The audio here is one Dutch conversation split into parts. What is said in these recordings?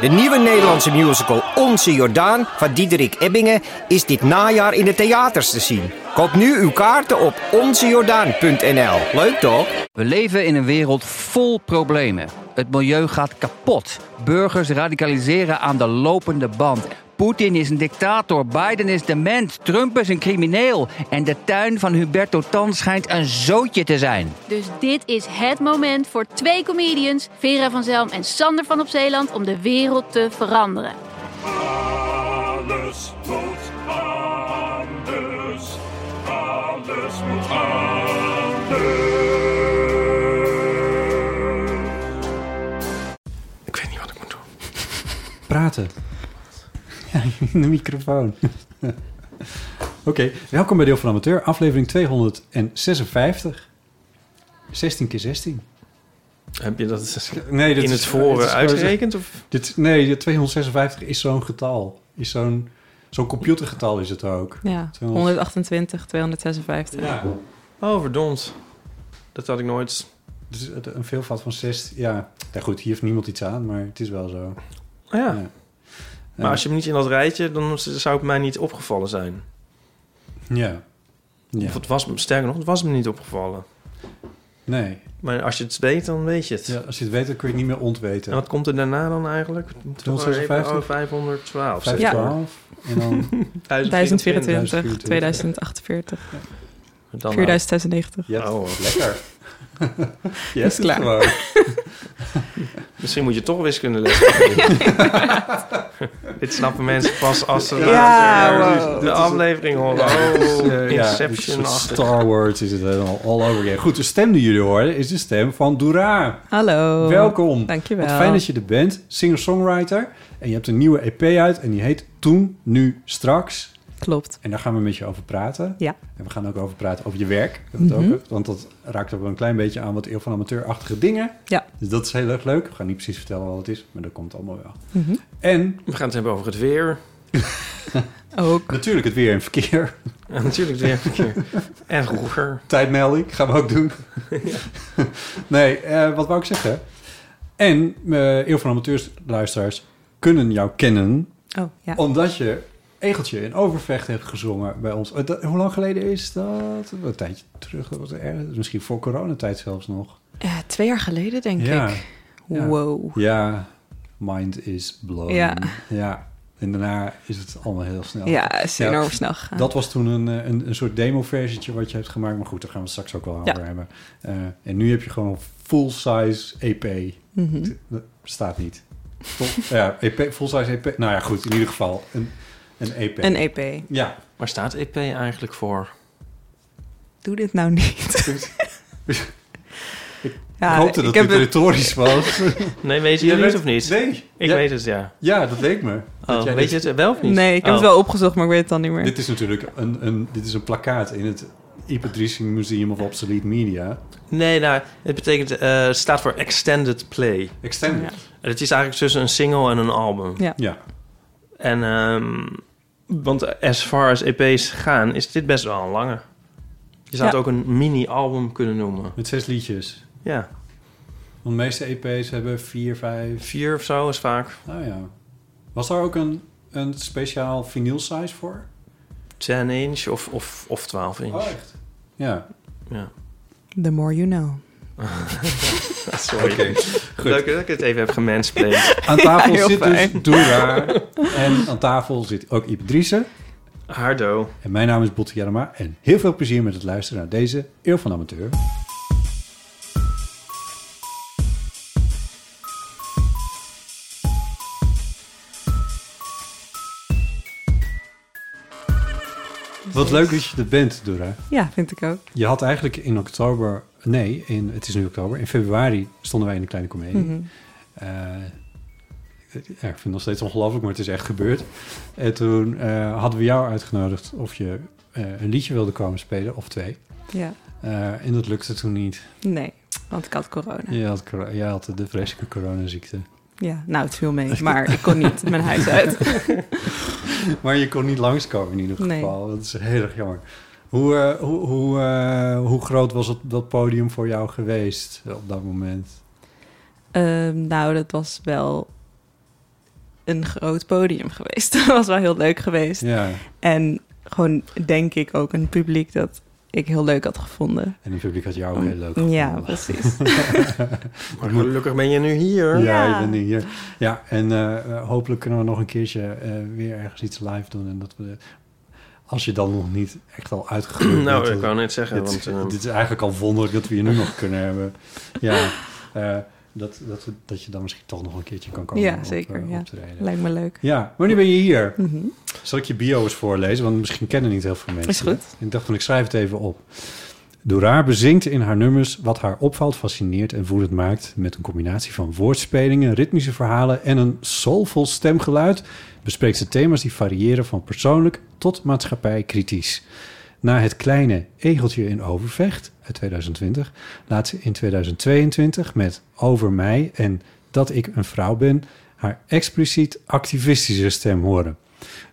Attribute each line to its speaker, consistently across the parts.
Speaker 1: De nieuwe Nederlandse musical Onze Jordaan van Diederik Ebbingen is dit najaar in de theaters te zien. Koop nu uw kaarten op onzejordaan.nl. Leuk toch?
Speaker 2: We leven in een wereld vol problemen. Het milieu gaat kapot. Burgers radicaliseren aan de lopende band. Poetin is een dictator, Biden is dement, Trump is een crimineel. En de tuin van Huberto Tan schijnt een zootje te zijn.
Speaker 3: Dus dit is het moment voor twee comedians, Vera van Zelm en Sander van op Zeeland, om de wereld te veranderen.
Speaker 4: Alles moet anders. Alles moet anders.
Speaker 5: Ik weet niet wat ik moet doen.
Speaker 6: Praten. In de microfoon. Oké, welkom bij Deel van Amateur, aflevering 256. 16 keer 16.
Speaker 5: Heb je dat
Speaker 6: Nee, dit
Speaker 5: in
Speaker 6: is-
Speaker 5: het voren
Speaker 6: is-
Speaker 5: uitgerekend? Of?
Speaker 6: Dit, nee, de 256 is zo'n getal. Is zo'n zo'n computergetal is het ook.
Speaker 7: Ja,
Speaker 6: 200.
Speaker 7: 128, 256.
Speaker 6: Ja.
Speaker 5: Oh, verdomd. Dat had ik nooit...
Speaker 6: Dus het- een veelvoud van 6. Ja. ja, goed, hier heeft niemand iets aan, maar het is wel zo.
Speaker 5: Oh ja.
Speaker 6: Ja.
Speaker 5: Maar als je hem niet in dat rijtje, dan zou het mij niet opgevallen zijn.
Speaker 6: Ja. ja.
Speaker 5: Of het was me, sterker nog, het was me niet opgevallen.
Speaker 6: Nee.
Speaker 5: Maar als je het weet, dan weet je het.
Speaker 6: Ja, als je het weet, dan kun je het niet meer ontweten.
Speaker 5: En wat komt er daarna dan eigenlijk? Moeten we maar even-
Speaker 6: 256?
Speaker 5: Oh, 512.
Speaker 6: 512. En dan
Speaker 7: 1024, 2048,
Speaker 5: Dan
Speaker 7: 4096.
Speaker 6: Ja,
Speaker 5: Oh,
Speaker 6: lekker. Je
Speaker 7: Is
Speaker 6: hebt het
Speaker 7: klaar.
Speaker 5: Misschien moet je toch wiskunde geven. Dit snappen mensen pas als ze
Speaker 7: Ja, wow.
Speaker 5: de aflevering horen.
Speaker 6: Ja,
Speaker 5: Oh,
Speaker 6: eh, ja,
Speaker 5: Inception.
Speaker 6: Star Wars is het helemaal all over again. Goed, de stem die jullie horen is de stem van Doura.
Speaker 7: Hallo.
Speaker 6: Welkom.
Speaker 7: Dankjewel.
Speaker 6: Wat fijn dat je er bent. Singer-songwriter. En je hebt een nieuwe EP uit en die heet Toen, Nu, Straks.
Speaker 7: Klopt.
Speaker 6: En daar gaan we met je over praten.
Speaker 7: Ja.
Speaker 6: En we gaan ook over praten over je werk.
Speaker 7: Mhm.
Speaker 6: over, want dat raakt ook wel een klein beetje aan wat eeuw van amateurachtige dingen.
Speaker 7: Ja.
Speaker 6: Dus dat is heel erg leuk. We gaan niet precies vertellen wat het is, maar dat komt allemaal wel.
Speaker 7: Mhm.
Speaker 6: En
Speaker 5: We gaan het hebben over het weer.
Speaker 7: Ook.
Speaker 6: natuurlijk het weer en verkeer.
Speaker 5: En natuurlijk het weerverkeer. en vroeger.
Speaker 6: Tijdmelding gaan we ook doen. nee, eh, wat wou ik zeggen? En uh, Eeuw van Amateurs luisteraars kunnen jou kennen...
Speaker 7: Oh, ja.
Speaker 6: omdat je Egeltje in Overvecht hebt gezongen bij ons. Eh, dat- hoe lang geleden is dat? Een tijdje terug. Dat was erg. Misschien voor coronatijd zelfs nog.
Speaker 7: Twee jaar geleden, denk
Speaker 6: Ja.
Speaker 7: ik. Wow.
Speaker 6: Ja, mind is blown.
Speaker 7: Ja.
Speaker 6: ja. En daarna is het allemaal heel snel.
Speaker 7: Ja, het is enorm snel gegaan.
Speaker 6: Dat was toen een, eh, een, een soort demo-versietje wat je hebt gemaakt. Maar goed, daar gaan we straks ook wel over hebben. Eh, en nu heb je gewoon een full-size EP.
Speaker 7: Mhm.
Speaker 6: Dat bestaat niet. Ja, EP, full-size EP. Nou ja, goed. In ieder geval een, een EP.
Speaker 7: Een EP.
Speaker 6: Ja.
Speaker 5: Waar staat EP eigenlijk voor?
Speaker 7: Doe dit nou niet. Ja,
Speaker 6: ik hoopte dat
Speaker 7: heb
Speaker 6: dit
Speaker 7: het-
Speaker 6: retorisch was.
Speaker 5: Nee, weet je het
Speaker 6: weet-
Speaker 5: of niet?
Speaker 6: Nee.
Speaker 5: Ik
Speaker 6: Ja.
Speaker 5: weet het, ja.
Speaker 6: Ja, dat leek me.
Speaker 5: Oh, weet
Speaker 6: dit-
Speaker 5: je het wel of niet?
Speaker 7: Nee, ik heb
Speaker 5: Oh.
Speaker 7: het wel opgezocht, maar ik weet het dan niet meer.
Speaker 6: Dit is natuurlijk een, een, dit is een plakkaat in het Ipatrici Museum of Obsolete Media.
Speaker 5: Nee, nou, het betekent, eh, het staat voor Extended Play.
Speaker 6: Extended.
Speaker 7: Ja.
Speaker 5: En Het is eigenlijk tussen een single en een album.
Speaker 7: Ja.
Speaker 6: Ja.
Speaker 5: En, ehm, want as far as EP's gaan, is dit best wel een lange. Je zou
Speaker 7: Ja.
Speaker 5: het ook een mini-album kunnen noemen.
Speaker 6: Met zes liedjes.
Speaker 5: Ja,
Speaker 6: Want de meeste EP's hebben vier, vijf...
Speaker 5: vier of zo is vaak.
Speaker 6: Nou ja. Was daar ook een, een speciaal vinyl size voor?
Speaker 5: 10 inch of, of, of 12 inch.
Speaker 6: Oh, echt? Ja.
Speaker 5: Ja.
Speaker 7: The more you know.
Speaker 5: Sorry.
Speaker 6: Goed.
Speaker 5: Leuk dat ik het even heb gemansplained.
Speaker 6: Aan tafel
Speaker 7: Ja,
Speaker 6: zit
Speaker 7: fijn.
Speaker 6: dus Doera. En aan tafel zit ook Ipe Driessen.
Speaker 5: Hardo.
Speaker 6: En mijn naam is Botte Jarama. En heel veel plezier met het luisteren naar deze Eeuw van Amateur. Wat leuk dat je er bent, Dora.
Speaker 7: Ja, vind ik ook.
Speaker 6: Je had eigenlijk in oktober... Nee, in, het is nu oktober. In februari stonden wij in de Kleine Comedie.
Speaker 7: Mhm.
Speaker 6: Eh, ik vind het nog steeds ongelooflijk, maar het is echt gebeurd. En toen eh, hadden we jou uitgenodigd of je eh, een liedje wilde komen spelen, of twee.
Speaker 7: Ja.
Speaker 6: En dat lukte toen niet.
Speaker 7: Nee, want ik had corona.
Speaker 6: Je had, jij had de vreselijke coronaziekte.
Speaker 7: Ja, nou, het viel mee. Maar ik kon niet mijn huis uit.
Speaker 6: Maar je kon niet langskomen in ieder
Speaker 7: Nee.
Speaker 6: geval. Dat is heel erg jammer. Hoe, eh, hoe, hoe, eh, hoe groot was het, dat podium voor jou geweest op dat moment?
Speaker 7: Ehm, nou, dat was wel een groot podium geweest. dat was wel heel leuk geweest.
Speaker 6: Ja,
Speaker 7: En gewoon, denk ik, ook een publiek dat ik heel leuk had gevonden.
Speaker 6: en het publiek had jou ook heel leuk gevonden.
Speaker 7: Ja, precies.
Speaker 5: Maar gelukkig ben je nu hier.
Speaker 6: Ja,
Speaker 7: Ja.
Speaker 6: ik ben hier. Ja, en eh, eh, hopelijk kunnen we nog een keertje eh, weer ergens iets live doen. En dat we, als je dan nog niet echt al uitgegroeid
Speaker 5: Nou,
Speaker 6: bent,
Speaker 5: ik wou net zeggen,
Speaker 6: dit,
Speaker 5: want... eh,
Speaker 6: dit is eigenlijk al wonderlijk dat we je nu nog kunnen hebben. Ja, eh, dat, dat, dat je dan misschien toch nog een keertje kan komen
Speaker 7: Ja,
Speaker 6: op,
Speaker 7: zeker,
Speaker 6: eh,
Speaker 7: ja.
Speaker 6: optreden.
Speaker 7: Lijkt me leuk.
Speaker 6: Ja, wanneer ben je hier?
Speaker 7: Mhm.
Speaker 6: Zal ik je bio eens voorlezen? Want misschien kennen niet heel veel mensen.
Speaker 7: Is goed.
Speaker 6: Ik dacht van, ik schrijf het even op. Doraar bezingt in haar nummers wat haar opvalt, fascineert en voelend maakt. Met een combinatie van woordspelingen, ritmische verhalen en een soulvol stemgeluid bespreekt ze thema's die variëren van persoonlijk tot maatschappij kritisch. Na het kleine Egeltje in Overvecht uit 2020 laat ze in 2022 met Over mij en Dat ik een vrouw ben haar expliciet activistische stem horen.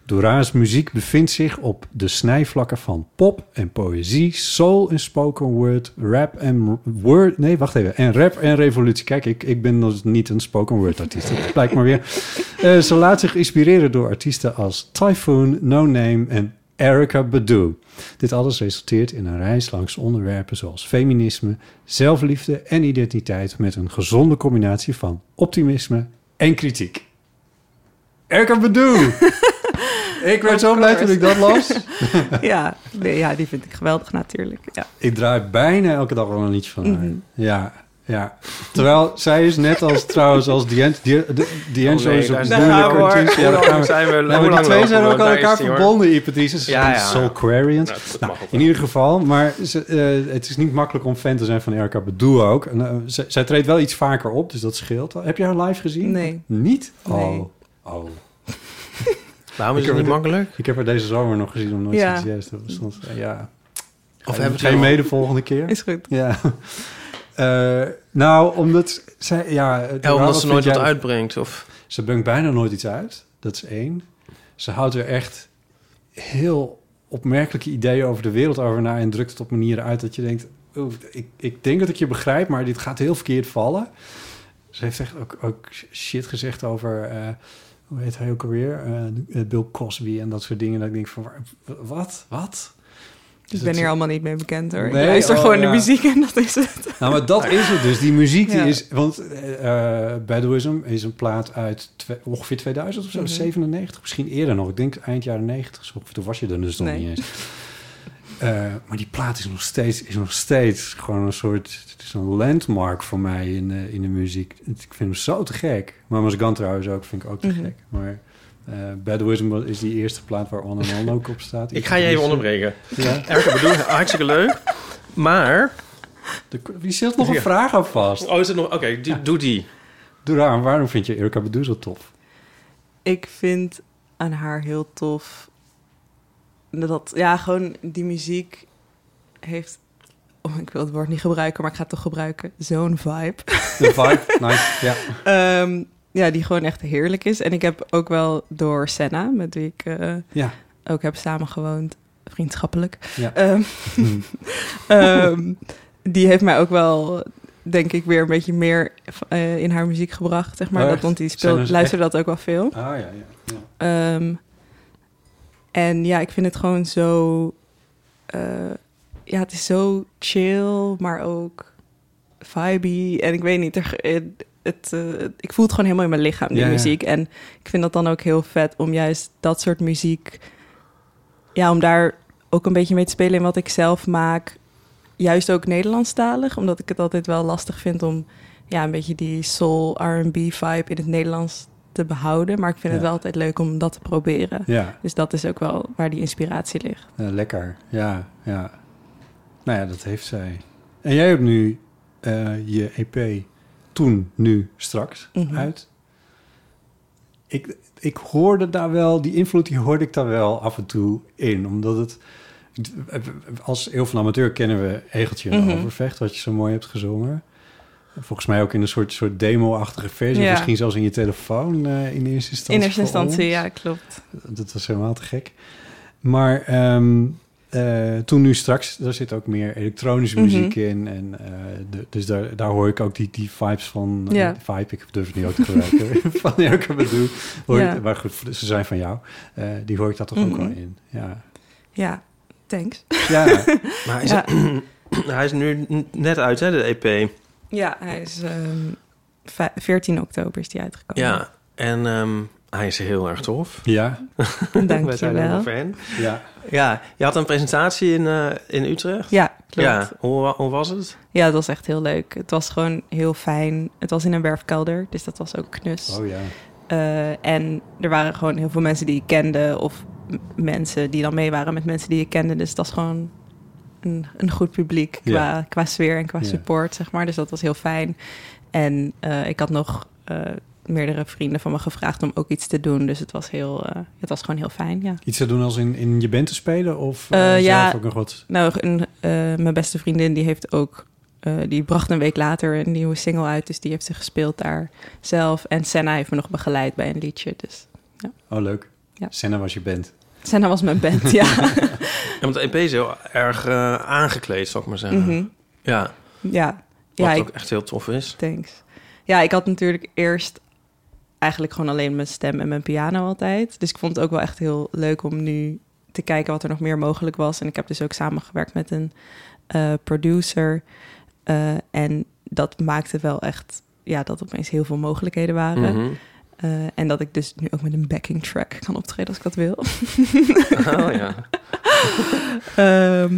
Speaker 6: Dora's muziek bevindt zich op de snijvlakken van pop en poëzie, soul en spoken word, rap en word. Nee, wacht even. En rap en revolutie. Kijk, ik, ik ben dus niet een spoken word artiest. Dat blijkt maar weer. Eh, ze laat zich inspireren door artiesten als Typhoon, No Name en Erica Badu. Dit alles resulteert in een reis langs onderwerpen zoals feminisme, zelfliefde en identiteit met een gezonde combinatie van optimisme en kritiek. Erica Badu! ik werd zo blij toen ik dat las.
Speaker 7: ja, nee, ja, die vind ik geweldig natuurlijk. Ja.
Speaker 6: Ik draai bijna elke dag wel een liedje van haar.
Speaker 7: Mhm.
Speaker 6: Ja, ja. Terwijl zij is net als trouwens als D'An- D'An- D'Angelo
Speaker 5: Oh nee,
Speaker 6: is een moeilijke
Speaker 7: Nou,
Speaker 6: artiest. Ja, daar gaan we-
Speaker 5: zijn we-
Speaker 6: Nou, maar die twee zijn
Speaker 5: we?
Speaker 6: ook aan elkaar verbonden, Hypothesis.
Speaker 5: Ja, ja.
Speaker 6: Soul Quarians.
Speaker 5: Nou,
Speaker 6: Nou, in ieder geval, maar ze, eh, het is niet makkelijk om fan te zijn van Erika Badu ook. En, eh, zij, zij treedt wel iets vaker op, dus dat scheelt wel. Heb je haar live gezien?
Speaker 7: Nee.
Speaker 6: Niet? Oh.
Speaker 7: Nee.
Speaker 6: oh.
Speaker 5: Waarom is het niet makkelijk?
Speaker 6: Ik heb haar deze zomer nog gezien om nooit
Speaker 7: Ja.
Speaker 6: iets juist. Soms, eh, ja.
Speaker 5: Of hebben
Speaker 6: je
Speaker 5: we
Speaker 6: mee de volgende keer?
Speaker 7: Is goed.
Speaker 6: Ja. Eh, nou, omdat zij, ja,
Speaker 5: Ja, omdat
Speaker 6: wat
Speaker 5: ze nooit wat
Speaker 6: jij-
Speaker 5: uitbrengt. Of...
Speaker 6: Ze brengt bijna nooit iets uit. Dat is één. Ze houdt er echt heel opmerkelijke ideeën over de wereld over na en drukt het op manieren uit dat je denkt: ik, ik denk dat ik je begrijp, maar dit gaat heel verkeerd vallen. Ze heeft echt ook, ook shit gezegd over. eh, hoe heet hij ook alweer? Eh, Bill Cosby en dat soort dingen. Dat ik denk van, wat? Wat? Dus
Speaker 7: Ik ben hier allemaal niet mee bekend hoor.
Speaker 6: Nee,
Speaker 7: ik luister
Speaker 6: oh,
Speaker 7: gewoon
Speaker 6: ja.
Speaker 7: de muziek en dat is het.
Speaker 6: Nou, maar dat is het dus. Die muziek die is... Want eh eh, Baduism is een plaat uit twe- ongeveer 2000 of zo.
Speaker 7: Mhm.
Speaker 6: 97, misschien eerder nog. Ik denk eind jaren 90. Zo, toen was je er dus nog
Speaker 7: Nee.
Speaker 6: niet eens. Eh, maar die plaat is nog steeds, is nog steeds gewoon een soort... Het is een landmark voor mij in, de in de muziek. Ik vind hem zo te gek. Mama's Gun trouwens ook, vind ik ook te
Speaker 7: Mhm.
Speaker 6: gek. Maar eh Baduism is die eerste plaat waar On and On ook op staat.
Speaker 5: Ik ga je even onderbreken.
Speaker 6: Ja.
Speaker 5: Erika bedoel, hartstikke leuk. Maar...
Speaker 6: De- Wie zit nog een vraag aan vast?
Speaker 5: Oh, is het nog... Oké, doe- doe die.
Speaker 6: Doe daar, waarom vind je Erika Badu zo tof?
Speaker 7: Ik vind aan haar heel tof dat, ja, gewoon die muziek heeft, oh, ik wil het woord niet gebruiken, maar ik ga het toch gebruiken, zo'n vibe.
Speaker 6: De vibe, nice, ja.
Speaker 7: Ehm, ja, die gewoon echt heerlijk is. En ik heb ook wel door Senna, met wie ik eh,
Speaker 6: Ja.
Speaker 7: ook heb samengewoond, vriendschappelijk.
Speaker 6: Ja.
Speaker 7: Ehm, ehm, die heeft mij ook wel, denk ik, weer een beetje meer eh, in haar muziek gebracht. Zeg maar.
Speaker 6: Oh,
Speaker 7: dat, want die speelt, luisterde dat ook wel veel.
Speaker 6: Ah, ja, ja. ja.
Speaker 7: En ja, ik vind het gewoon zo... eh, ja, het is zo chill, maar ook vibey. En ik weet niet, er, het, het, eh, ik voel het gewoon helemaal in mijn lichaam, die
Speaker 6: Ja, ja.
Speaker 7: muziek. En ik vind dat dan ook heel vet om juist dat soort muziek... Ja, om daar ook een beetje mee te spelen in wat ik zelf maak. Juist ook Nederlandstalig, omdat ik het altijd wel lastig vind om... Ja, een beetje die soul R&B vibe in het Nederlands te behouden. Maar ik vind het
Speaker 6: Ja.
Speaker 7: wel altijd leuk om dat te proberen.
Speaker 6: Ja,
Speaker 7: Dus dat is ook wel waar die inspiratie ligt.
Speaker 6: eh, lekker. Ja, ja. Nou ja, dat heeft zij. En jij hebt nu eh, je EP toen, nu, straks
Speaker 7: Mhm.
Speaker 6: uit. Ik, ik hoorde daar wel, die invloed die hoorde ik daar wel af en toe in. Omdat het, als heel van amateur kennen we Egeltje en
Speaker 7: Mhm.
Speaker 6: Overvecht, wat je zo mooi hebt gezongen. Volgens mij ook in een soort, soort demo-achtige versie.
Speaker 7: Ja.
Speaker 6: Misschien zelfs in je telefoon eh, in eerste instantie.
Speaker 7: In eerste instantie, ja, klopt.
Speaker 6: Dat was helemaal te gek. Maar ehm, eh, toen nu straks, daar zit ook meer elektronische
Speaker 7: Mhm.
Speaker 6: muziek in. En, eh, de- dus daar, daar hoor ik ook die, die vibes van...
Speaker 7: Ja.
Speaker 6: vibe, ik durf het niet ook te gebruiken. van Erke Badu. Hoor
Speaker 7: Ja.
Speaker 6: ik- Maar goed, ze zijn van jou. Eh, die hoor ik daar toch ook
Speaker 7: Mhm.
Speaker 6: wel in. Ja.
Speaker 7: Ja, thanks.
Speaker 6: Ja,
Speaker 5: Maar hij is,
Speaker 7: Ja.
Speaker 5: hij is nu net uit, hè, de EP.
Speaker 7: Ja, hij is ehm, vij- 14 oktober is die uitgekomen.
Speaker 5: Ja, en ehm, hij is heel erg tof.
Speaker 6: ja,
Speaker 7: Dank
Speaker 5: Wij
Speaker 7: je
Speaker 5: zijn
Speaker 7: wel.
Speaker 5: fan.
Speaker 6: ja.
Speaker 5: Ja, je had een presentatie in, eh, in Utrecht.
Speaker 7: Ja, klopt.
Speaker 5: Ja,
Speaker 7: Ja.
Speaker 5: hoe, hoe was het?
Speaker 7: dat was echt heel leuk. Het was gewoon heel fijn. Het was in een werfkelder, dus dat was ook knus.
Speaker 6: Oh ja.
Speaker 7: Eh, en er waren gewoon heel veel mensen die ik kende... of mensen die dan mee waren met mensen die ik kende. Dus het was gewoon een, een goed publiek qua,
Speaker 6: Ja.
Speaker 7: qua sfeer en qua
Speaker 6: Ja.
Speaker 7: support, zeg maar. Dus dat was heel fijn. En eh, ik had nog eh, meerdere vrienden van me gevraagd om ook iets te doen. Dus het was, heel, eh, het was gewoon heel fijn, ja.
Speaker 6: Iets te doen als in, in je band te spelen? Of zelf
Speaker 7: ja.
Speaker 6: ook nog wat?
Speaker 7: Nou, een, mijn beste vriendin die heeft ook... die bracht een week later een nieuwe single uit. Dus die heeft ze gespeeld daar zelf. En Senna heeft me nog begeleid bij een liedje. Dus
Speaker 6: Oh, leuk.
Speaker 7: Ja.
Speaker 6: Senna was je band.
Speaker 7: Senna was mijn band, ja.
Speaker 5: Ja, want de EP is heel erg eh, aangekleed, zal ik maar zeggen.
Speaker 7: Mhm.
Speaker 5: Ja,
Speaker 7: Ja,
Speaker 5: wat
Speaker 7: ja
Speaker 5: ook
Speaker 7: ik,
Speaker 5: echt heel tof is.
Speaker 7: thanks. Ja, ik had natuurlijk eerst eigenlijk gewoon alleen mijn stem en mijn piano altijd. Dus ik vond het ook wel echt heel leuk om nu te kijken wat er nog meer mogelijk was. En ik heb dus ook samengewerkt met een eh, producer. Eh, en dat maakte wel echt, ja, dat opeens heel veel mogelijkheden waren.
Speaker 5: Mhm.
Speaker 7: Eh, en dat ik dus nu ook met een backing track kan optreden als ik dat wil.
Speaker 5: Oh ja.
Speaker 7: Ehm,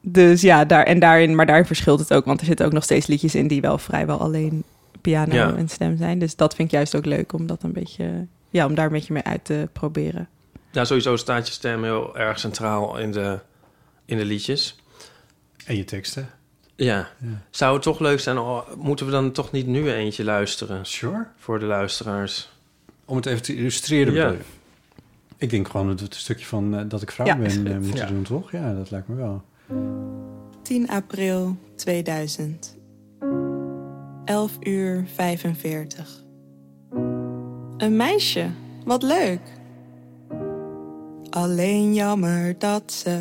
Speaker 7: dus ja, daar, en daarin, maar daarin verschilt het ook. Want er zitten ook nog steeds liedjes in die wel vrijwel alleen piano
Speaker 5: Ja.
Speaker 7: en stem zijn. Dus dat vind ik juist ook leuk om dat een beetje, ja, om daar een beetje mee uit te proberen.
Speaker 5: Ja, sowieso staat je stem heel erg centraal in de, in de liedjes.
Speaker 6: En je teksten.
Speaker 5: Ja.
Speaker 6: Ja.
Speaker 5: Zou het toch leuk zijn, oh, moeten we dan toch niet nu eentje luisteren
Speaker 6: Sure.
Speaker 5: voor de luisteraars?
Speaker 6: Om het even te illustreren.
Speaker 5: Ja.
Speaker 6: Ik denk gewoon dat het een stukje van eh, dat ik vrouw
Speaker 7: Ja,
Speaker 6: ben eh, moeten
Speaker 5: Ja.
Speaker 6: doen, toch? Ja, dat lijkt me wel.
Speaker 8: 10 april 2000. 11 uur 45. Een meisje, wat leuk. Alleen jammer dat ze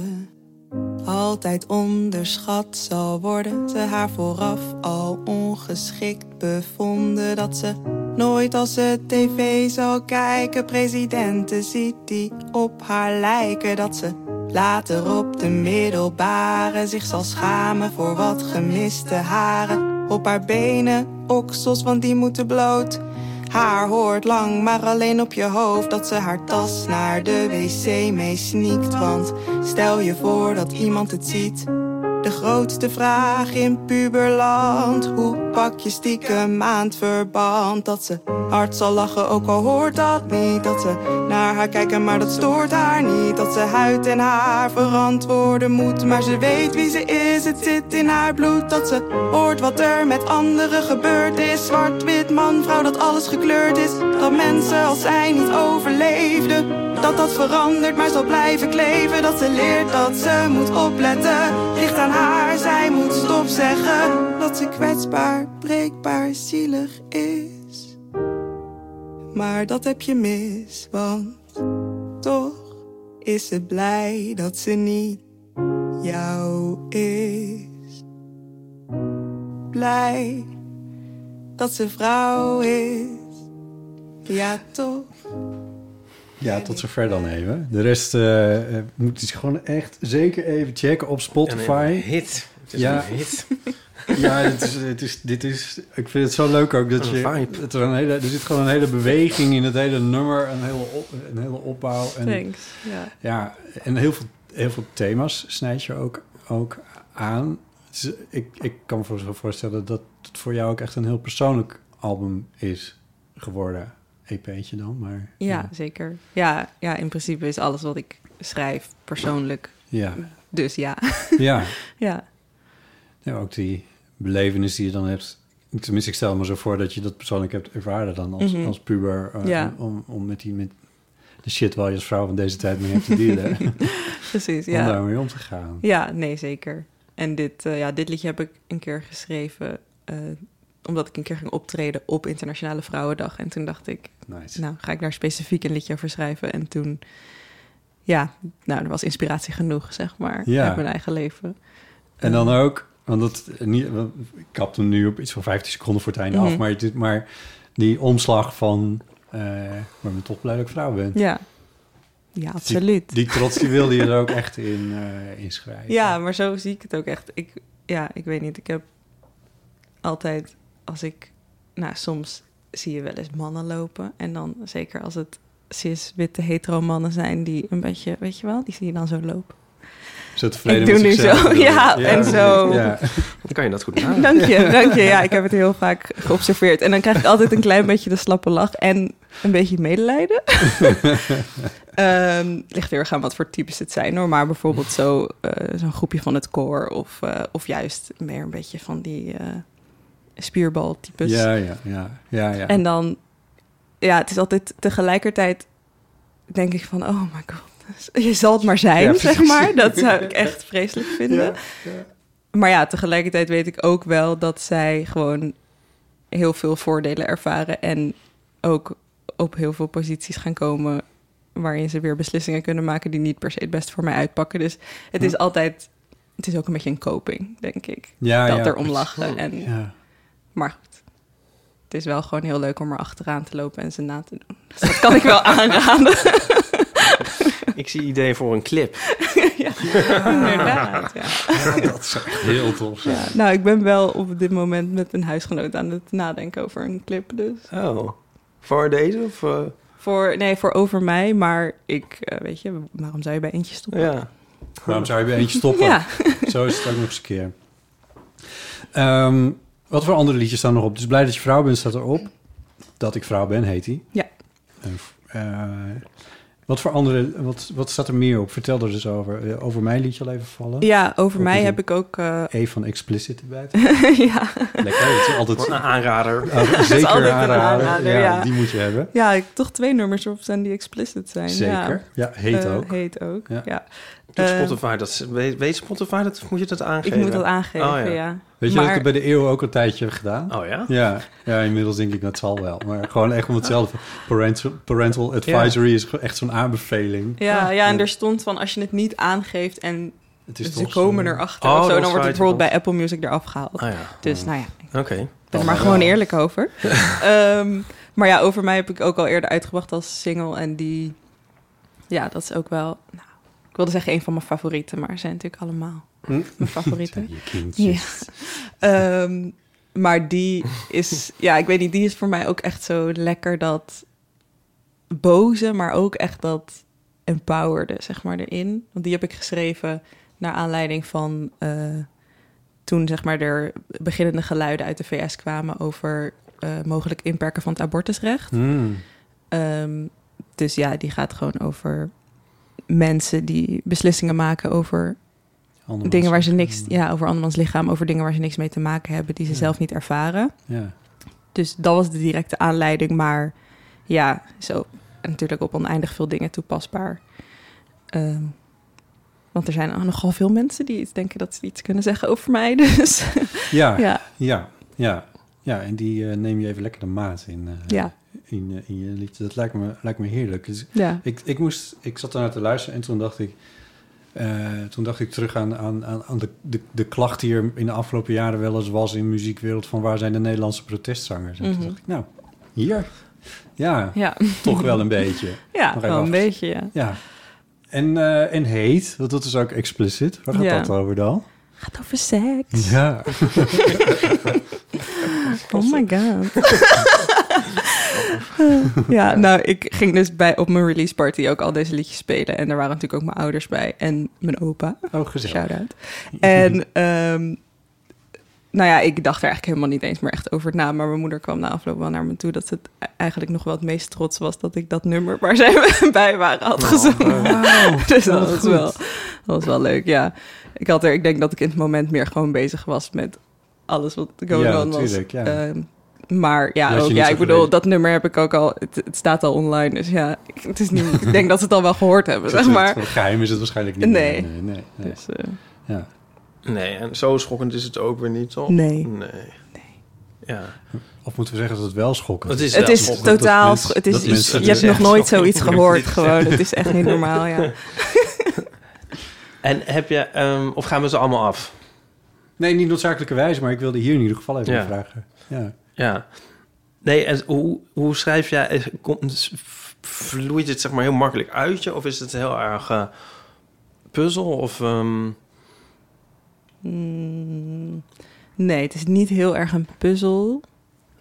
Speaker 8: altijd onderschat zal worden. Ze haar vooraf al ongeschikt bevonden. Dat ze nooit als ze tv zal kijken presidenten ziet die op haar lijken. Dat ze later op de middelbare zich zal schamen voor wat gemiste haren. Op haar benen, oksels, want die moeten bloot. Haar hoort lang, maar alleen op je hoofd dat ze haar tas naar de wc meesniekt. Want stel je voor dat iemand het ziet. De grootste vraag in puberland. Hoe pak je stiekem aan het verband? Dat ze hard zal lachen, ook al hoort dat niet. Dat ze naar haar kijken, maar dat stoort haar niet. Dat ze huid en haar verantwoorden moet. Maar ze weet wie ze is, het zit in haar bloed. Dat ze hoort wat er met anderen gebeurd is. Zwart, wit, man, vrouw, dat alles gekleurd is. Dat mensen als zij niet overleefden. Dat dat verandert, maar zal blijven kleven. Dat ze leert dat ze moet opletten. Ligt aan haar, zij moet stop zeggen. Dat ze kwetsbaar, breekbaar, zielig is. Maar dat heb je mis, want toch is ze blij dat ze niet jou is. Blij dat ze vrouw is. Ja, toch?
Speaker 6: Ja, tot zover dan even. De rest eh, eh, moet je gewoon echt zeker even checken op
Speaker 5: En
Speaker 6: Spotify.
Speaker 5: een hit. Het is
Speaker 6: Ja.
Speaker 5: een hit.
Speaker 6: Ja, dit is, dit is, dit is, ik vind het zo leuk ook dat
Speaker 5: Een
Speaker 6: je...
Speaker 5: vibe.
Speaker 6: Dat er, een hele, er zit gewoon een hele beweging in het hele nummer, een hele, op, een hele opbouw. En,
Speaker 7: Thanks. Ja.
Speaker 6: Ja, en heel veel, heel veel thema's snijd je ook, ook aan. Dus ik, ik kan me voorstellen dat het voor jou ook echt een heel persoonlijk album is geworden. EP'tje dan, maar...
Speaker 7: Ja, zeker. Ja, ja, in principe is alles wat ik schrijf persoonlijk.
Speaker 6: Ja,
Speaker 7: Dus ja.
Speaker 6: ja.
Speaker 7: ja.
Speaker 6: ja ook die belevenis die je dan hebt. Tenminste, ik stel me zo voor dat je dat persoonlijk hebt ervaren dan als,
Speaker 7: Mhm.
Speaker 6: als puber. eh,
Speaker 7: Ja.
Speaker 6: om, om met die met de shit waar je als vrouw van deze tijd mee hebt te dealen.
Speaker 7: Precies,
Speaker 6: Om
Speaker 7: ja.
Speaker 6: daarmee om te gaan.
Speaker 7: Ja, nee, zeker. En dit, eh, ja, dit liedje heb ik een keer geschreven... eh, omdat ik een keer ging optreden op Internationale Vrouwendag. En toen dacht ik,
Speaker 6: Nice.
Speaker 7: nou, ga ik daar specifiek een liedje over schrijven. En toen ja, nou, er was inspiratie genoeg, zeg maar,
Speaker 6: Ja.
Speaker 7: uit mijn eigen leven.
Speaker 6: En dan ook, want dat, niet, want ik kap hem nu op iets van 15 seconden voor het einde af,
Speaker 7: Mhm.
Speaker 6: maar, dit, maar die omslag van, eh ik ben toch blij dat ik vrouw ben.
Speaker 7: Ja, ja absoluut.
Speaker 6: Die trots die wilde je er ook echt in eh inschrijven.
Speaker 7: Ja, maar zo zie ik het ook echt. Ik, ja, ik weet niet. Ik heb altijd, als ik, nou, soms zie je wel eens mannen lopen. En dan, zeker als het cis, witte, hetero mannen zijn die een beetje, weet je wel, die zie je dan zo lopen.
Speaker 6: Zo tevreden
Speaker 7: Ik doe
Speaker 6: met
Speaker 7: nu zo, ja, en zo.
Speaker 6: Ja.
Speaker 5: Dan kan je dat goed nadenken.
Speaker 7: Dank je, dank je. Ja, ik heb het heel vaak geobserveerd. En dan krijg ik altijd een klein beetje de slappe lach en een beetje medelijden. Ehm ligt heel erg aan wat voor types het zijn hoor. Maar bijvoorbeeld zo, eh, zo'n groepje van het koor. Of, eh, of juist meer een beetje van die eh spierbaltypes.
Speaker 6: Ja, ja, ja, ja, ja.
Speaker 7: En dan, ja, het is altijd tegelijkertijd denk ik van, oh my god, je zal het maar zijn,
Speaker 6: Ja,
Speaker 7: zeg maar. Dat zou ik echt vreselijk vinden.
Speaker 6: Ja,
Speaker 7: Maar ja, tegelijkertijd weet ik ook wel dat zij gewoon heel veel voordelen ervaren en ook op heel veel posities gaan komen waarin ze weer beslissingen kunnen maken die niet per se het best voor mij uitpakken. Dus het is
Speaker 6: Hm.
Speaker 7: altijd, het is ook een beetje een coping, denk ik.
Speaker 6: Ja,
Speaker 7: dat erom
Speaker 6: precies.
Speaker 7: lachen. En,
Speaker 6: Ja.
Speaker 7: Maar goed, het is wel gewoon heel leuk om er achteraan te lopen en ze na te doen. Dus dat kan ik wel aanraden.
Speaker 5: Ik zie ideeën voor een clip.
Speaker 7: ja, inderdaad. Ja.
Speaker 6: Ja, dat is echt heel tof.
Speaker 7: Ja, nou, ik ben wel op dit moment met een huisgenoot aan het nadenken over een clip. Dus.
Speaker 5: Oh. Voor deze? Of, eh,
Speaker 7: Voor, nee, voor over mij, maar ik, eh, weet je, waarom zou je bij eentje stoppen?
Speaker 5: ja.
Speaker 6: Waarom zou je bij eentje stoppen?
Speaker 7: Ja.
Speaker 6: Zo is het ook nog eens een keer. Ehm, wat voor andere liedjes staan nog op? Dus blij dat je vrouw bent staat erop. Dat ik vrouw ben, heet die.
Speaker 7: Ja.
Speaker 6: En, eh, wat voor andere, wat, wat staat er meer op? Vertel er dus over. Eh, over mijn liedje al even vallen.
Speaker 7: Ja, over
Speaker 6: Ook
Speaker 7: mij heb ik ook... eh,
Speaker 6: E van explicit erbij.
Speaker 7: ja.
Speaker 6: Lekker, het is altijd...
Speaker 5: Wat een aanrader.
Speaker 6: Oh, zeker
Speaker 7: altijd een
Speaker 6: aanraden.
Speaker 7: aanrader,
Speaker 6: ja,
Speaker 7: ja.
Speaker 6: die moet je hebben.
Speaker 7: ja, ik toch twee nummers op zijn die explicit zijn.
Speaker 6: Zeker. Ja, heet ook.
Speaker 7: Heet ook,
Speaker 6: Ja.
Speaker 7: ja.
Speaker 5: Doet Spotify dat? Weet, weet Spotify dat? Moet je dat
Speaker 7: ik
Speaker 5: aangeven?
Speaker 7: moet dat aangeven,
Speaker 5: Oh, ja.
Speaker 6: Weet je dat ik het bij de eeuw ook een tijdje heb gedaan?
Speaker 5: Oh ja?
Speaker 6: Ja, ja, inmiddels denk ik dat zal wel. Maar gewoon echt om hetzelfde. Parental, parental advisory is echt zo'n aanbeveling.
Speaker 7: Ja, ja, en er stond van als je het niet aangeeft en
Speaker 6: Het is
Speaker 7: ze komen erachter
Speaker 5: Oh,
Speaker 7: of zo,
Speaker 5: dan
Speaker 7: wordt het bijvoorbeeld bij Apple Music eraf gehaald.
Speaker 5: Ja.
Speaker 7: Dus nou ja,
Speaker 5: Oké.
Speaker 7: Ik ben er maar gewoon eerlijk over. Ehm, maar ja, over mij heb ik ook al eerder uitgebracht als single. En die, ja, dat is ook wel, nou, ik wilde zeggen een van mijn favorieten, maar ze zijn natuurlijk allemaal? Mijn favorieten.
Speaker 6: Je kindjes.
Speaker 7: Ja. Ehm, maar die is, ja, ik weet niet, die is voor mij ook echt zo lekker dat boze, maar ook echt dat empowerde, zeg maar, erin. Want die heb ik geschreven naar aanleiding van eh, toen, zeg maar, er beginnende geluiden uit de VS kwamen over eh, mogelijk inperken van het abortusrecht.
Speaker 6: Hmm.
Speaker 7: Ehm, dus ja, die gaat gewoon over mensen die beslissingen maken over
Speaker 6: Andermans
Speaker 7: dingen waar ze niks, ja, over andermans lichaam, over dingen waar ze niks mee te maken hebben, die ze
Speaker 6: Ja.
Speaker 7: zelf niet ervaren.
Speaker 6: Ja.
Speaker 7: Dus dat was de directe aanleiding, maar ja, zo natuurlijk op oneindig veel dingen toepasbaar. Ehm, want er zijn nogal veel mensen die iets denken dat ze iets kunnen zeggen over mij. Dus
Speaker 6: Ja, ja,
Speaker 7: ja,
Speaker 6: ja, en die eh, neem je even lekker de maat in, eh,
Speaker 7: ja,
Speaker 6: in, eh, in je liedje. Dat lijkt me, lijkt me heerlijk. Dus
Speaker 7: ja.
Speaker 6: ik, ik, moest, ik zat ernaar te luisteren en toen dacht ik... eh, toen dacht ik terug aan, aan, aan de, de, de klacht die er in de afgelopen jaren wel eens was in de muziekwereld... van waar zijn de Nederlandse protestzangers? En
Speaker 7: Mhm.
Speaker 6: toen dacht ik, nou, hier. Ja,
Speaker 7: Ja,
Speaker 6: toch wel een beetje.
Speaker 7: ja wel een beetje, ja.
Speaker 6: Ja. En, eh en heet, want dat is ook explicit. Waar gaat
Speaker 7: Ja.
Speaker 6: dat over dan?
Speaker 7: Gaat over seks.
Speaker 6: Ja.
Speaker 7: Oh my god. ja, nou, ik ging dus bij, op mijn release party ook al deze liedjes spelen. En er waren natuurlijk ook mijn ouders bij en mijn opa.
Speaker 6: Oh, gezellig.
Speaker 7: Shout-out. En ehm, nou ja, ik dacht er eigenlijk helemaal niet eens meer echt over na. Maar mijn moeder kwam na afloop wel naar me toe dat ze het e- eigenlijk nog wel het meest trots was dat ik dat nummer waar zij bij waren had gezongen. dus dat was,
Speaker 6: goed.
Speaker 7: wel, dat was wel leuk, ja. Ik, had er, ik denk dat ik in het moment meer gewoon bezig was met alles wat going
Speaker 6: Ja,
Speaker 7: on was.
Speaker 6: natuurlijk, ja.
Speaker 7: Ehm, maar ja, ook, ja ik bedoel, dat nummer heb ik ook al... Het, het staat al online, dus ja, ik, het is niet, ik denk dat ze het al wel gehoord hebben, zeg maar.
Speaker 6: Het geheim is het waarschijnlijk niet.
Speaker 7: Nee.
Speaker 6: Nee, nee, nee.
Speaker 7: Dus, eh,
Speaker 6: Ja.
Speaker 5: Nee, en zo schokkend is het ook weer niet, toch?
Speaker 7: Nee.
Speaker 5: Nee. Ja.
Speaker 6: Of moeten we zeggen dat het wel schokkend
Speaker 5: Het is
Speaker 7: Het is
Speaker 5: schokkend.
Speaker 6: dat
Speaker 7: totaal... het is, je hebt nog nooit
Speaker 5: zo
Speaker 7: zoiets gehoord gewoon. Het is echt niet normaal, ja.
Speaker 5: En heb je... ehm, of gaan we ze allemaal af?
Speaker 6: Nee, niet noodzakelijkerwijs, maar ik wilde hier in ieder geval even
Speaker 5: Ja.
Speaker 6: vragen. Ja.
Speaker 5: Ja. Nee, en hoe, hoe schrijf jij... Komt, vloeit het zeg maar heel makkelijk uit je? Of is het heel erg eh, puzzel? Of... ehm,
Speaker 7: Mm, nee, het is niet heel erg een puzzel.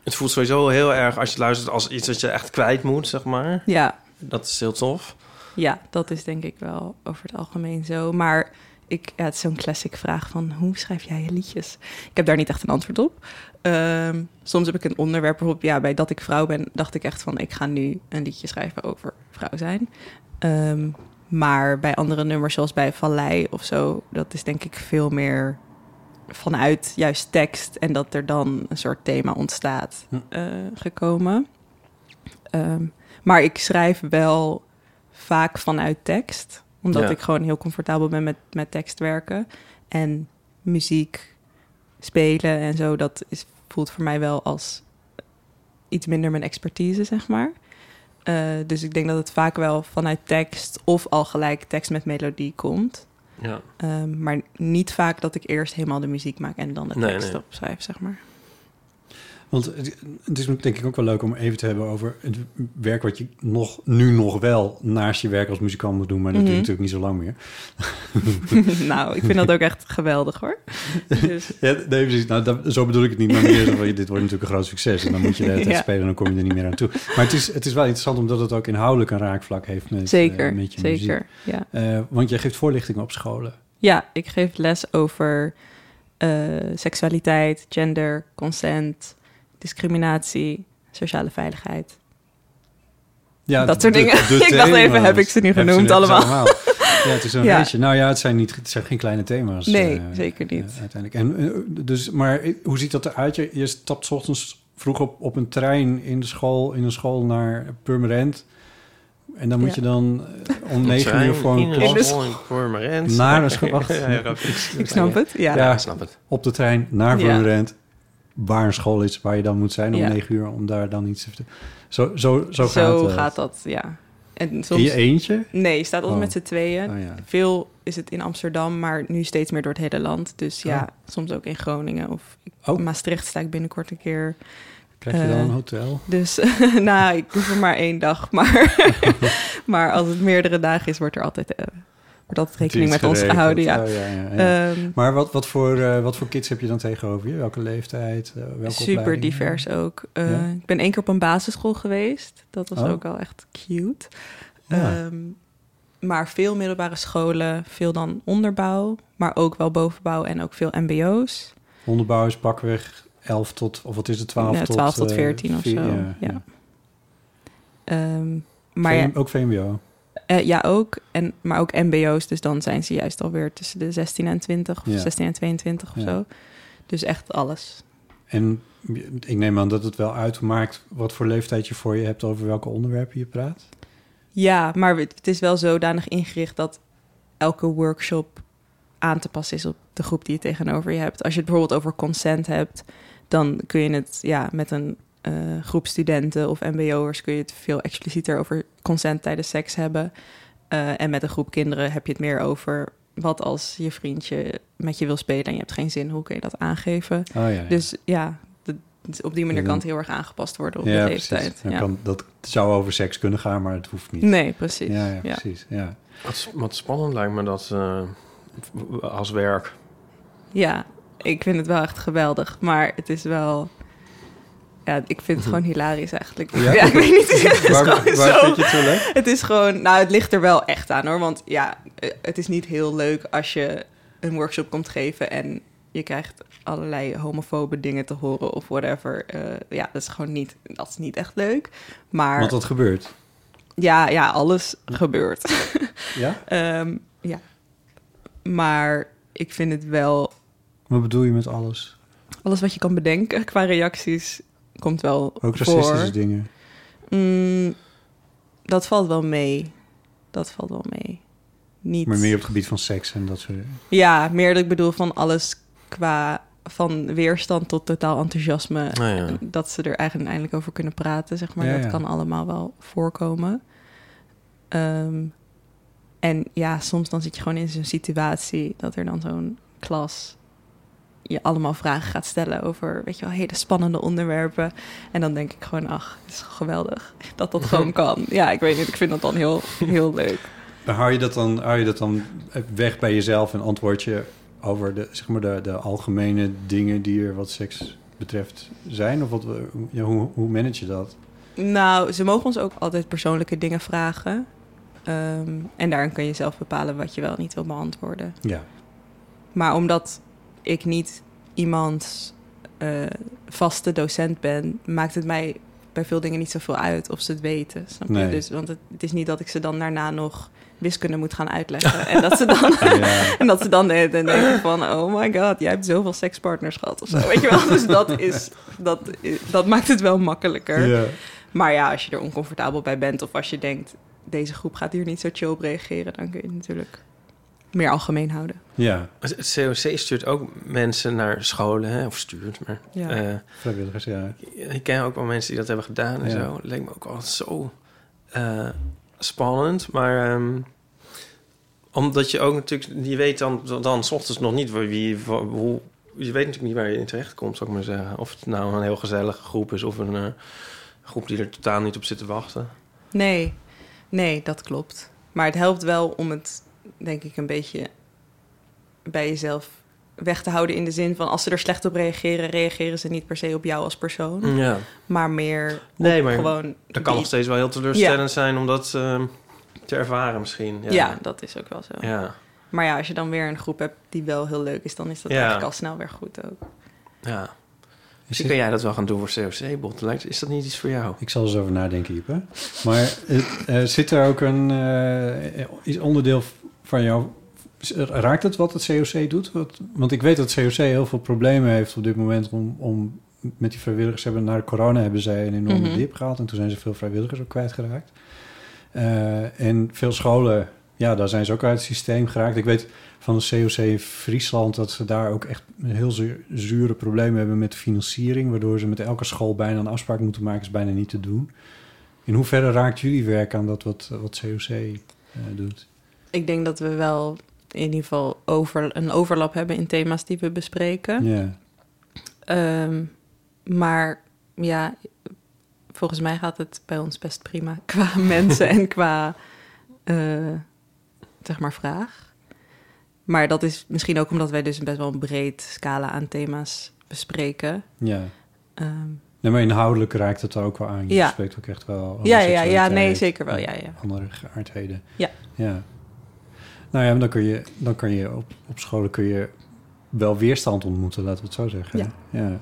Speaker 5: het voelt sowieso heel erg als je luistert als iets dat je echt kwijt moet, zeg maar.
Speaker 7: Ja,
Speaker 5: Dat is heel tof.
Speaker 7: ja, dat is denk ik wel over het algemeen zo. Maar ik, ja, het is zo'n classic vraag van hoe schrijf jij je liedjes? Ik heb daar niet echt een antwoord op. Ehm, soms heb ik een onderwerp bijvoorbeeld, ja, bij dat ik vrouw ben, dacht ik echt van ik ga nu een liedje schrijven over vrouw zijn. Ehm, maar bij andere nummers, zoals bij Vallei of zo, dat is denk ik veel meer vanuit juist tekst en dat er dan een soort thema ontstaat eh, gekomen. Ehm, maar ik schrijf wel vaak vanuit tekst, omdat
Speaker 5: Ja.
Speaker 7: ik gewoon heel comfortabel ben met, met tekst werken. En muziek spelen en zo, dat is, voelt voor mij wel als iets minder mijn expertise, zeg maar. Eh, dus ik denk dat het vaak wel vanuit tekst of al gelijk tekst met melodie komt.
Speaker 5: Ja.
Speaker 7: Ehm, maar niet vaak dat ik eerst helemaal de muziek maak en dan de
Speaker 5: Nee,
Speaker 7: tekst
Speaker 5: nee.
Speaker 7: opschrijf, zeg maar.
Speaker 6: Want het, het is denk ik ook wel leuk om even te hebben over het werk wat je nog, nu nog wel naast je werk als muzikant moet doen, maar dat
Speaker 7: Mhm.
Speaker 6: doe je natuurlijk niet zo lang meer.
Speaker 7: nou, ik vind dat ook echt geweldig hoor. Dus,
Speaker 6: Ja, nee, precies. Nou, dat, zo bedoel ik het niet. Maar meer zo van, dit wordt natuurlijk een groot succes. En dan moet je de hele tijd
Speaker 7: Ja.
Speaker 6: spelen en dan kom je er niet meer aan toe. Maar het is, het is wel interessant omdat het ook inhoudelijk een raakvlak heeft met,
Speaker 7: zeker,
Speaker 6: eh, met je muziek.
Speaker 7: zeker. Ja.
Speaker 6: Eh, want jij geeft voorlichting op scholen.
Speaker 7: ja, ik geef les over eh, seksualiteit, gender, consent, discriminatie, sociale veiligheid.
Speaker 6: Ja,
Speaker 7: Dat soort dingen. Ik dacht even, heb ik ze nu genoemd allemaal?
Speaker 6: Ja, het is een
Speaker 7: Ja.
Speaker 6: rijtje. Nou ja, het zijn, niet, het zijn geen kleine thema's.
Speaker 7: Nee,
Speaker 6: eh,
Speaker 7: zeker niet.
Speaker 6: eh, uiteindelijk. En, eh, dus, maar hoe ziet dat eruit? Je, je stapt 's ochtends vroeg op, op een trein in, de school, in een school naar Purmerend. En dan moet
Speaker 7: Ja.
Speaker 6: je dan om negen uur voor
Speaker 5: in
Speaker 6: een klas
Speaker 5: school in Purmerend.
Speaker 6: Naar een school-
Speaker 7: Ik snap het. Ja,
Speaker 6: Ja.
Speaker 5: ik snap het.
Speaker 6: op de trein naar
Speaker 7: Ja.
Speaker 6: Purmerend. Waar een school is, waar je dan moet zijn om
Speaker 7: Ja.
Speaker 6: negen uur, om daar dan iets te vertellen. Zo, zo, zo,
Speaker 7: zo,
Speaker 6: gaat,
Speaker 7: dat, ja. En
Speaker 6: In
Speaker 7: soms,
Speaker 6: je eentje?
Speaker 7: nee, je staat altijd
Speaker 6: Oh.
Speaker 7: met z'n tweeën.
Speaker 6: Oh ja.
Speaker 7: Veel is het in Amsterdam, maar nu steeds meer door het hele land. Dus ja,
Speaker 6: Oh.
Speaker 7: soms ook in Groningen of Maastricht sta ik binnenkort een keer.
Speaker 6: Krijg je dan
Speaker 7: Eh,
Speaker 6: een hotel?
Speaker 7: Dus nou, ik hoef er maar één dag. Maar, maar als het meerdere dagen is, wordt er altijd, eh, altijd rekening met ons gehouden. Ja.
Speaker 6: Oh, ja, ja, ja.
Speaker 7: Ehm,
Speaker 6: Maar wat, wat, voor, eh, wat voor kids heb je dan tegenover je? Welke leeftijd? eh, welke
Speaker 7: super
Speaker 6: opleiding?
Speaker 7: divers ook. Eh? Ik ben één keer op een basisschool geweest. Dat was
Speaker 6: Oh.
Speaker 7: ook al echt cute. Ehm, maar veel middelbare scholen, veel dan onderbouw, maar ook wel bovenbouw en ook veel mbo's.
Speaker 6: Onderbouw is pakweg 11 tot, of wat is het, 12
Speaker 7: Ja,
Speaker 6: tot...
Speaker 7: 12 tot
Speaker 6: eh,
Speaker 7: 14 of zo,
Speaker 6: Ja.
Speaker 7: Ehm, maar
Speaker 6: V- Ook VMBO.
Speaker 7: Eh, ja, ook. En, maar ook mbo's, dus dan zijn ze juist alweer tussen de 16 en 20 of
Speaker 6: Ja.
Speaker 7: 16 en 22 of
Speaker 6: Ja.
Speaker 7: zo. Dus echt alles.
Speaker 6: En ik neem aan dat het wel uitmaakt wat voor leeftijd je voor je hebt over welke onderwerpen je praat.
Speaker 7: Ja, maar het het is wel zodanig ingericht dat elke workshop aan te passen is op de groep die je tegenover je hebt. Als je het bijvoorbeeld over consent hebt, dan kun je het ja, met een eh, groep studenten of mbo'ers kun je het veel explicieter over consent tijdens seks hebben. Eh, en met een groep kinderen heb je het meer over wat als je vriendje met je wil spelen en je hebt geen zin, hoe kun je dat aangeven?
Speaker 6: Oh ja, ja.
Speaker 7: Dus ja, de- dus op die manier kan het heel erg aangepast worden op
Speaker 6: ja,
Speaker 7: de leeftijd. Ja.
Speaker 6: Kan, dat zou over seks kunnen gaan, maar het hoeft niet.
Speaker 7: Nee, precies.
Speaker 6: Ja, ja,
Speaker 7: Ja.
Speaker 6: precies. Ja.
Speaker 5: Wat, wat spannend lijkt me dat eh, als werk.
Speaker 7: Ja, ik vind het wel echt geweldig. Maar het is wel... Ja, ik vind het gewoon hilarisch eigenlijk.
Speaker 6: Ja?
Speaker 7: Ja, ik weet niet. Het is
Speaker 6: Waar,
Speaker 7: gewoon
Speaker 6: waar
Speaker 7: zo...
Speaker 6: vind je het zo leuk?
Speaker 7: Het is gewoon... Nou, het ligt er wel echt aan hoor. Want ja, eh, het is niet heel leuk als je een workshop komt geven... en je krijgt allerlei homofobe dingen te horen of whatever. Eh, ja, dat is gewoon niet... Dat is niet echt leuk. Maar
Speaker 6: Want dat gebeurt.
Speaker 7: ja, ja, alles gebeurt.
Speaker 6: Ja?
Speaker 7: Ehm, ja. Maar ik vind het wel
Speaker 6: Wat bedoel je met alles?
Speaker 7: alles wat je kan bedenken qua reacties komt wel
Speaker 6: Ook
Speaker 7: voor.
Speaker 6: racistische dingen.
Speaker 7: Mm, dat valt wel mee. Dat valt wel mee. Niet.
Speaker 6: Maar meer op het gebied van seks en dat soort
Speaker 7: Ja, meer dat ik bedoel van alles qua van weerstand tot totaal enthousiasme.
Speaker 5: Ja.
Speaker 7: Dat ze er eigenlijk eindelijk over kunnen praten, zeg maar.
Speaker 6: Ja,
Speaker 7: dat
Speaker 6: ja.
Speaker 7: kan allemaal wel voorkomen. Ehm, en ja, soms dan zit je gewoon in zo'n situatie dat er dan zo'n klas je allemaal vragen gaat stellen over, weet je wel, hele spannende onderwerpen. En dan denk ik gewoon, ach, het is geweldig dat dat gewoon kan. Ja, ik weet niet, ik vind dat dan heel, heel leuk.
Speaker 6: Maar hou je dat dan, hou je dat dan weg bij jezelf en antwoord je over de, zeg maar de, de algemene dingen die er wat seks betreft zijn? Of wat, ja, hoe, hoe manage je dat?
Speaker 7: Nou, ze mogen ons ook altijd persoonlijke dingen vragen. Ehm, en daarin kun je zelf bepalen wat je wel niet wil beantwoorden.
Speaker 6: Ja,
Speaker 7: Maar omdat ik niet iemands eh, vaste docent ben, maakt het mij bij veel dingen niet zoveel uit of ze het weten. Snap je?
Speaker 6: Nee.
Speaker 7: Dus, want het, het is niet dat ik ze dan daarna nog wiskunde moet gaan uitleggen. en, dat ze dan,
Speaker 6: Ja.
Speaker 7: en dat ze dan de hele tijd denken van... oh my god, jij hebt zoveel sekspartners gehad of zo. Weet je wel? Dus dat, is, dat, dat maakt het wel makkelijker.
Speaker 6: ja.
Speaker 7: Maar ja, als je er oncomfortabel bij bent of als je denkt... deze groep gaat hier niet zo chill op reageren... dan kun je natuurlijk meer algemeen houden.
Speaker 6: ja.
Speaker 5: Het COC stuurt ook mensen naar scholen, hè? of stuurt, maar...
Speaker 7: Ja.
Speaker 5: eh,
Speaker 6: vrijwilligers, ja.
Speaker 5: ik ken ook wel mensen die dat hebben gedaan en
Speaker 6: Ja.
Speaker 5: zo. Het leek me ook altijd zo eh, spannend, maar... ehm, omdat je ook natuurlijk... Je weet dan, dan s ochtends nog niet wie, wie, hoe... Je weet natuurlijk niet waar je in terecht komt, zou ik maar zeggen. Of het nou een heel gezellige groep is... of een eh, groep die er totaal niet op zit te wachten.
Speaker 7: Nee, nee, dat klopt. Maar het helpt wel om het, denk ik, een beetje bij jezelf weg te houden. In de zin van als ze er slecht op reageren, reageren ze niet per se op jou als persoon.
Speaker 5: Ja,
Speaker 7: Maar meer
Speaker 5: Nee, maar
Speaker 7: gewoon.
Speaker 5: dat kan
Speaker 7: die-
Speaker 5: nog steeds wel heel teleurstellend zijn om dat eh, te ervaren misschien.
Speaker 7: Ja.
Speaker 5: Ja,
Speaker 7: dat is ook wel zo.
Speaker 5: ja.
Speaker 7: Maar ja, als je dan weer een groep hebt die wel heel leuk is, dan is dat
Speaker 5: Ja.
Speaker 7: eigenlijk al snel weer goed ook.
Speaker 5: ja.
Speaker 6: Is
Speaker 5: Misschien kan jij dat wel gaan doen voor COC-bot. Lijkt- Is dat niet iets voor jou?
Speaker 6: Ik zal er eens over nadenken, Ipe. Maar eh, eh, zit er ook een eh, is onderdeel van jou... Raakt het wat het COC doet? Wat, want ik weet dat het COC heel veel problemen heeft op dit moment... om, om met die vrijwilligers hebben... Na corona hebben zij een enorme
Speaker 7: Mhm.
Speaker 6: dip gehad... en toen zijn ze veel vrijwilligers ook kwijtgeraakt. Eh en veel scholen, ja, daar zijn ze ook uit het systeem geraakt. Ik weet van de COC in Friesland... dat ze daar ook echt heel zu- zure problemen hebben met financiering... waardoor ze met elke school bijna een afspraak moeten maken... is bijna niet te doen. In hoeverre raakt jullie werk aan dat wat, wat COC eh, doet?
Speaker 7: Ik denk dat we wel in ieder geval over, een overlap hebben in thema's die we bespreken.
Speaker 6: Ja,
Speaker 7: Ehm, maar ja, volgens mij gaat het bij ons best prima qua mensen en qua eh, zeg maar vraag. Maar dat is misschien ook omdat wij dus best wel een breed scala aan thema's bespreken.
Speaker 6: ja.
Speaker 7: Ehm,
Speaker 6: Nee, maar inhoudelijk raakt het er ook wel aan. Je
Speaker 7: Ja.
Speaker 6: spreekt ook echt wel
Speaker 7: ja, ja, ja, nee, zeker wel. Ja, ja.
Speaker 6: Andere geaardheden.
Speaker 7: Ja.
Speaker 6: ja. Nou ja, dan kun je, dan kan je op, op scholen kun je wel weerstand ontmoeten, laten we het zo zeggen.
Speaker 7: Ja.
Speaker 6: ja.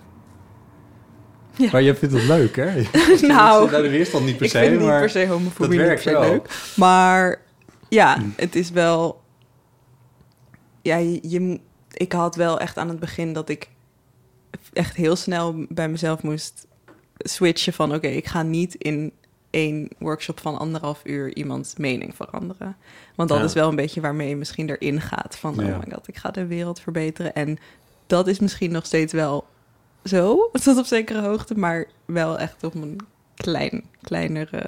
Speaker 7: Ja.
Speaker 6: Maar je vindt het leuk, hè?
Speaker 7: Nou,
Speaker 6: de weerstand niet per
Speaker 7: ik
Speaker 6: se,
Speaker 7: vind niet
Speaker 6: maar
Speaker 7: per se homofobie
Speaker 6: dat
Speaker 7: niet
Speaker 6: werkt
Speaker 7: per se
Speaker 6: wel.
Speaker 7: leuk. Maar ja,
Speaker 6: Mm.
Speaker 7: het is wel... Ja, je, ik had wel echt aan het begin dat ik echt heel snel bij mezelf moest switchen van... oké, ik ga niet in één workshop van anderhalf uur iemands mening veranderen. Want dat
Speaker 5: Ja.
Speaker 7: is wel een beetje waarmee je misschien erin gaat. Van,
Speaker 6: Ja.
Speaker 7: oh my god, ik ga de wereld verbeteren. En dat is misschien nog steeds wel zo, tot op zekere hoogte... maar wel echt op een klein, kleinere...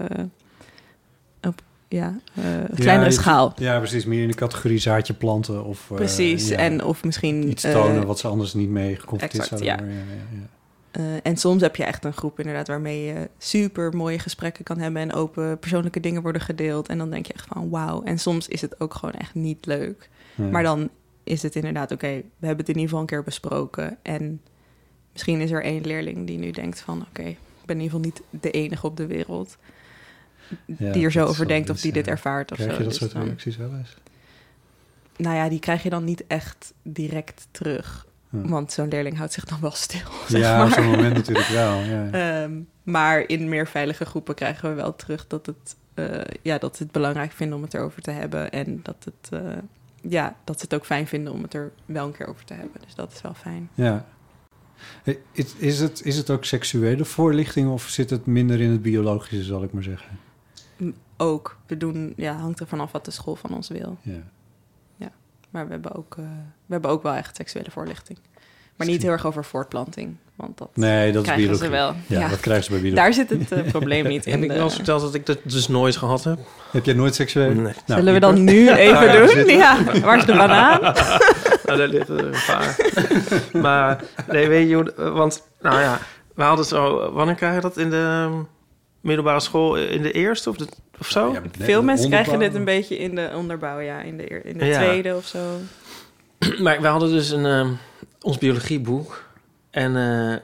Speaker 7: Op, ja, eh, kleinere schaal.
Speaker 6: Ja, precies. Meer in de categorie zaadje planten of... eh,
Speaker 7: Precies. En of misschien...
Speaker 6: iets
Speaker 7: eh,
Speaker 6: tonen wat ze anders niet mee geconfronteerd zouden
Speaker 7: ja. Eh, en soms heb je echt een groep inderdaad waarmee je super mooie gesprekken kan hebben en open persoonlijke dingen worden gedeeld. En dan denk je echt van wauw. En soms is het ook gewoon echt niet leuk.
Speaker 6: Ja.
Speaker 7: Maar dan is het inderdaad oké, we hebben het in ieder geval een keer besproken. En misschien is er één leerling die nu denkt van oké, ik ben in ieder geval niet de enige op de wereld
Speaker 6: Ja,
Speaker 7: die er zo over denkt of die dit ervaart of
Speaker 6: Krijg
Speaker 7: zo.
Speaker 6: je dat
Speaker 7: Dus
Speaker 6: soort
Speaker 7: dan-
Speaker 6: reacties wel eens?
Speaker 7: nou ja, die krijg je dan niet echt direct terug. Want zo'n leerling houdt zich dan wel stil. zeg
Speaker 6: Ja,
Speaker 7: maar.
Speaker 6: op zo'n moment natuurlijk wel. Ja.
Speaker 7: Ehm, maar in meer veilige groepen krijgen we wel terug dat, het, eh, ja, dat ze het belangrijk vinden om het erover te hebben. En dat, het, eh, ja, dat ze het ook fijn vinden om het er wel een keer over te hebben. Dus dat is wel fijn.
Speaker 6: Ja. Is, is, het, is het ook seksuele voorlichting of zit het minder in het biologische, zal ik maar zeggen?
Speaker 7: Ook, we doen, ja, hangt er vanaf wat de school van ons wil.
Speaker 6: Ja.
Speaker 7: Maar we hebben ook, eh, we hebben ook wel echt seksuele voorlichting. Maar niet heel erg over voortplanting. Want dat
Speaker 6: Nee, dat is
Speaker 7: krijgen
Speaker 6: biologie.
Speaker 7: ze wel.
Speaker 6: Ja, dat krijgen ze bij biologie.
Speaker 7: Daar zit het eh, probleem niet in.
Speaker 5: Heb ik wel eens verteld dat ik dat dus nooit gehad heb?
Speaker 6: Heb jij nooit seksueel?
Speaker 5: Nee.
Speaker 6: Nou,
Speaker 7: Zullen we dan nu even doen?
Speaker 6: zitten.
Speaker 7: Ja, waar is de banaan?
Speaker 5: Nou, daar liggen er een paar. maar nee, weet je, hoe- want nou ja, we hadden zo. Wanneer krijg je dat in de um, middelbare school? In de eerste of, de, of zo?
Speaker 6: Ja,
Speaker 7: Veel mensen krijgen dit een beetje in de onderbouw, ja. In de, in de
Speaker 5: Ja.
Speaker 7: tweede of zo.
Speaker 5: Maar we hadden dus een, um, ons biologieboek. En eh,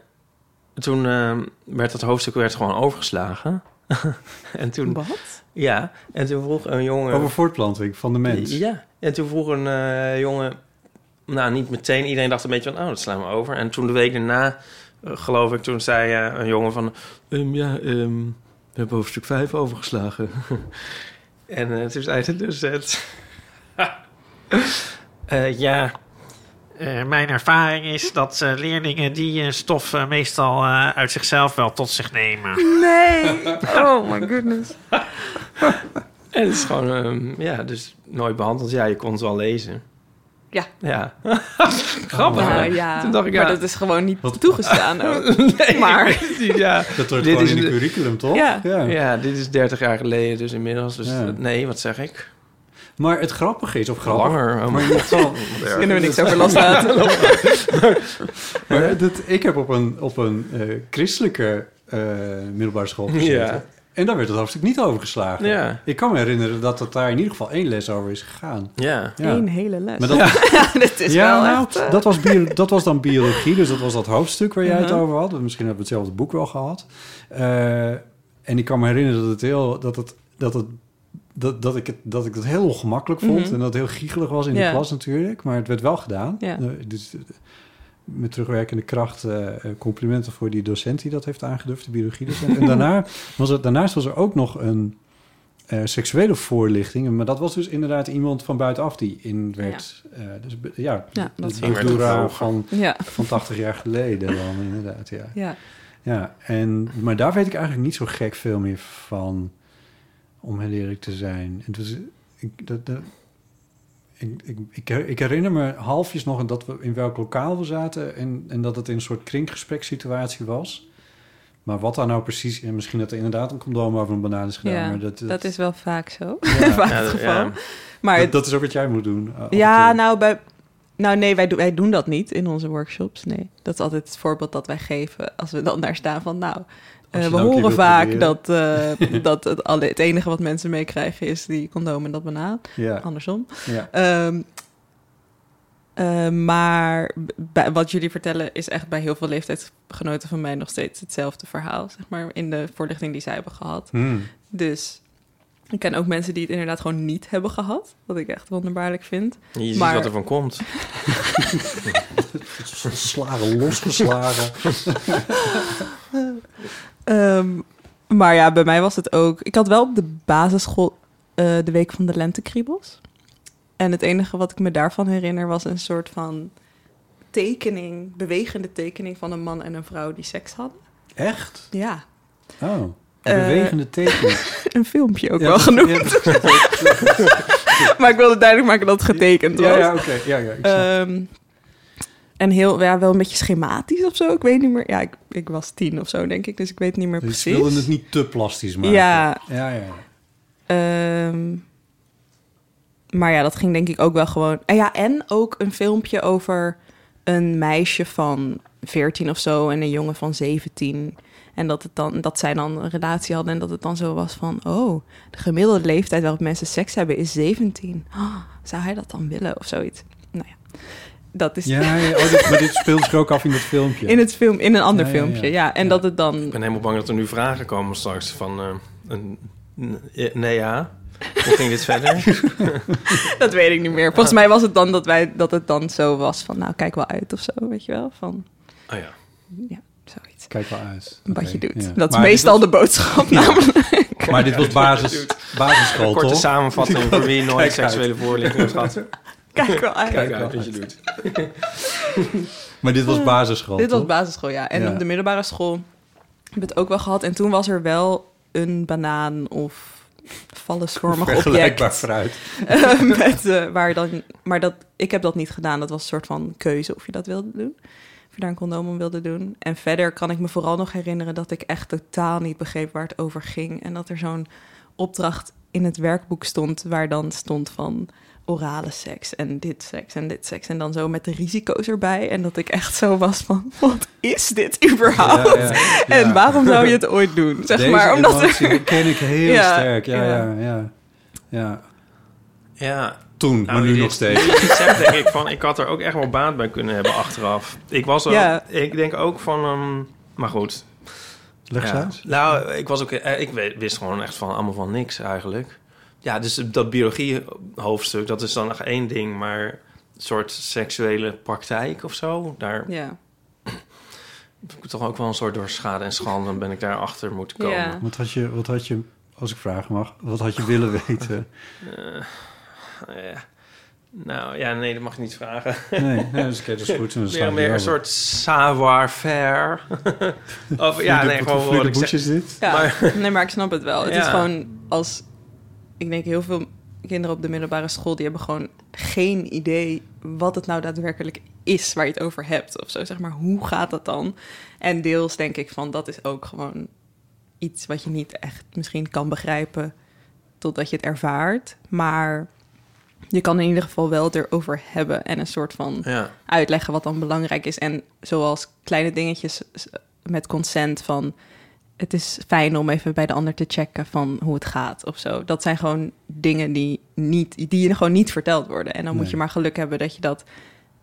Speaker 5: toen um, werd dat hoofdstuk werd gewoon overgeslagen. en toen,
Speaker 7: Wat?
Speaker 5: ja, en toen vroeg een jongen.
Speaker 6: Over voortplanting van de mens.
Speaker 5: Ja, en toen vroeg een eh, jongen, nou niet meteen, iedereen dacht een beetje van, oh, dat slaan we over. En toen de week daarna, eh, geloof ik, toen zei eh, een jongen van, "Ehm, ja, ehm, we hebben hoofdstuk 5 overgeslagen. en eh, toen zei de docent, "Eh, ja,
Speaker 9: Eh, mijn ervaring is dat eh, leerlingen die eh, stof meestal eh, uit zichzelf wel tot zich nemen.
Speaker 7: Nee! Oh my goodness.
Speaker 5: en het is gewoon, ehm, ja, dus nooit behandeld. Ja, je kon het wel lezen.
Speaker 7: Ja.
Speaker 5: Ja. Grappig. hè?
Speaker 7: Nou ja,
Speaker 5: Toen dacht ik,
Speaker 7: maar
Speaker 5: ja.
Speaker 7: dat is gewoon niet
Speaker 6: Wat-
Speaker 7: toegestaan ook.
Speaker 5: Nee,
Speaker 7: Maar-
Speaker 5: ja.
Speaker 6: Dat wordt
Speaker 5: Dit
Speaker 6: gewoon
Speaker 5: is
Speaker 6: in de
Speaker 5: de-
Speaker 6: curriculum, toch?
Speaker 7: Ja.
Speaker 5: Ja, dit is 30 jaar geleden dus inmiddels. Dus
Speaker 6: Ja.
Speaker 5: nee, wat zeg ik?
Speaker 6: Maar het grappige is, of grappig...
Speaker 5: Langer. oh,
Speaker 6: Maar je zal,
Speaker 7: Kunnen we niks over loslaten?
Speaker 6: maar dat, ik heb op een, op een eh, christelijke eh, middelbare school gezeten. En daar werd het hoofdstuk niet overgeslagen.
Speaker 5: Ja.
Speaker 6: Ik kan me herinneren dat het daar in ieder geval één les over is gegaan.
Speaker 5: Ja.
Speaker 6: Ja.
Speaker 7: Eén hele les.
Speaker 6: Maar dat,
Speaker 7: Ja, dit is
Speaker 6: ja,
Speaker 7: wel
Speaker 6: nou,
Speaker 7: echt... eh,
Speaker 6: dat, was bio, dat was dan biologie, dus dat was dat hoofdstuk waar jij het
Speaker 7: Mhm.
Speaker 6: over had. Misschien hebben we hetzelfde boek wel gehad. Eh, en ik kan me herinneren dat het heel, dat het, dat het, dat, dat ik het, dat ik het heel ongemakkelijk vond
Speaker 7: Mhm.
Speaker 6: en dat het heel giechelig was in de klas natuurlijk, maar het werd wel gedaan.
Speaker 7: Ja.
Speaker 6: Eh, dus, met terugwerkende kracht eh, eh, complimenten voor die docent die dat heeft aangedurfd, de biologiedocent. en daarna was het, daarnaast was er ook nog een eh, seksuele voorlichting, maar dat was dus inderdaad iemand van buitenaf die in werd. eh, dus ja,
Speaker 7: Ja, dat
Speaker 6: de van,
Speaker 7: Ja,
Speaker 6: van 80 jaar geleden dan inderdaad, ja.
Speaker 7: ja.
Speaker 6: ja en, maar daar weet ik eigenlijk niet zo gek veel meer van, om heel eerlijk te zijn. Het was, ik, dat, dat, ik, ik, ik, her- ik herinner me halfjes nog dat we in welk lokaal we zaten en, en dat het in een soort kringgesprekssituatie was. Maar wat daar nou precies, en misschien dat er inderdaad een condoom over een banaan is gedaan.
Speaker 7: Ja,
Speaker 6: maar dat,
Speaker 7: dat is wel vaak zo.
Speaker 6: Ja.
Speaker 7: vaak
Speaker 5: Ja,
Speaker 7: het
Speaker 5: dat-
Speaker 7: geval.
Speaker 5: ja.
Speaker 7: Maar
Speaker 6: dat, dat is ook wat jij moet doen. eh,
Speaker 7: ja, nou, bij, nou nee, wij, doen- wij doen dat niet in onze workshops. Nee, dat is altijd het voorbeeld dat wij geven als we dan daar staan van, nou, eh, we
Speaker 6: nou
Speaker 7: horen vaak dat, eh, dat het, alle, het enige wat mensen meekrijgen is die condoom en dat banaan.
Speaker 6: Ja,
Speaker 7: Andersom.
Speaker 6: ja.
Speaker 7: Ehm, eh, maar bij, wat jullie vertellen is echt bij heel veel leeftijdsgenoten van mij nog steeds hetzelfde verhaal, zeg maar, in de voorlichting die zij hebben gehad.
Speaker 6: Hmm.
Speaker 7: Dus ik ken ook mensen die het inderdaad gewoon niet hebben gehad, wat ik echt wonderbaarlijk vind.
Speaker 5: Je ziet
Speaker 7: Maar-
Speaker 5: wat er van komt.
Speaker 6: Slagen losgeslagen.
Speaker 7: Ehm, maar ja, bij mij was het ook. Ik had wel op de basisschool eh, de week van de lentekriebels. En het enige wat ik me daarvan herinner was een soort van tekening, bewegende tekening van een man en een vrouw die seks hadden.
Speaker 6: Echt?
Speaker 7: Ja,
Speaker 6: Oh, een
Speaker 7: Eh,
Speaker 6: bewegende teken.
Speaker 7: een filmpje ook
Speaker 6: Ja,
Speaker 7: wel genoemd. maar ik wilde duidelijk maken dat het getekend was.
Speaker 6: Ja, ja, oké. Ja, ja, ik snap.
Speaker 7: Ehm, en heel, ja, wel een beetje schematisch of zo. Ik weet niet meer. Ja, ik, ik was tien of zo, denk ik. Dus ik weet niet meer
Speaker 6: Dus ze
Speaker 7: precies.
Speaker 6: wilden het niet te plastisch maken.
Speaker 7: Ja.
Speaker 6: Ja, ja, ja.
Speaker 7: Ehm, maar ja, dat ging denk ik ook wel gewoon. En ja, en ook een filmpje over een meisje van 14 of zo en een jongen van 17. En dat, het dan, dat zij dan een relatie hadden en dat het dan zo was van... oh, de gemiddelde leeftijd waarop mensen seks hebben is 17. Oh, zou hij dat dan willen of zoiets? Nou ja, dat is
Speaker 6: Ja, ja, oh, dit, maar dit speelt zich ook af in dat filmpje.
Speaker 7: in het film, in een ander
Speaker 6: Ja, ja, ja.
Speaker 7: filmpje, ja. En
Speaker 6: Ja.
Speaker 7: dat het dan...
Speaker 5: Ik ben helemaal bang dat er nu vragen komen straks van... eh, een, nee, ja. Hoe ging dit verder?
Speaker 7: Dat weet ik niet meer. Volgens mij was het dan dat, wij, dat het dan zo was van... nou, kijk wel uit of zo, weet je wel? Van,
Speaker 5: Oh ja.
Speaker 7: ja, zoiets.
Speaker 6: Kijk wel uit.
Speaker 7: Wat je doet.
Speaker 6: ja.
Speaker 7: Dat is
Speaker 6: Maar
Speaker 7: meestal
Speaker 6: was-
Speaker 7: de boodschap namelijk.
Speaker 6: Maar dit was basis, basisschool,
Speaker 5: Korte
Speaker 6: toch?
Speaker 5: samenvatting voor wie nooit seksuele voorlichting heeft gehad.
Speaker 7: Kijk wel uit.
Speaker 5: Kijk uit wat je doet.
Speaker 6: Maar dit was basisschool,
Speaker 7: Dit was basisschool, ja. En
Speaker 6: Ja.
Speaker 7: op de middelbare school heb ik het ook wel gehad. En toen was er wel een banaan of
Speaker 6: Vergelijkbaar
Speaker 7: object.
Speaker 6: fruit.
Speaker 7: eh, met, eh, waar dan, maar dat, ik heb dat niet gedaan. Dat was een soort van keuze of je dat wilde doen. of je daar een condoom om wilde doen. En verder kan ik me vooral nog herinneren dat ik echt totaal niet begreep waar het over ging. En dat er zo'n opdracht in het werkboek stond waar dan stond van orale seks en dit seks en dit seks. En dan zo met de risico's erbij. En dat ik echt zo was van, wat is dit überhaupt?
Speaker 6: Ja, ja,
Speaker 7: En waarom zou je het ooit doen? Zeg
Speaker 6: Deze
Speaker 7: maar, omdat er...
Speaker 6: ken ik heel
Speaker 7: Ja,
Speaker 6: sterk. Ja,
Speaker 7: ja.
Speaker 6: ja, ja. ja.
Speaker 5: Ja,
Speaker 6: Toen, maar nu
Speaker 5: dit-
Speaker 6: nog steeds.
Speaker 5: dit zegt denk ik van, ik had er ook echt wel baat bij kunnen hebben achteraf. Ik was
Speaker 7: Ja.
Speaker 5: ik denk ook van, ehm, maar goed.
Speaker 6: Leg.
Speaker 5: Nou, ik was ook, eh, ik wist gewoon echt van allemaal van niks eigenlijk. Ja, dus dat biologie hoofdstuk, dat is dan nog één ding, maar een soort seksuele praktijk of zo, daar
Speaker 7: Ja.
Speaker 5: ik toch ook wel een soort door schade en schande ben ik daar achter moeten komen.
Speaker 7: Ja.
Speaker 6: Wat had je, wat had je, als ik vragen mag, wat had je willen weten?
Speaker 5: Eh, ja. Nou ja, nee, dat mag je niet vragen.
Speaker 6: Nee, nee dat is, oké, dat is goed.
Speaker 5: Meer, meer een
Speaker 6: over.
Speaker 5: soort savoir-faire. of ja, nee, gewoon
Speaker 6: voor
Speaker 5: wat ik
Speaker 6: boetje
Speaker 5: zeg.
Speaker 6: is dit?
Speaker 7: Ja,
Speaker 5: Maar-
Speaker 7: nee, maar ik snap het wel. Het is gewoon als... Ik denk heel veel kinderen op de middelbare school... die hebben gewoon geen idee wat het nou daadwerkelijk is... waar je het over hebt of zo. Zeg maar, hoe gaat dat dan? En deels denk ik van, dat is ook gewoon iets... wat je niet echt misschien kan begrijpen... totdat je het ervaart. Maar je kan in ieder geval wel het erover hebben... en een soort van
Speaker 5: Ja.
Speaker 7: uitleggen wat dan belangrijk is. En zoals kleine dingetjes s- met consent van... het is fijn om even bij de ander te checken van hoe het gaat of zo. Dat zijn gewoon dingen die, niet, die je gewoon niet verteld worden. En dan moet je maar geluk hebben dat je dat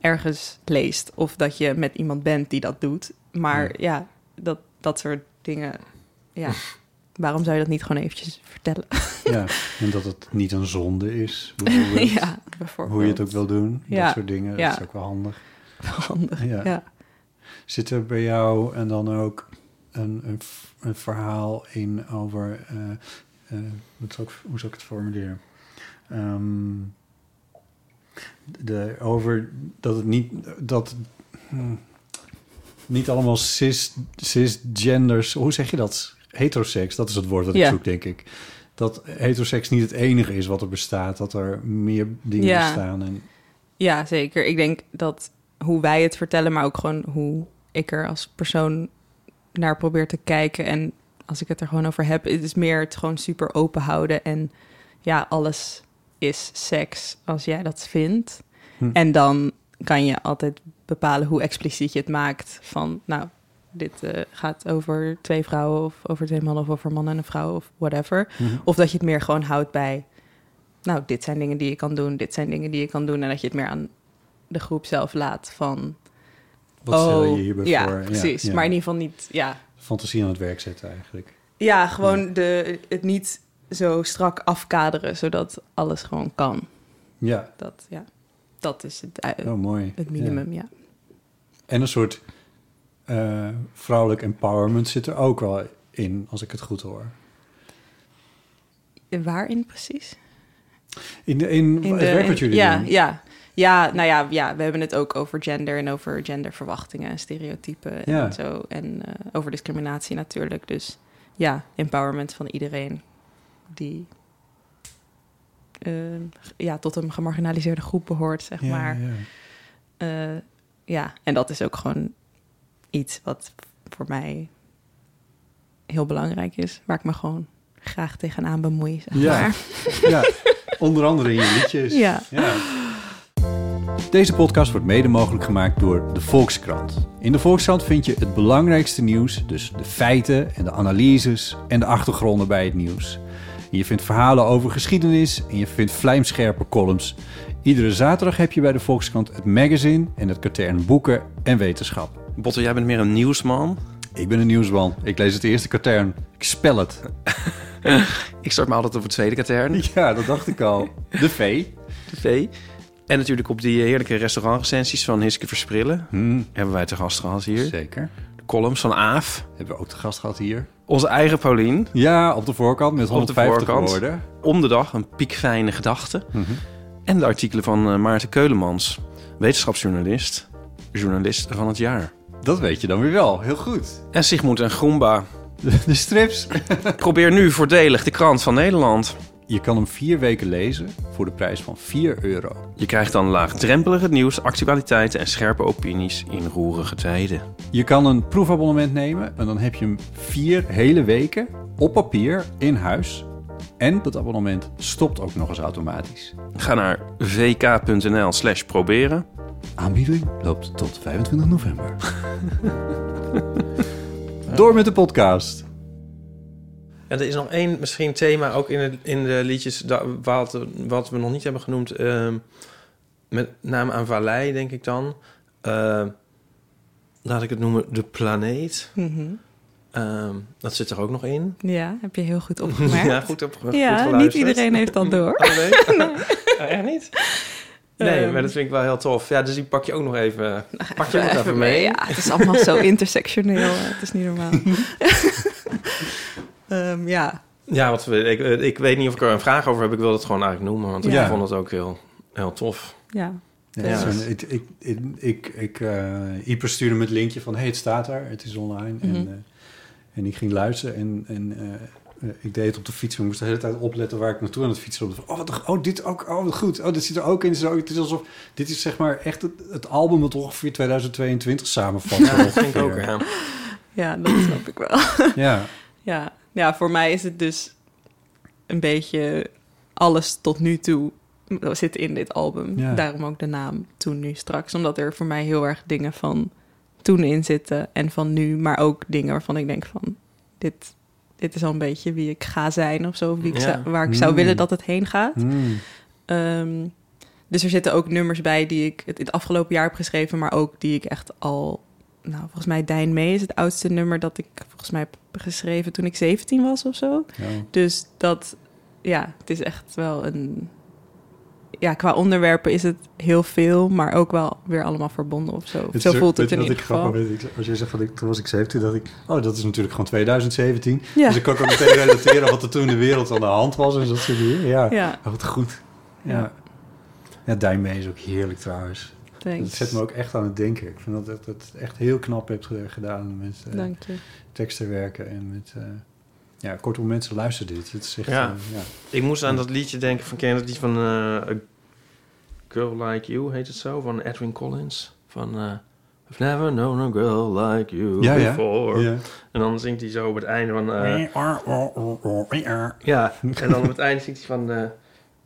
Speaker 7: ergens leest... of dat je met iemand bent die dat doet. Maar
Speaker 6: Ja.
Speaker 7: ja, dat, dat soort dingen... Ja, waarom zou je dat niet gewoon eventjes vertellen?
Speaker 6: Ja, en dat het niet een zonde is, bijvoorbeeld.
Speaker 7: ja, bijvoorbeeld.
Speaker 6: Hoe je het ook wil doen,
Speaker 7: Ja.
Speaker 6: dat soort dingen.
Speaker 7: Ja.
Speaker 6: Dat is ook wel handig.
Speaker 7: Handig,
Speaker 6: Ja.
Speaker 7: ja.
Speaker 6: Zit er bij jou en dan ook een, een, verhaal in over... eh, wat zou ik, hoe zou ik het formuleren? Ehm, de, over dat het niet... Dat, hmm, niet allemaal cis, cisgenders... Hoe zeg je dat? Heteroseks, dat is het woord dat ik
Speaker 7: Ja.
Speaker 6: zoek, denk ik. Dat heteroseks niet het enige is wat er bestaat. Dat er meer dingen
Speaker 7: Ja.
Speaker 6: bestaan. En,
Speaker 7: Ja, zeker. Ik denk dat hoe wij het vertellen, maar ook gewoon hoe ik er als persoon naar probeer te kijken. En als ik het er gewoon over heb, het is meer het gewoon super open houden. En ja, alles is seks als jij dat vindt.
Speaker 6: Hm.
Speaker 7: En dan kan je altijd bepalen hoe expliciet je het maakt. Van nou, dit eh, gaat over twee vrouwen of over twee mannen of over man en een vrouw of whatever.
Speaker 6: Mhm.
Speaker 7: Of dat je het meer gewoon houdt bij, nou, dit zijn dingen die je kan doen, dit zijn dingen die je kan doen. En dat je het meer aan de groep zelf laat van,
Speaker 6: Wat stel je
Speaker 7: oh,
Speaker 6: hierbij
Speaker 7: ja,
Speaker 6: voor?
Speaker 7: precies.
Speaker 6: ja.
Speaker 7: Maar in ieder geval niet, ja.
Speaker 6: Fantasie aan het werk zetten eigenlijk.
Speaker 7: Ja, gewoon de, het niet zo strak afkaderen, zodat alles gewoon kan.
Speaker 6: Ja,
Speaker 7: Dat, ja, dat is het, eh,
Speaker 6: oh mooi.
Speaker 7: het minimum, ja.
Speaker 6: En een soort eh, vrouwelijk empowerment zit er ook wel in, als ik het goed hoor.
Speaker 7: En Waarin precies?
Speaker 6: In, de, in,
Speaker 7: In
Speaker 6: het
Speaker 7: de-
Speaker 6: werk wat jullie
Speaker 7: ja,
Speaker 6: doen.
Speaker 7: Ja, ja, nou ja, ja, we hebben het ook over gender en over genderverwachtingen en stereotypen
Speaker 6: Ja.
Speaker 7: en zo. En eh, over discriminatie natuurlijk. Dus ja, empowerment van iedereen die eh, ja, tot een gemarginaliseerde groep behoort, zeg
Speaker 6: Ja,
Speaker 7: maar.
Speaker 6: ja.
Speaker 7: Eh, ja, en dat is ook gewoon iets wat voor mij heel belangrijk is. Waar ik me gewoon graag tegenaan bemoei, zeg
Speaker 6: Ja.
Speaker 7: maar.
Speaker 6: ja, onder andere in je liedjes.
Speaker 7: Ja.
Speaker 6: Deze podcast wordt mede mogelijk gemaakt door de Volkskrant. In de Volkskrant vind je het belangrijkste nieuws, dus de feiten en de analyses en de achtergronden bij het nieuws. En je vindt verhalen over geschiedenis en je vindt vlijmscherpe columns. Iedere zaterdag heb je bij de Volkskrant het magazine en het katern boeken en wetenschap.
Speaker 5: Botte, jij bent meer een nieuwsman.
Speaker 6: Ik ben een nieuwsman. Ik lees het eerste katern. Ik spel het.
Speaker 5: Ik start me altijd op het tweede katern,
Speaker 6: Ja, dat dacht ik al. De V.
Speaker 5: tv. En natuurlijk op die heerlijke restaurantrecensies van Hiske Versprillen.
Speaker 6: Hm,
Speaker 5: Hebben wij te gast gehad hier.
Speaker 6: zeker.
Speaker 5: De columns van Aaf.
Speaker 6: Hebben we ook te gast gehad hier.
Speaker 5: Onze eigen Paulien.
Speaker 6: Ja, op de voorkant met
Speaker 5: Op de
Speaker 6: 150
Speaker 5: voorkant.
Speaker 6: woorden.
Speaker 5: Om de dag een piekfijne gedachte.
Speaker 6: Mhm.
Speaker 5: En de artikelen van eh, Maarten Keulemans. Wetenschapsjournalist. Journalist van het jaar.
Speaker 6: Dat weet je dan weer wel. Heel goed.
Speaker 5: En Sigmund en Groenba.
Speaker 6: De, de strips.
Speaker 5: Probeer nu voordelig de krant van Nederland.
Speaker 6: Je kan hem vier weken lezen voor de prijs van 4 euro.
Speaker 10: Je krijgt dan laagdrempelig het nieuws, actualiteiten en scherpe opinies in roerige tijden.
Speaker 6: Je kan een proefabonnement nemen en dan heb je hem vier hele weken op papier in huis. En dat abonnement stopt ook nog eens automatisch.
Speaker 10: Ga naar vk.nl slash proberen.
Speaker 6: Aanbieding loopt tot 25 november. Door met de podcast.
Speaker 5: Ja, er is nog één misschien thema ook in, het, in de liedjes wat, wat we nog niet hebben genoemd. ehm, met name aan Vallei, denk ik dan. Eh, laat ik het noemen de planeet.
Speaker 7: Mhm.
Speaker 5: Ehm, dat zit er ook nog in.
Speaker 7: Ja, heb je heel goed opgemerkt.
Speaker 5: ja, goed, op, goed
Speaker 7: Ja, niet iedereen heeft dat door.
Speaker 5: Oh, nee? Oh, echt niet? Nee,
Speaker 7: Ehm.
Speaker 5: maar dat vind ik wel heel tof. Ja, dus die pak je ook nog even, pak je ook nog even mee.
Speaker 7: Ja, het is allemaal zo intersectioneel. Het is niet normaal. Ehm, ja,
Speaker 5: Ja, wat, we- ik, ik weet niet of ik er een vraag over heb. Ik wil het gewoon eigenlijk noemen, want
Speaker 7: Ja.
Speaker 5: ik vond het ook heel, heel tof.
Speaker 7: ja.
Speaker 6: Ja, ik, ik, ik, ik, ik eh, Ieper stuurde me het linkje van... hey, het staat daar, het is online.
Speaker 7: Mhm.
Speaker 6: en, eh, en ik ging luisteren en, en eh, eh, ik deed het op de fiets. maar Ik moest de hele tijd opletten waar ik naartoe aan het fietsen was. Oh, wat, oh, dit ook, oh, goed. Oh, dit zit er ook in. Zo, het is alsof, dit is zeg maar echt het, het album dat ongeveer 2022 samenvat.
Speaker 5: Ja, dat vind ik ook, ja.
Speaker 7: ja, dat snap ik wel.
Speaker 6: Ja,
Speaker 7: Ja. Ja, voor mij is het dus een beetje alles tot nu toe zit in dit album.
Speaker 6: Ja.
Speaker 7: Daarom ook de naam Toen Nu Straks. Omdat er voor mij heel erg dingen van toen in zitten en van nu. Maar ook dingen waarvan ik denk van... dit, dit is al een beetje wie ik ga zijn of zo. Wie ik
Speaker 5: Ja.
Speaker 7: zou- waar ik zou
Speaker 6: Mm.
Speaker 7: willen dat het heen gaat.
Speaker 6: Mm.
Speaker 7: Ehm, dus er zitten ook nummers bij die ik het, het afgelopen jaar heb geschreven, maar ook die ik echt al. Nou, volgens mij Dijn Mee is het oudste nummer dat ik volgens mij heb geschreven toen ik 17 was of zo.
Speaker 6: ja.
Speaker 7: Dus dat, ja, het is echt wel een. Ja, qua onderwerpen is het heel veel, maar ook wel weer allemaal verbonden of zo.
Speaker 6: Het
Speaker 7: zo voelt het in
Speaker 6: wat
Speaker 7: ieder
Speaker 6: ik
Speaker 7: geval.
Speaker 6: grappig vind? Ik- Als je zegt van ik, toen was ik 17, dacht ik, oh, dat is natuurlijk gewoon 2017.
Speaker 7: Ja.
Speaker 6: Dus ik kan ook meteen relateren wat er toen in de wereld aan de hand was en dat soort dingen. Ja,
Speaker 7: Ja,
Speaker 6: Oh, wat goed. Ja.
Speaker 7: Ja.
Speaker 6: Ja, Dijnmee is ook heerlijk trouwens. Dat zet me ook echt aan het denken. Ik vind dat dat het echt heel knap hebt ge- gedaan met eh,
Speaker 7: Dank je.
Speaker 6: teksten werken en met... eh, ja, kortom, mensen luisteren dit. Het is echt...
Speaker 5: Ja.
Speaker 6: eh, ja.
Speaker 5: Ik moest aan dat liedje denken van, ken je dat lied van eh, A Girl Like You, heet het zo? Van Edwin Collins. Van eh, I've never known a girl like you
Speaker 6: Ja, ja.
Speaker 5: before.
Speaker 6: Ja.
Speaker 5: En dan zingt hij zo op het einde van... eh, ja, en dan op het einde zingt hij van... eh,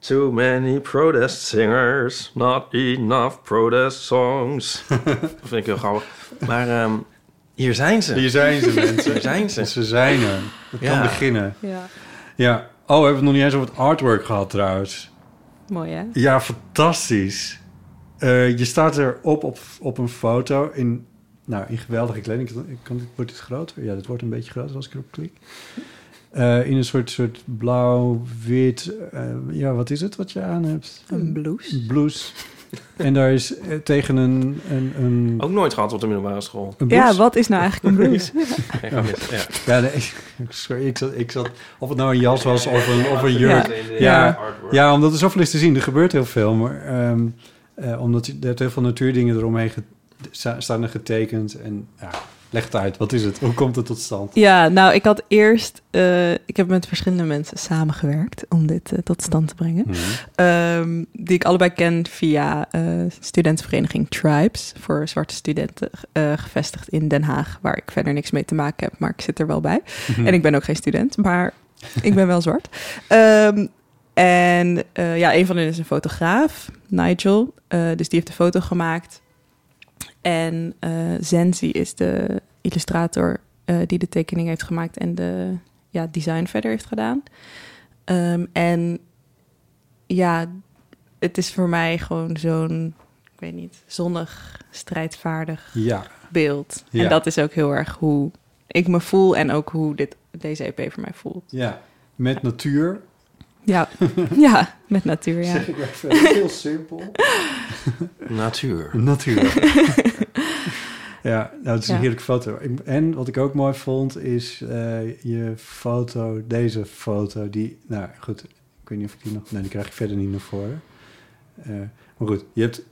Speaker 5: Too many protest singers, not enough protest songs. dat vind ik heel grappig. Maar ehm, hier zijn ze.
Speaker 6: Hier zijn ze, mensen.
Speaker 5: Hier zijn ze.
Speaker 6: Ze zijn er. Het kan
Speaker 5: Ja.
Speaker 6: beginnen.
Speaker 7: Ja,
Speaker 6: Ja. Oh, we hebben het nog niet eens over het artwork gehad trouwens.
Speaker 7: mooi hè?
Speaker 6: Ja, fantastisch. Eh, je staat erop op, op een foto in, nou, in geweldige kleding. Kan, kan dit, wordt dit groter? Ja, dit wordt een beetje groter als ik erop klik. Eh, in een soort, soort blauw-wit... eh, ja, wat is het wat je aan hebt?
Speaker 7: Een blouse.
Speaker 6: blouse. en daar is eh, tegen een... een, een
Speaker 5: Ook nooit gehad op de middelbare school.
Speaker 6: een
Speaker 7: Ja, wat is nou eigenlijk een blouse?
Speaker 5: Ja.
Speaker 6: Ja, nee, sorry, ik zat, ik zat... Of het nou een jas was of een, of een jurk.
Speaker 7: Ja.
Speaker 6: Ja, ja, omdat er zoveel is te zien. Er gebeurt heel veel, maar ehm, eh, omdat je, er hebt heel veel natuurdingen eromheen staan er getekend. En ja, leg het uit. Wat is het? Hoe komt het tot stand?
Speaker 7: Ja, nou, ik had eerst... eh, ik heb met verschillende mensen samengewerkt om dit eh, tot stand te brengen. Ehm, die ik allebei ken via eh studentenvereniging Tribes... voor zwarte studenten, gevestigd in Den Haag... waar ik verder niks mee te maken heb, maar ik zit er wel bij. En ik ben ook geen student, maar ik ben wel zwart. Ehm, en ja, een van hen is een fotograaf, Nigel. Dus die heeft de foto gemaakt. En eh Zenzi is de illustrator eh, die de tekening heeft gemaakt en de ja, design verder heeft gedaan. Ehm, en ja, het is voor mij gewoon zo'n, ik weet niet, zonnig, strijdvaardig
Speaker 6: Ja,
Speaker 7: beeld.
Speaker 6: Ja.
Speaker 7: En dat is ook heel erg hoe ik me voel en ook hoe dit, deze EP voor mij voelt.
Speaker 6: ja. Met natuur.
Speaker 7: Ja, ja met natuur, ja.
Speaker 6: Zeg ik even heel simpel.
Speaker 5: Natuur.
Speaker 6: Natuur. ja, nou, het is een
Speaker 7: Ja.
Speaker 6: heerlijke foto. En wat ik ook mooi vond, is eh, je foto, deze foto, die... Nou, goed, ik weet niet of ik die nog... Nee, die krijg ik verder niet naar voren. Eh, maar goed, je hebt...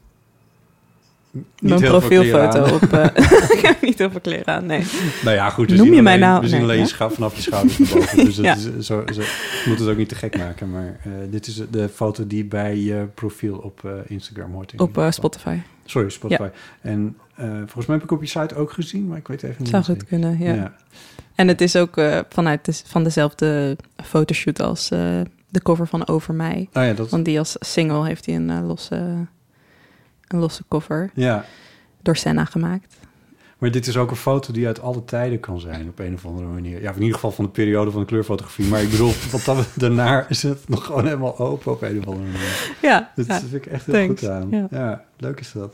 Speaker 7: Mijn profielfoto op... eh, ik heb niet heel veel kleren aan, nee.
Speaker 6: Nou ja, goed. we
Speaker 7: Noem je mij nou...
Speaker 6: We zien
Speaker 7: nee,
Speaker 6: alleen je vanaf je schouders naar boven. Dus is, zo, zo, je moet het ook niet te gek maken. Maar eh, dit is de foto die bij je profiel op eh, Instagram hoort. in
Speaker 7: Op eh. Spotify.
Speaker 6: Sorry, Spotify. En eh, volgens mij heb ik op je site ook gezien, maar ik weet even niet.
Speaker 7: Zou
Speaker 6: zeker.
Speaker 7: goed kunnen,
Speaker 6: ja.
Speaker 7: En het is ook eh, vanuit de, van dezelfde fotoshoot als eh, de cover van Over Mij.
Speaker 6: Oh ja, dat-
Speaker 7: Want die als single heeft hij een, eh, losse, een losse cover.
Speaker 6: Ja.
Speaker 7: Door Senna gemaakt.
Speaker 6: Maar dit is ook een foto die uit alle tijden kan zijn op een of andere manier. Ja, in ieder geval van de periode van de kleurfotografie. Maar ik bedoel, wat dan, daarna is het nog gewoon helemaal open op een of andere manier.
Speaker 7: Ja,
Speaker 6: Dat
Speaker 7: ja.
Speaker 6: vind ik echt heel
Speaker 7: Thanks.
Speaker 6: goed aan.
Speaker 7: Ja.
Speaker 6: Ja. leuk is dat.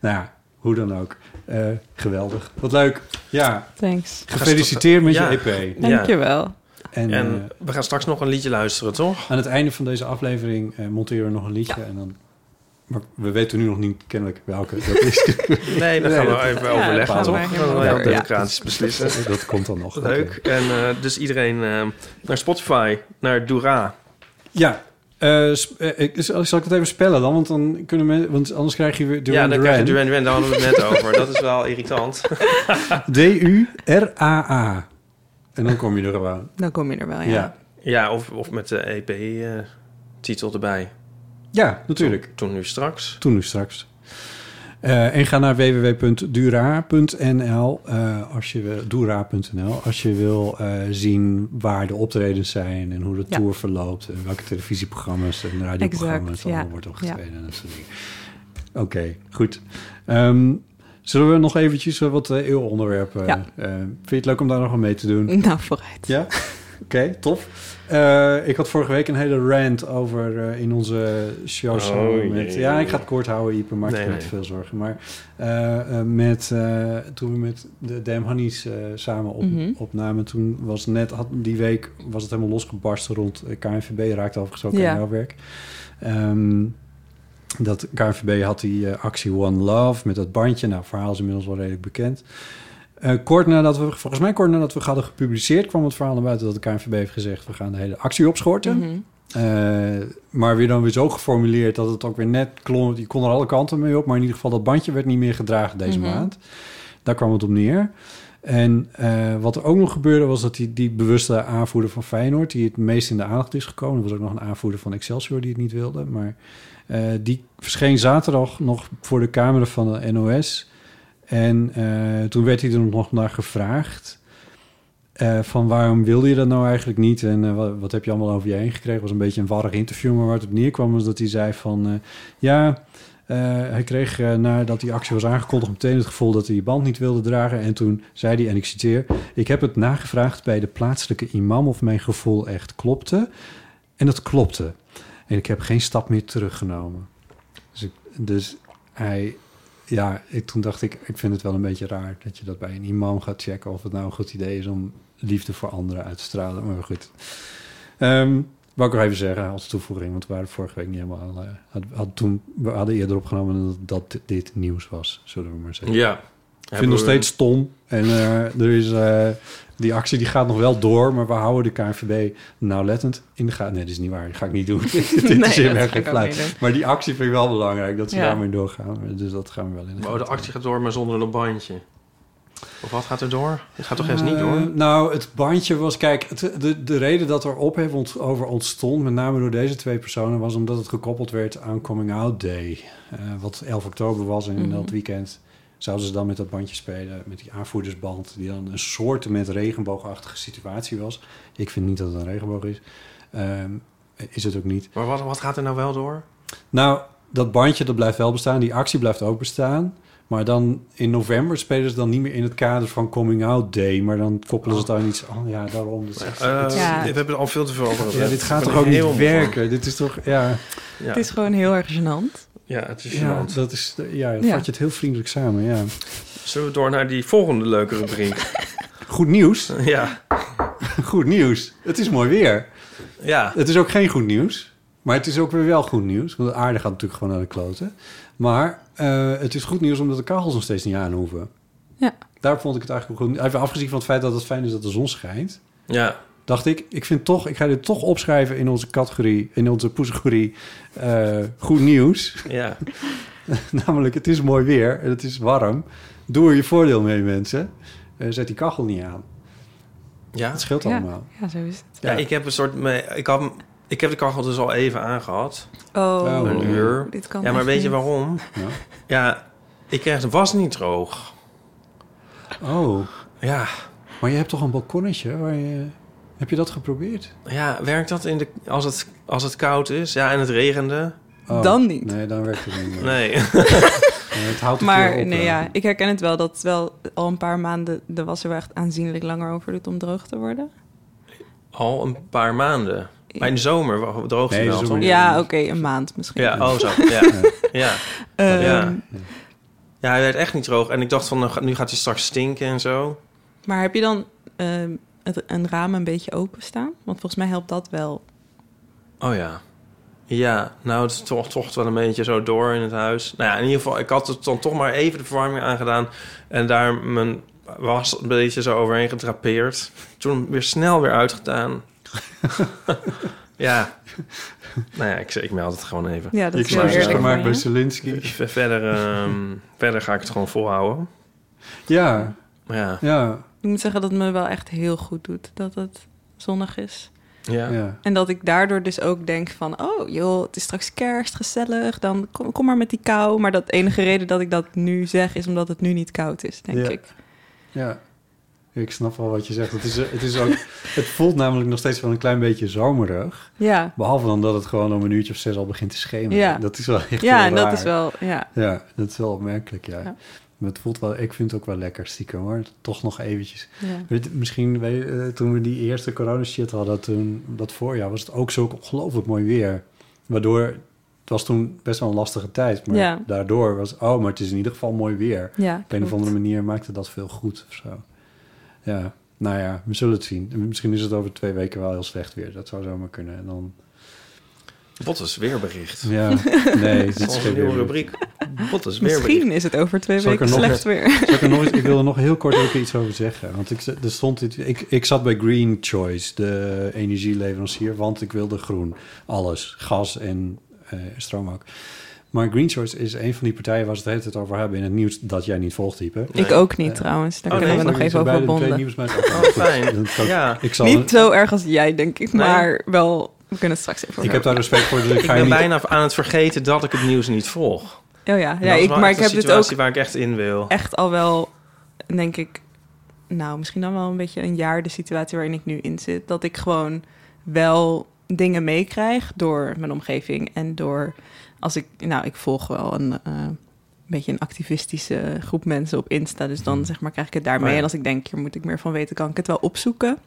Speaker 6: Nou ja, hoe dan ook. Eh, geweldig. Wat leuk. Ja.
Speaker 7: Thanks.
Speaker 6: Gefeliciteerd met
Speaker 5: Ja.
Speaker 6: je EP.
Speaker 7: Dankjewel.
Speaker 6: En,
Speaker 5: En,
Speaker 6: eh,
Speaker 5: we gaan straks nog een liedje luisteren, toch?
Speaker 6: aan het einde van deze aflevering eh, monteren we nog een liedje. En dan, maar we weten nu nog niet kennelijk welke dat is.
Speaker 5: Nee, dan gaan we
Speaker 6: dat-
Speaker 5: even overleggen, toch?
Speaker 6: we
Speaker 5: Gaan we
Speaker 6: helemaal
Speaker 5: heel
Speaker 6: over, ja.
Speaker 5: democratisch beslissen.
Speaker 6: Dat komt dan nog.
Speaker 5: Leuk. En eh, dus iedereen eh, naar Spotify, naar Dura.
Speaker 6: Ja. eh, ik- zal ik het even spellen dan? Want, dan kunnen we, want anders krijg je weer Duran
Speaker 5: ja, dan krijg je
Speaker 6: Duran.
Speaker 5: Duran Duran, daar hadden we het net over. Dat is wel irritant.
Speaker 6: D-U-R-A-A. En dan kom je er gewoon.
Speaker 7: Dan kom je er wel, ja.
Speaker 6: Ja.
Speaker 5: Ja, of, of met de EP-titel erbij.
Speaker 6: Ja, natuurlijk.
Speaker 5: Toen, nu straks.
Speaker 6: Toen nu straks. Eh, en ga naar www.dura.nl eh, als je wil, dura.nl als je wil eh, zien waar de optredens zijn en hoe de
Speaker 7: Ja.
Speaker 6: tour verloopt en welke televisieprogramma's en radioprogramma's
Speaker 7: Exact,
Speaker 6: allemaal
Speaker 7: ja.
Speaker 6: wordt
Speaker 7: Ja.
Speaker 6: opgetreden en dat soort dingen. Oké, goed. Ehm, zullen we nog eventjes wat uh, eeuwonderwerpen...
Speaker 7: Ja.
Speaker 6: eh, vind je het leuk om daar nog aan mee te doen?
Speaker 7: Nou, vooruit.
Speaker 6: Ja? Oké, tof. Eh, ik had vorige week een hele rant over eh, in onze show
Speaker 5: Oh,
Speaker 6: met...
Speaker 5: jee.
Speaker 6: Ja, ik ga het kort houden, Ieper, maak je
Speaker 5: Nee,
Speaker 6: niet
Speaker 5: nee.
Speaker 6: veel zorgen. Maar eh, eh, met, eh, toen we met de Damn Honeys eh, samen op,
Speaker 7: Mhm.
Speaker 6: opnamen... toen was net, had, die week was het helemaal losgebarsten rond KNVB. Raakte overigens ook
Speaker 7: Ja.
Speaker 6: aan jouw werk. Ehm, dat KNVB had die actie One Love met dat bandje. Nou, het verhaal is inmiddels wel redelijk bekend. Eh, kort nadat we, volgens mij kort nadat we hadden gepubliceerd, kwam het verhaal naar buiten dat de KNVB heeft gezegd: we gaan de hele actie opschorten.
Speaker 7: Mhm.
Speaker 6: Eh, maar weer dan weer zo geformuleerd dat het ook weer net klonk. Je kon er alle kanten mee op, maar in ieder geval dat bandje werd niet meer gedragen deze
Speaker 7: Mhm.
Speaker 6: maand. Daar kwam het op neer. En eh, wat er ook nog gebeurde was dat die, die bewuste aanvoerder van Feyenoord, die het meest in de aandacht is gekomen, er was ook nog een aanvoerder van Excelsior die het niet wilde, maar die verscheen zaterdag nog voor de camera van de NOS. En eh, toen werd hij er nog naar gevraagd. eh, van waarom wilde je dat nou eigenlijk niet? En eh, wat, heb je allemaal over je heen gekregen? Was een beetje een warrig interview, maar waar het op neerkwam was dat hij zei van... ja, hij kreeg nadat die actie was aangekondigd meteen het gevoel dat hij die band niet wilde dragen. En toen zei hij, en ik citeer... Ik heb het nagevraagd bij de plaatselijke imam of mijn gevoel echt klopte. En dat klopte. En ik heb geen stap meer teruggenomen. Dus, dus hij... Ja, ik, toen dacht ik, ik vind het wel een beetje raar dat je dat bij een imam gaat checken of het nou een goed idee is om liefde voor anderen uit te stralen. Maar goed. Ehm wou ik nog even zeggen als toevoeging, want we waren vorige week niet helemaal. Uh, hadden toen, we hadden eerder opgenomen dat, dat dit nieuws was, zullen we maar zeggen.
Speaker 5: Ja.
Speaker 6: Ik vind het nog steeds stom. En eh, er is, eh, die actie die gaat nog wel door, maar we houden de KNVB nauwlettend in de gaten. Nee, dat is niet waar. Dat ga ik niet doen. Dit
Speaker 7: Nee,
Speaker 6: is
Speaker 7: niet doen.
Speaker 6: Maar die actie vind ik wel belangrijk, dat ze
Speaker 7: Ja.
Speaker 6: daarmee doorgaan. Dus dat gaan we wel in de
Speaker 5: Oh, de actie gaat door, maar zonder een bandje. Of wat gaat er door? Het gaat toch eerst niet
Speaker 6: Eh,
Speaker 5: door?
Speaker 6: nou, het bandje was... Kijk, het, de, de reden dat er ophef ont, over ontstond... met name door deze twee personen... was omdat het gekoppeld werd aan Coming Out Day. eh, wat 11 oktober was. En in
Speaker 7: Mhm.
Speaker 6: dat weekend zouden ze dan met dat bandje spelen... met die aanvoerdersband... die dan een soort met regenboogachtige situatie was. Ik vind niet dat het een regenboog is. Ehm, is het ook niet.
Speaker 5: Maar wat, wat gaat er nou wel door?
Speaker 6: Nou, dat bandje dat blijft wel bestaan. Die actie blijft ook bestaan. Maar dan in november spelen ze dan niet meer in het kader van Coming Out Day. Maar dan koppelen ze het aan iets... Oh ja, daarom.
Speaker 7: Ja.
Speaker 5: We hebben er al veel te veel over.
Speaker 6: ja, dit gaat toch ook niet werken? Dit is toch... Ja.
Speaker 5: Ja.
Speaker 7: Het is gewoon heel erg gênant.
Speaker 5: Ja, het is
Speaker 6: ja dat is... Ja, dan
Speaker 7: Ja.
Speaker 6: vat je het heel vriendelijk samen, ja.
Speaker 5: Zullen we door naar die volgende leuke rubriek?
Speaker 6: Goed nieuws.
Speaker 5: ja.
Speaker 6: Goed nieuws. Het is mooi weer.
Speaker 5: Ja.
Speaker 6: Het is ook geen goed nieuws. Maar het is ook weer wel goed nieuws. Want de aarde gaat natuurlijk gewoon naar de kloten. Maar eh, het is goed nieuws omdat de kachels nog steeds niet aan hoeven.
Speaker 7: Ja.
Speaker 6: Daar vond ik het eigenlijk ook goed. Even afgezien van het feit dat het fijn is dat de zon schijnt.
Speaker 5: Ja.
Speaker 6: Dacht ik, ik vind toch, ik ga dit toch opschrijven in onze categorie, in onze categorie eh, goed nieuws.
Speaker 5: Ja.
Speaker 6: Namelijk, het is mooi weer en het is warm. Doe er je voordeel mee, mensen. Eh, zet die kachel niet aan.
Speaker 5: Ja?
Speaker 6: Het scheelt allemaal.
Speaker 7: ja, zo is het.
Speaker 5: Ja, ik heb een soort... me- Ik, had, ik heb de kachel dus al even aangehad.
Speaker 7: Oh,
Speaker 5: een uur.
Speaker 7: dit kan
Speaker 5: ja, maar weet je waarom?
Speaker 6: Ja.
Speaker 5: Ja, ik kreeg de was niet droog.
Speaker 6: Oh,
Speaker 5: Ja,
Speaker 6: maar je hebt toch een balkonnetje waar je... Heb je dat geprobeerd?
Speaker 5: ja werkt dat in de, als, het, als het koud is? Ja, en het regende?
Speaker 6: Oh,
Speaker 7: Dan niet.
Speaker 6: Nee, dan werkt het niet meer.
Speaker 5: Nee.
Speaker 6: Nee, het houdt
Speaker 7: Maar
Speaker 6: op,
Speaker 7: nee, ja, ik herken het wel dat het wel al een paar maanden de was er wel echt aanzienlijk langer over doet om droog te worden.
Speaker 5: Al een paar maanden. Maar in de zomer droogt
Speaker 6: Nee,
Speaker 5: wel,
Speaker 6: zomer.
Speaker 7: Ja, oké, een maand misschien.
Speaker 5: Ja, oh zo. Ja. Ja.
Speaker 7: Ehm,
Speaker 5: ja. ja, hij werd echt niet droog. En ik dacht van, nou nu gaat hij straks stinken en zo.
Speaker 7: Maar heb je dan ehm, het, een raam een beetje openstaan? Want volgens mij helpt dat wel.
Speaker 5: Oh ja. Ja, nou, het toch, toch wel een beetje zo door in het huis. Nou ja, in ieder geval, ik had het dan toch maar even de verwarming aangedaan. En daar mijn was een beetje zo overheen gedrapeerd. Toen weer snel weer uitgedaan. ja. Nou ja, ik, ik meld het gewoon even.
Speaker 7: Ja, dat
Speaker 6: Je
Speaker 7: is heel eerlijk
Speaker 6: gemaakt bij.
Speaker 5: V- Verder, ehm, verder ga ik het gewoon volhouden.
Speaker 6: Ja,
Speaker 5: Ja.
Speaker 6: ja,
Speaker 7: Ik moet zeggen dat het me wel echt heel goed doet dat het zonnig is.
Speaker 5: Ja.
Speaker 6: ja.
Speaker 7: En dat ik daardoor dus ook denk van... oh joh, het is straks kerst, gezellig. Dan kom, kom maar met die kou. Maar dat enige reden dat ik dat nu zeg... is omdat het nu niet koud is, denk
Speaker 6: Ja.
Speaker 7: ik.
Speaker 6: Ja, ik snap wel wat je zegt. Het, is, het, is ook, het voelt namelijk nog steeds wel een klein beetje zomerig.
Speaker 7: Ja,
Speaker 6: Behalve dan dat het gewoon om een uurtje of zes al begint te schemeren.
Speaker 7: Ja.
Speaker 6: Dat is wel echt
Speaker 7: ja en dat is wel... Ja.
Speaker 6: Ja, dat is wel opmerkelijk, ja.
Speaker 7: Ja.
Speaker 6: Maar het voelt wel, ik vind het ook wel lekker stiekem hoor. Toch nog eventjes.
Speaker 7: Ja.
Speaker 6: Weet, misschien weet, eh, toen we die eerste corona shit hadden, toen, dat voorjaar, was het ook zo ongelooflijk mooi weer. Waardoor, het was toen best wel een lastige tijd. Maar
Speaker 7: Ja.
Speaker 6: daardoor was, oh, maar het is in ieder geval mooi weer.
Speaker 7: Ja,
Speaker 6: Op een of andere manier maakte dat veel goed of zo. Ja, nou ja, we zullen het zien. Misschien is het over twee weken wel heel slecht weer. Dat zou zomaar kunnen. En dan,
Speaker 5: Bottes weerbericht.
Speaker 6: ja, nee,
Speaker 5: Dat
Speaker 6: dit
Speaker 5: is
Speaker 6: geen
Speaker 5: nieuwe rubriek. Bottes weerbericht.
Speaker 7: Misschien is het over twee weken
Speaker 6: nog-
Speaker 7: slecht weer.
Speaker 6: Zal ik, er nog eens, ik wil er nog heel kort even iets over zeggen. Want ik, er stond dit, ik, ik zat bij Green Choice, de energieleverancier, want ik wilde groen. Alles, gas en eh, stroom ook. Maar Green Choice is een van die partijen waar ze het hele tijd over hebben in het nieuws dat jij niet volgt, type.
Speaker 7: Ik ook niet trouwens. Daar
Speaker 5: Oh,
Speaker 7: kunnen
Speaker 5: nee,
Speaker 7: we nog even over
Speaker 6: twee
Speaker 7: bonden.
Speaker 6: nieuwsmeiden.
Speaker 5: Oh, fijn. Ja.
Speaker 6: Ik, zal,
Speaker 7: Niet zo erg als jij, denk ik.
Speaker 5: Nee.
Speaker 7: Maar wel... We kunnen het straks even
Speaker 6: ik
Speaker 7: over
Speaker 6: heb daar respect voor, dus ik
Speaker 5: Ik ben
Speaker 6: niet...
Speaker 5: bijna aan het vergeten dat ik het nieuws niet volg.
Speaker 7: Oh ja, ja
Speaker 5: Dat is
Speaker 7: ik,
Speaker 5: wel
Speaker 7: maar
Speaker 5: echt
Speaker 7: ik heb
Speaker 5: een
Speaker 7: dit ook
Speaker 5: situatie waar ik echt in wil.
Speaker 7: echt al wel, denk ik, nou, misschien dan wel een beetje een jaar de situatie waarin ik nu in zit. Dat ik gewoon wel dingen meekrijg door mijn omgeving en door als ik, nou, ik volg wel een eh, beetje een activistische groep mensen op Insta, dus dan zeg maar krijg ik het daarmee.
Speaker 5: Oh ja.
Speaker 7: En als ik denk, hier moet ik meer van weten, kan ik het wel opzoeken.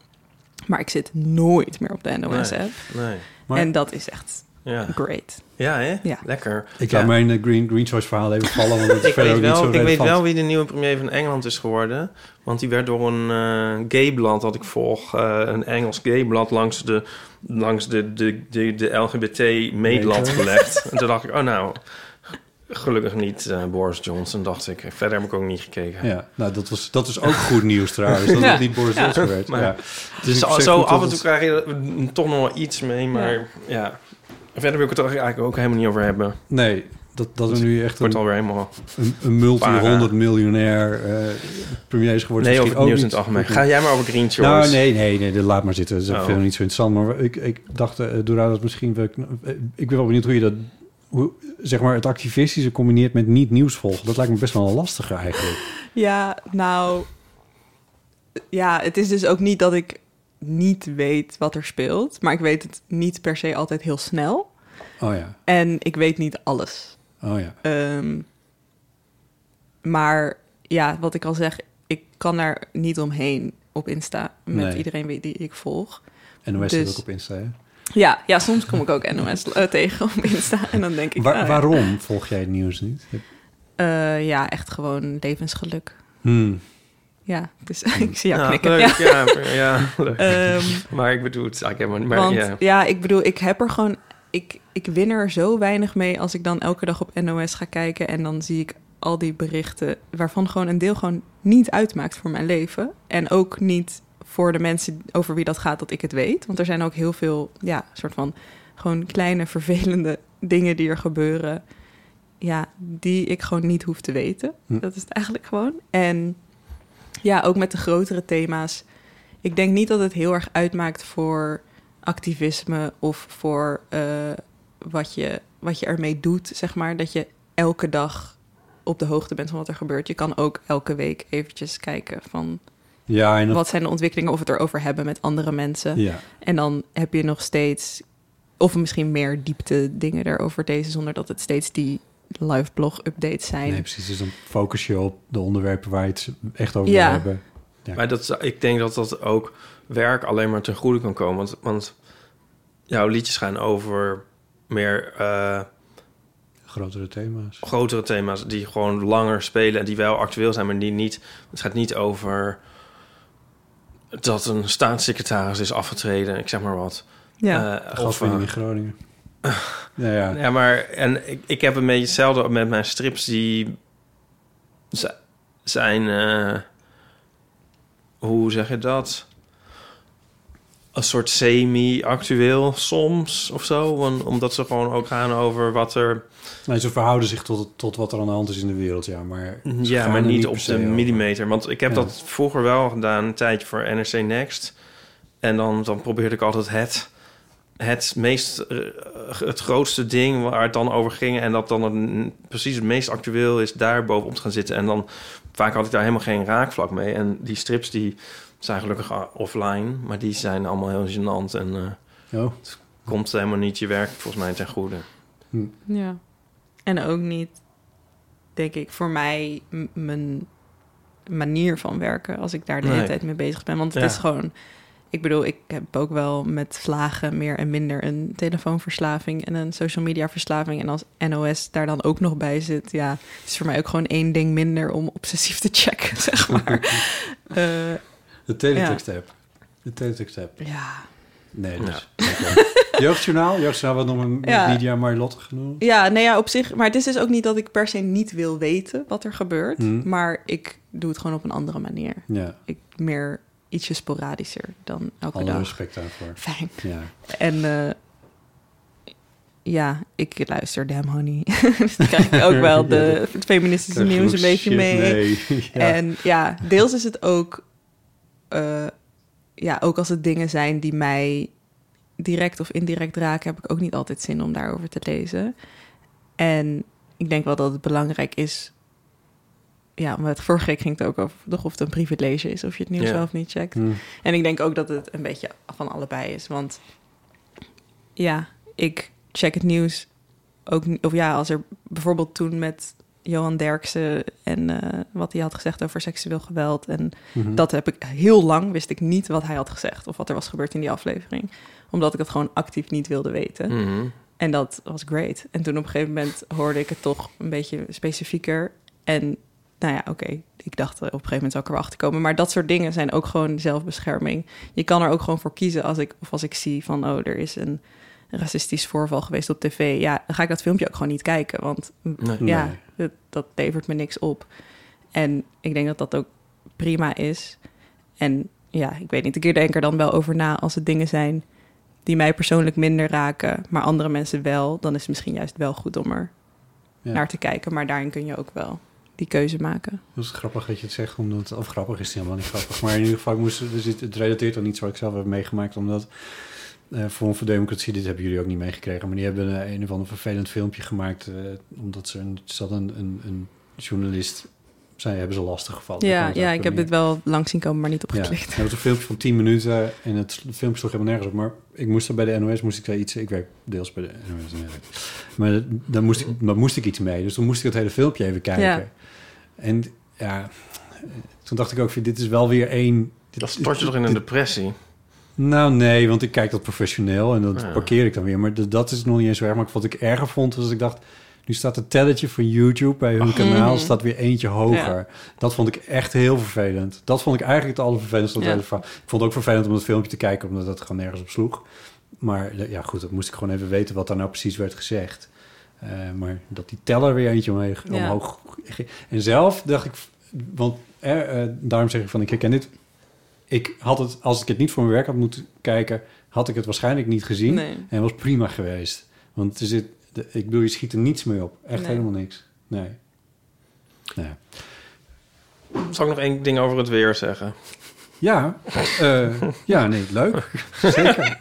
Speaker 7: Maar ik zit nooit meer op de NOS-app.
Speaker 5: Nee.
Speaker 6: Maar-
Speaker 7: En dat is echt
Speaker 5: Ja.
Speaker 7: great.
Speaker 5: Ja, hè?
Speaker 7: Ja.
Speaker 5: Lekker.
Speaker 6: Ik
Speaker 5: Ja.
Speaker 6: laat mijn eh, Green, Green Choice verhaal even vallen, want het is
Speaker 5: Ik weet, wel, ik weet wel wie de nieuwe premier van Engeland is geworden. Want die werd door een eh gayblad dat ik volg, eh, een Engels gayblad, langs de, langs de, de, de, de LGBT-meetlat gelegd. en toen dacht ik, oh nou, gelukkig niet eh, Boris Johnson, dacht ik. Verder heb ik ook niet gekeken.
Speaker 6: Ja, nou, dat, was, dat is ook goed nieuws trouwens. Dat
Speaker 7: Ja.
Speaker 6: het niet Boris
Speaker 7: Ja.
Speaker 6: Johnson werd.
Speaker 5: Maar-
Speaker 6: ja.
Speaker 5: Dus
Speaker 6: ik
Speaker 5: zo, zo af en toe
Speaker 6: het-
Speaker 5: krijg je toch nog wel iets mee, maar ja. Verder wil ik het er eigenlijk ook helemaal niet over hebben.
Speaker 6: Nee, dat, dat er nu echt een,
Speaker 5: alweer helemaal...
Speaker 6: een, een multi-honderd miljonair eh premier is geworden.
Speaker 5: Nee,
Speaker 6: is
Speaker 5: over het nieuws in het algemeen. Ga jij maar over Green Choice.
Speaker 6: Nou, nee, nee, nee, dat laat maar zitten. Dat is
Speaker 5: Oh.
Speaker 6: niet zo interessant. Maar ik, ik dacht, uh, Dora, dat misschien... wel- eh, Ik ben wel benieuwd hoe je dat... Hoe, zeg maar, het activistische combineert met niet nieuws volgen. Dat lijkt me best wel een lastige eigenlijk.
Speaker 7: Ja, nou. Ja, het is dus ook niet dat ik niet weet wat er speelt. Maar ik weet het niet per se altijd heel snel.
Speaker 6: Oh ja,
Speaker 7: En ik weet niet alles.
Speaker 6: oh ja.
Speaker 7: Ehm, maar ja, wat ik al zeg, ik kan daar niet omheen op Insta met
Speaker 6: Nee.
Speaker 7: iedereen die ik volg.
Speaker 6: En de West
Speaker 7: Dus-
Speaker 6: ook op Insta, hè?
Speaker 7: Ja, ja, soms kom ik ook NOS eh, tegen op Insta en dan denk ik...
Speaker 6: Waar-
Speaker 7: ah, ja.
Speaker 6: waarom volg jij het nieuws niet?
Speaker 7: Eh, ja, echt gewoon levensgeluk.
Speaker 6: Hmm.
Speaker 7: Ja, dus ik zie jou
Speaker 5: Ja,
Speaker 7: knikken.
Speaker 5: leuk,
Speaker 7: Ja.
Speaker 5: ja, ja, leuk.
Speaker 7: Ehm,
Speaker 5: maar ik bedoel het eigenlijk helemaal. Maar
Speaker 7: Want
Speaker 5: ja.
Speaker 7: ja. ik bedoel, ik heb er gewoon... Ik, ik win er zo weinig mee als ik dan elke dag op NOS ga kijken... en dan zie ik al die berichten waarvan gewoon een deel gewoon niet uitmaakt voor mijn leven. En ook niet voor de mensen over wie dat gaat dat ik het weet. Want er zijn ook heel veel, ja, soort van... gewoon kleine vervelende dingen die er gebeuren... ja, die ik gewoon niet hoef te weten.
Speaker 6: Hm.
Speaker 7: Dat is het eigenlijk gewoon. En ja, ook met de grotere thema's. Ik denk niet dat het heel erg uitmaakt voor activisme of voor eh, wat, je, wat je ermee doet, zeg maar. Dat je elke dag op de hoogte bent van wat er gebeurt. Je kan ook elke week eventjes kijken van
Speaker 6: Ja, en dat,
Speaker 7: wat zijn de ontwikkelingen, of het erover hebben met andere mensen.
Speaker 6: ja.
Speaker 7: En dan heb je nog steeds, of misschien meer diepte dingen erover deze, zonder dat het steeds die live blog updates zijn.
Speaker 6: Nee, precies. Dus dan focus je op de onderwerpen waar je het echt over
Speaker 7: Ja.
Speaker 6: wil hebben. Ja.
Speaker 5: Maar dat, ik denk dat dat ook werk alleen maar ten goede kan komen. Want, want jouw liedjes gaan over meer eh,
Speaker 6: Grotere thema's.
Speaker 5: grotere thema's die gewoon langer spelen en die wel actueel zijn, maar die niet. Het gaat niet over dat een staatssecretaris is afgetreden, ik zeg maar wat.
Speaker 7: Ja.
Speaker 5: Eh,
Speaker 6: Gaswinning
Speaker 5: eh,
Speaker 6: in Groningen. ja, ja.
Speaker 5: Ja, maar en ik, ik heb een beetje hetzelfde met mijn strips die zijn, eh, hoe zeg je dat? Een soort semi-actueel soms of zo. Want, omdat ze gewoon ook gaan over wat er.
Speaker 6: Nee, ze verhouden zich tot, tot wat er aan de hand is in de wereld, ja. Maar
Speaker 5: Ja, maar niet op de millimeter. Want ik heb
Speaker 6: Ja.
Speaker 5: dat vroeger wel gedaan, een tijdje voor NRC Next. En dan, dan probeerde ik altijd het, het meest, eh, het grootste ding waar het dan over ging. En dat dan het, precies het meest actueel is, daar bovenop te gaan zitten. En dan vaak had ik daar helemaal geen raakvlak mee. En die strips die zijn gelukkig offline, maar die zijn allemaal heel gênant. En eh,
Speaker 6: Oh.
Speaker 5: het komt helemaal niet je werk volgens mij ten goede.
Speaker 7: Ja. En ook niet, denk ik, voor mij mijn manier van werken als ik daar de hele tijd mee bezig ben. Want het
Speaker 5: Ja.
Speaker 7: is gewoon, ik bedoel, ik heb ook wel met vlagen meer en minder een telefoonverslaving en een social media verslaving. En als NOS daar dan ook nog bij zit, ja, het is voor mij ook gewoon één ding minder om obsessief te checken, zeg maar. Eh,
Speaker 6: De teletext-app. De teletext-app.
Speaker 7: ja.
Speaker 6: Nee, dus. oké. Jeugdjournaal? Jeugdjournaal wordt nog een
Speaker 7: Ja.
Speaker 6: media Marlotte genoemd.
Speaker 7: Ja, nee, ja, op zich. Maar het is dus ook niet dat ik per se niet wil weten wat er gebeurt.
Speaker 6: Mhm.
Speaker 7: Maar ik doe het gewoon op een andere manier.
Speaker 6: Ja,
Speaker 7: Ik meer ietsje sporadischer dan elke
Speaker 6: alle
Speaker 7: dag.
Speaker 6: respect daarvoor.
Speaker 7: Fijn.
Speaker 6: Ja.
Speaker 7: En eh, ja, ik luister Damn Honey. dus dan krijg ik ook wel de, het feministische nieuws een beetje
Speaker 6: shit
Speaker 7: mee.
Speaker 6: Ja.
Speaker 7: En ja, deels is het ook... eh, ja, ook als het dingen zijn die mij direct of indirect raken... heb ik ook niet altijd zin om daarover te lezen. En ik denk wel dat het belangrijk is... Ja, omdat vorige week ging het ook over toch of het een privilege is... of je het nieuws of niet checkt.
Speaker 6: Hm.
Speaker 7: En ik denk ook dat het een beetje van allebei is. Want ja, ik check het nieuws ook. Of ja, als er bijvoorbeeld toen met Johan Derksen en eh, wat hij had gezegd over seksueel geweld. En
Speaker 6: Mhm.
Speaker 7: dat heb ik heel lang wist ik niet wat hij had gezegd of wat er was gebeurd in die aflevering. Omdat ik het gewoon actief niet wilde weten.
Speaker 5: Mhm.
Speaker 7: En dat was great. En toen op een gegeven moment hoorde ik het toch een beetje specifieker. En nou ja, oké, ik dacht op een gegeven moment zou ik er wel achter komen. Maar dat soort dingen zijn ook gewoon zelfbescherming. Je kan er ook gewoon voor kiezen als ik, of als ik zie van, oh, er is een racistisch voorval geweest op tv. Ja, dan ga ik dat filmpje ook gewoon niet kijken. Want
Speaker 5: Nee.
Speaker 7: ja,
Speaker 6: Nee.
Speaker 7: Dat, dat levert me niks op. En ik denk dat dat ook prima is. En ja, ik weet niet, ik denk er dan wel over na als het dingen zijn die mij persoonlijk minder raken, maar andere mensen wel, dan is het misschien juist wel goed om er
Speaker 6: Ja.
Speaker 7: naar te kijken. Maar daarin kun je ook wel die keuze maken.
Speaker 6: Dat is grappig dat je het zegt, omdat, of grappig is het helemaal niet grappig. Maar in ieder geval, ik moest, er zit, het relateert aan iets wat ik zelf heb meegemaakt. Omdat eh Forum voor Democratie, dit hebben jullie ook niet meegekregen, maar die hebben een of ander vervelend filmpje gemaakt. eh, omdat ze een, er zat een, een, een journalist, zij hebben ze lastig gevallen.
Speaker 7: Ja,
Speaker 6: het
Speaker 7: ja, ik heb dit wel lang zien komen, maar niet
Speaker 6: Ja,
Speaker 7: opgeklikt.
Speaker 6: dat was een filmpje van 10 minuten en het filmpje sloeg helemaal nergens op. Maar ik moest er bij de NOS, moest ik daar iets... Ik werk deels bij de NOS. Maar daar moest, ik, daar moest ik iets mee. Dus toen moest ik het hele filmpje even kijken.
Speaker 7: Ja.
Speaker 6: En ja, toen dacht ik ook, dit is wel weer één... dit-
Speaker 5: Dat stort je toch in een
Speaker 6: dit-
Speaker 5: depressie?
Speaker 6: Nou nee, want ik kijk dat professioneel en dat
Speaker 5: Ja.
Speaker 6: parkeer ik dan weer. Maar dat is nog niet eens zo erg. Maar wat ik erger vond, was dat ik dacht... Nu staat het telletje van YouTube bij hun kanaal
Speaker 7: Mhm.
Speaker 6: staat weer eentje hoger.
Speaker 7: Ja.
Speaker 6: Dat vond ik echt heel vervelend. Dat vond ik eigenlijk het allervervelendste.
Speaker 7: Ja.
Speaker 6: Ik vond het ook vervelend om het filmpje te kijken, omdat het gewoon nergens op sloeg. Maar ja, goed, dat moest ik gewoon even weten wat daar nou precies werd gezegd. Eh, maar dat die teller weer eentje omhoog, ging. En zelf dacht ik, want eh, daarom zeg ik van, ik herken dit. Ik had het, als ik het niet voor mijn werk had moeten kijken, had ik het waarschijnlijk niet gezien.
Speaker 7: Nee.
Speaker 6: En was prima geweest. Want er zit, de- ik bedoel, je schiet er niets mee op. Echt
Speaker 7: Nee.
Speaker 6: helemaal niks. Nee. nee.
Speaker 5: Zal ik nog één ding over het weer zeggen?
Speaker 6: Ja, eh, ja, nee, leuk. Zeker.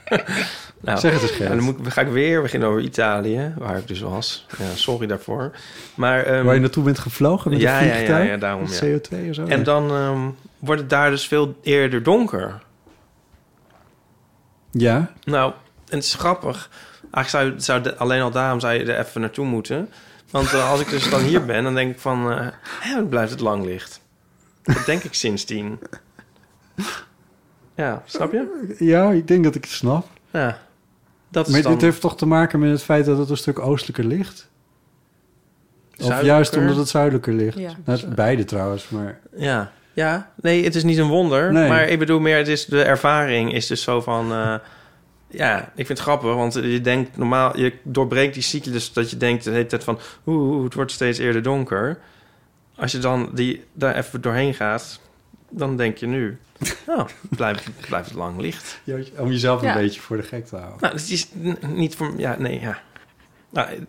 Speaker 5: Nou,
Speaker 6: Zeg het eens, Gert.
Speaker 5: dan moet, ik- ga ik weer beginnen over Italië, waar ik dus was. Ja, sorry daarvoor. Maar, ehm,
Speaker 6: Waar je naartoe bent gevlogen met
Speaker 5: ja,
Speaker 6: een
Speaker 5: ja, ja,
Speaker 6: vliegtuig?
Speaker 5: ja, daarom,
Speaker 6: Met
Speaker 5: ja.
Speaker 6: CO2 of zo?
Speaker 5: En dan ehm, wordt het daar dus veel eerder donker.
Speaker 6: Ja?
Speaker 5: Nou, en het is grappig. Eigenlijk zou, zou de- alleen al daarom zou je er even naartoe moeten. Want eh, als ik dus dan hier ben, dan denk ik van... eh hè, blijft het lang licht. Dat denk ik sindsdien. Ja, snap je?
Speaker 6: Ja, ik denk dat ik het snap.
Speaker 5: Ja. Dat is
Speaker 6: Maar
Speaker 5: dan...
Speaker 6: dit heeft toch te maken met het feit dat het een stuk oostelijker ligt? Of juist omdat het zuidelijker ligt?
Speaker 7: Ja.
Speaker 6: Nou, beide trouwens, maar...
Speaker 5: Ja. ja, nee, het is niet een wonder.
Speaker 6: Nee.
Speaker 5: Maar ik bedoel meer, het is, de ervaring is dus zo van... eh, ja, ik vind het grappig, want je denkt normaal... Je doorbreekt die cyclus dat je denkt de hele tijd van... Oeh, oeh, het wordt steeds eerder donker. Als je dan die, daar even doorheen gaat, dan denk je nu... Nou, blijft, blijft het lang licht.
Speaker 6: Om jezelf een
Speaker 3: Ja.
Speaker 6: beetje voor de gek te houden.
Speaker 5: Nou, het is n- niet voor... Ja, nee, ja. Nou,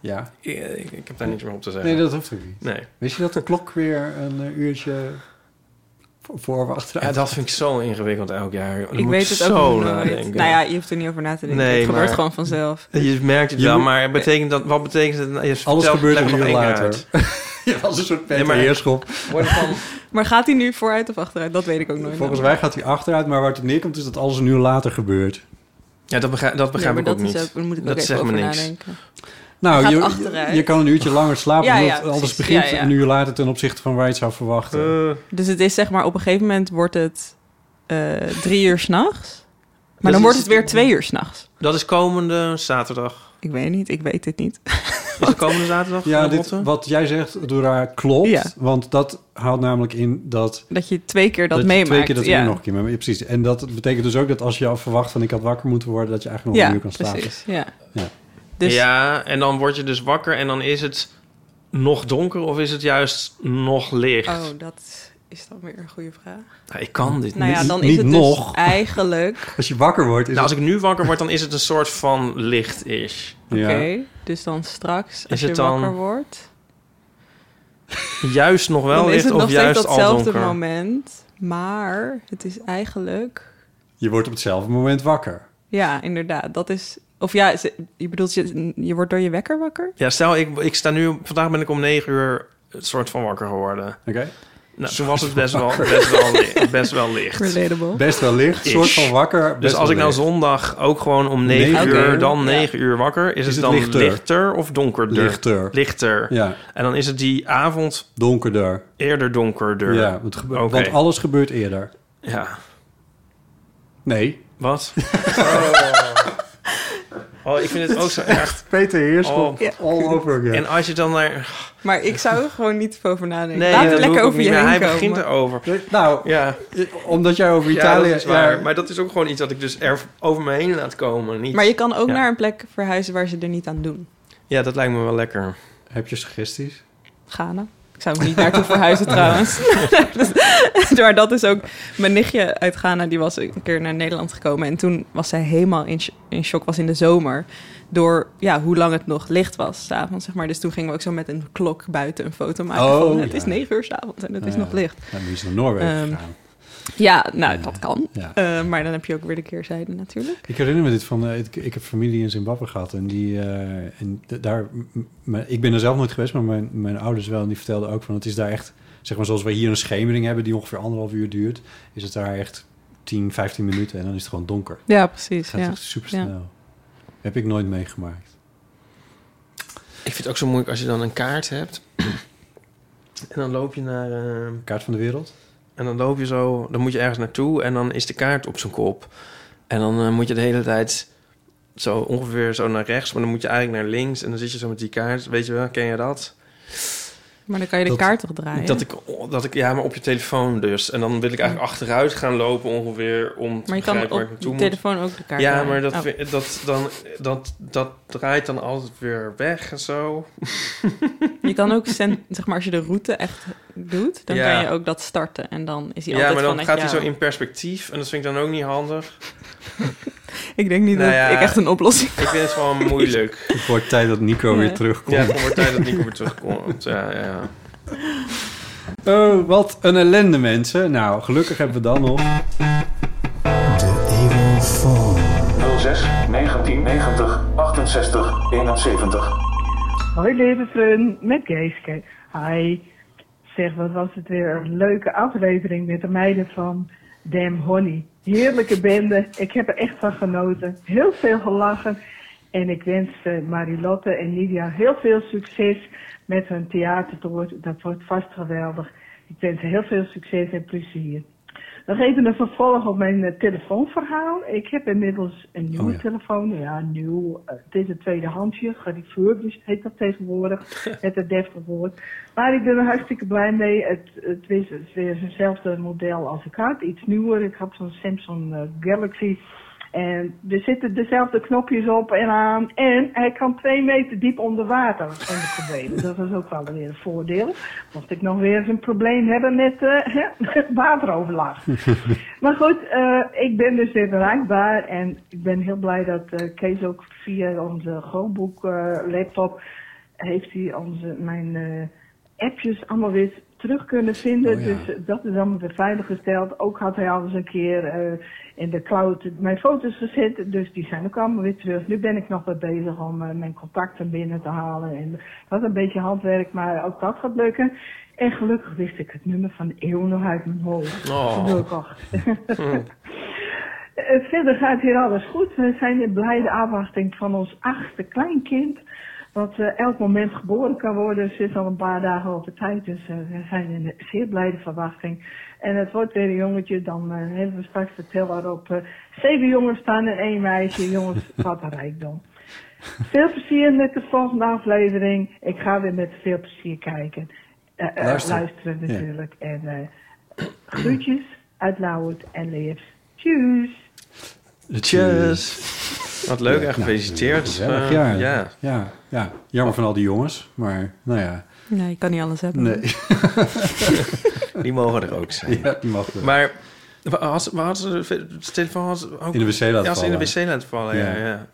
Speaker 6: Ja.
Speaker 5: ik, heb daar niks meer op te zeggen.
Speaker 6: Nee, dat hoeft ook niet.
Speaker 5: Nee.
Speaker 6: Wist je dat de klok weer een eh, uurtje voor- of achteruit
Speaker 5: Ja, dat vind ik zo ingewikkeld elk jaar. Dan
Speaker 7: Ik weet het
Speaker 5: zo
Speaker 7: ook nooit.
Speaker 5: nadenken.
Speaker 7: Nou ja, je hoeft er niet over na te denken.
Speaker 5: Nee,
Speaker 7: het gebeurt
Speaker 5: maar-
Speaker 7: gewoon vanzelf.
Speaker 5: Je merkt het
Speaker 6: Je
Speaker 5: wel,
Speaker 6: moet-
Speaker 5: maar betekent dat, wat betekent het? Je
Speaker 6: Alles gebeurt
Speaker 5: één keer
Speaker 6: later.
Speaker 5: uit.
Speaker 6: Ja, als een soort Peter
Speaker 5: maar-
Speaker 6: Heerschop.
Speaker 5: Wordt het dan-
Speaker 7: Maar gaat hij nu vooruit of achteruit? Dat weet ik ook nooit.
Speaker 6: Volgens mij gaat hij achteruit, maar waar het op neerkomt is dat alles een uur later gebeurt.
Speaker 5: Ja, dat begrijp, dat begrijp ik ook
Speaker 7: dat
Speaker 5: niet.
Speaker 7: ook- daar moet ik
Speaker 5: dat zegt me niks.
Speaker 7: nadenken.
Speaker 6: Nou, je, je kan een uurtje langer slapen,
Speaker 7: Ja,
Speaker 6: alles begint
Speaker 7: Ja, ja.
Speaker 6: een uur later ten opzichte van waar je het zou verwachten.
Speaker 5: Eh,
Speaker 7: Dus het is zeg maar, op een gegeven moment wordt het eh, drie uur s'nachts. Maar
Speaker 5: Dat
Speaker 7: dan
Speaker 5: is-
Speaker 7: wordt het weer twee uur s'nachts.
Speaker 5: dat is komende zaterdag.
Speaker 7: Ik weet niet, ik weet het niet.
Speaker 5: Is het komende zaterdag?
Speaker 6: Ja, dit, wat jij zegt, Dora, klopt.
Speaker 7: Ja.
Speaker 6: Want dat houdt namelijk in dat...
Speaker 7: Dat je twee keer dat,
Speaker 6: je
Speaker 7: meemaakt.
Speaker 6: Twee keer dat
Speaker 7: ja.
Speaker 6: nog een keer meemaakt. Ja, precies. En dat betekent dus ook dat als je al verwacht van ik had wakker moeten worden... dat je eigenlijk nog
Speaker 7: Ja,
Speaker 6: een uur kan slapen.
Speaker 7: precies. Ja.
Speaker 6: Ja.
Speaker 7: Dus
Speaker 5: Ja, en dan word je dus wakker en dan is het nog donker of is het juist nog licht?
Speaker 7: Oh, dat is dan weer een goede vraag.
Speaker 5: Nou, ik kan dit
Speaker 7: Nou ja,
Speaker 6: Niet-
Speaker 7: dan
Speaker 6: niet
Speaker 7: is het
Speaker 6: nog.
Speaker 7: dus eigenlijk...
Speaker 6: Als je wakker wordt... Is
Speaker 5: Nou, als
Speaker 6: het,
Speaker 5: ik nu wakker word, dan is het een soort van licht-ish.
Speaker 6: ja.
Speaker 7: Oké, dus dan straks, als
Speaker 5: Is
Speaker 7: je
Speaker 5: het dan-
Speaker 7: wakker wordt...
Speaker 5: Juist nog wel
Speaker 7: dan is
Speaker 5: licht
Speaker 7: het
Speaker 5: of
Speaker 7: nog steeds
Speaker 5: juist al
Speaker 7: datzelfde
Speaker 5: donker?
Speaker 7: moment. Maar het is eigenlijk...
Speaker 6: Je wordt op hetzelfde moment wakker.
Speaker 7: Ja, inderdaad. Dat is... Of ja, je bedoelt, je, je wordt door je wekker wakker?
Speaker 5: Ja, stel, ik, ik sta nu... Vandaag ben ik om negen uur een soort van wakker geworden.
Speaker 6: Oké?
Speaker 5: Nou, toen was het best wel, best wel, li- best wel licht.
Speaker 7: Relatable.
Speaker 6: Best wel licht,
Speaker 5: Ish.
Speaker 6: soort van wakker.
Speaker 5: Dus als ik nou
Speaker 6: licht.
Speaker 5: zondag ook gewoon om 9
Speaker 6: Negen
Speaker 5: uur,
Speaker 7: uur?
Speaker 5: dan
Speaker 7: Ja.
Speaker 5: 9 uur wakker, is,
Speaker 6: Is
Speaker 5: het
Speaker 6: het
Speaker 5: dan
Speaker 6: lichter?
Speaker 5: lichter, of donkerder?
Speaker 6: Lichter.
Speaker 5: Lichter.
Speaker 6: Ja,
Speaker 5: En dan is het die avond
Speaker 6: donkerder.
Speaker 5: eerder donkerder.
Speaker 6: Ja, het want alles gebeurt eerder.
Speaker 5: Ja.
Speaker 6: Nee.
Speaker 5: Wat? Oh. Ik vind het ook zo erg.
Speaker 6: Peter Heerschop,
Speaker 5: Oh.
Speaker 6: all over again.
Speaker 5: En als je dan naar...
Speaker 7: Maar ik zou er gewoon niet over nadenken.
Speaker 5: Nee,
Speaker 7: Laat het lekker over je heen
Speaker 5: Hij
Speaker 7: komen.
Speaker 5: begint erover.
Speaker 6: Nou,
Speaker 5: Ja,
Speaker 6: omdat jij over
Speaker 5: ja
Speaker 6: Italië...
Speaker 5: dat is waar.
Speaker 6: ja,
Speaker 5: Maar dat is ook gewoon iets dat ik dus er over me heen laat komen. Niet...
Speaker 7: Maar je kan ook
Speaker 5: Ja.
Speaker 7: naar een plek verhuizen waar ze er niet aan doen.
Speaker 5: Ja, dat lijkt me wel lekker.
Speaker 6: Heb je suggesties?
Speaker 7: Ghana. Ik zou er niet naartoe verhuizen trouwens. Maar dat is ook... Mijn nichtje uit Ghana, die was een keer naar Nederland gekomen. En toen was zij helemaal in, sh- in shock, was in de zomer. Door ja, hoe lang het nog licht was, s'avonds zeg maar. Dus toen gingen we ook zo met een klok buiten een foto maken
Speaker 6: Oh,
Speaker 7: van... Het
Speaker 6: ja.
Speaker 7: is negen uur s'avonds en het is
Speaker 6: Ja,
Speaker 7: nog licht.
Speaker 6: Ja, nu is naar Noorwegen
Speaker 7: Ehm,
Speaker 6: gegaan.
Speaker 7: Ja, nou, dat kan.
Speaker 6: Ja.
Speaker 7: Eh, maar dan heb je ook weer de keerzijde natuurlijk.
Speaker 6: Ik herinner me dit van... eh, ik, ik heb familie in Zimbabwe gehad en die... eh, en daar, ik ben er zelf nooit geweest, maar mijn, mijn ouders wel. En die vertelden ook van... Het is daar echt... Zeg maar zoals wij hier een schemering hebben die ongeveer anderhalf uur duurt... is het daar echt 10, 15 minuten en dan is het gewoon donker.
Speaker 7: Ja, precies.
Speaker 6: Het gaat
Speaker 7: Ja.
Speaker 6: echt super snel. Heb ik nooit meegemaakt.
Speaker 5: Ik vind het ook zo moeilijk als je dan een kaart hebt. en dan loop je naar... eh,
Speaker 6: Kaart van de wereld?
Speaker 5: En dan loop je zo, dan moet je ergens naartoe en dan is de kaart op zijn kop. En dan eh, moet je de hele tijd zo ongeveer zo naar rechts, maar dan moet je eigenlijk naar links en dan zit je zo met die kaart. Weet je wel, ken je dat?
Speaker 7: Maar dan kan je de
Speaker 6: Dat-
Speaker 7: kaart toch draaien?
Speaker 5: Dat ik, dat ik, ja, maar op je telefoon dus. En dan wil ik eigenlijk achteruit gaan lopen ongeveer om te
Speaker 7: maar je kan op je
Speaker 5: moet.
Speaker 7: telefoon ook de kaart
Speaker 5: Ja,
Speaker 7: draaien.
Speaker 5: maar dat,
Speaker 7: Oh.
Speaker 5: dat, dan, dat, dat draait dan altijd weer weg en zo.
Speaker 7: Je kan ook, zeg maar, als je de route echt doet, dan
Speaker 5: Ja.
Speaker 7: kan je ook dat starten. En dan is hij
Speaker 5: Ja,
Speaker 7: altijd
Speaker 5: maar dan gaat hij zo in perspectief en dat vind ik dan ook niet handig.
Speaker 7: Ik denk niet
Speaker 5: Nou
Speaker 7: dat
Speaker 5: ja,
Speaker 7: ik echt een oplossing
Speaker 5: Ik vind het gewoon moeilijk.
Speaker 6: Het wordt tijd dat Nico
Speaker 7: Ja.
Speaker 6: weer terugkomt.
Speaker 5: Ja, het wordt tijd dat Nico weer terugkomt. Ja, ja, ja.
Speaker 6: Oh, wat een ellende, mensen. Nou, gelukkig hebben we dan nog...
Speaker 11: 06 1990 68 71.
Speaker 12: Hoi lieve vriend, met Geeske. Hi. Zeg, wat was het weer een leuke aflevering met de meiden van Damn Honey. Heerlijke bende, ik heb er echt van genoten. Heel veel gelachen. En ik wens eh, Marilotte en Lydia heel veel succes met hun theatertour. Dat wordt vast geweldig. Ik wens heel veel succes en plezier. Nog even een vervolg op mijn eh, telefoonverhaal. Ik heb inmiddels een nieuwe
Speaker 6: Oh ja.
Speaker 12: telefoon. Ja, nieuw. eh, het is een tweedehandsje. Gerefurbished heet dat tegenwoordig. Met het deftige woord. Maar ik ben er hartstikke blij mee. Het, het, is, het is weer hetzelfde model als ik had. Iets nieuwer. Ik had zo'n Samsung eh, Galaxy. En er zitten dezelfde knopjes op en aan. En hij kan twee meter diep onder water zonder problemen. Dat is ook wel weer een voordeel. Mocht ik nog weer eens een probleem hebben met eh, wateroverlast. Maar goed, eh, ik ben dus weer bereikbaar. En ik ben heel blij dat eh, Kees ook via onze Chromebook eh, laptop... heeft hij onze, mijn appjes allemaal weer terug kunnen vinden.
Speaker 6: Oh ja.
Speaker 12: Dus eh, dat is allemaal weer veilig gesteld. Ook had hij al eens een keer eh, in de cloud mijn foto's gezet. Dus die zijn ook allemaal weer terug. Nu ben ik nog weer bezig om eh, mijn contacten binnen te halen. En dat is een beetje handwerk, maar ook dat gaat lukken. En gelukkig wist ik het nummer van de eeuw nog uit mijn hoofd.
Speaker 5: Oh.
Speaker 12: Gelukkig. Eh, Verder gaat hier alles goed. We zijn in blijde afwachting van ons achtste kleinkind. Wat eh, elk moment geboren kan worden. Ze is al een paar dagen op de tijd. Dus eh, we zijn in een zeer blijde verwachting. En het wordt weer een jongetje. Dan eh, hebben we straks de teller op eh, zeven jongens staan en één meisje. Jongens, wat een rijkdom. Veel plezier met de volgende aflevering. Ik ga weer met veel plezier kijken.
Speaker 6: Luisteren. Ja.
Speaker 12: natuurlijk. En eh groetjes uit Lauwert en Leers. Tjus.
Speaker 5: Cheers. Wat leuk
Speaker 6: Ja,
Speaker 5: en gefeliciteerd.
Speaker 6: Ja.
Speaker 5: ja.
Speaker 6: Ja, jammer van al die jongens. Maar, nou ja.
Speaker 7: Nee, je kan niet alles hebben.
Speaker 6: Nee.
Speaker 5: Die mogen er ook zijn.
Speaker 6: Ja, die mogen er.
Speaker 5: Maar had, ze- ze de telefoon had ze ook...
Speaker 6: In de wc laten
Speaker 5: ja, ze in de
Speaker 6: vallen.
Speaker 5: wc laten vallen. Ja,
Speaker 6: Ja.
Speaker 5: ja.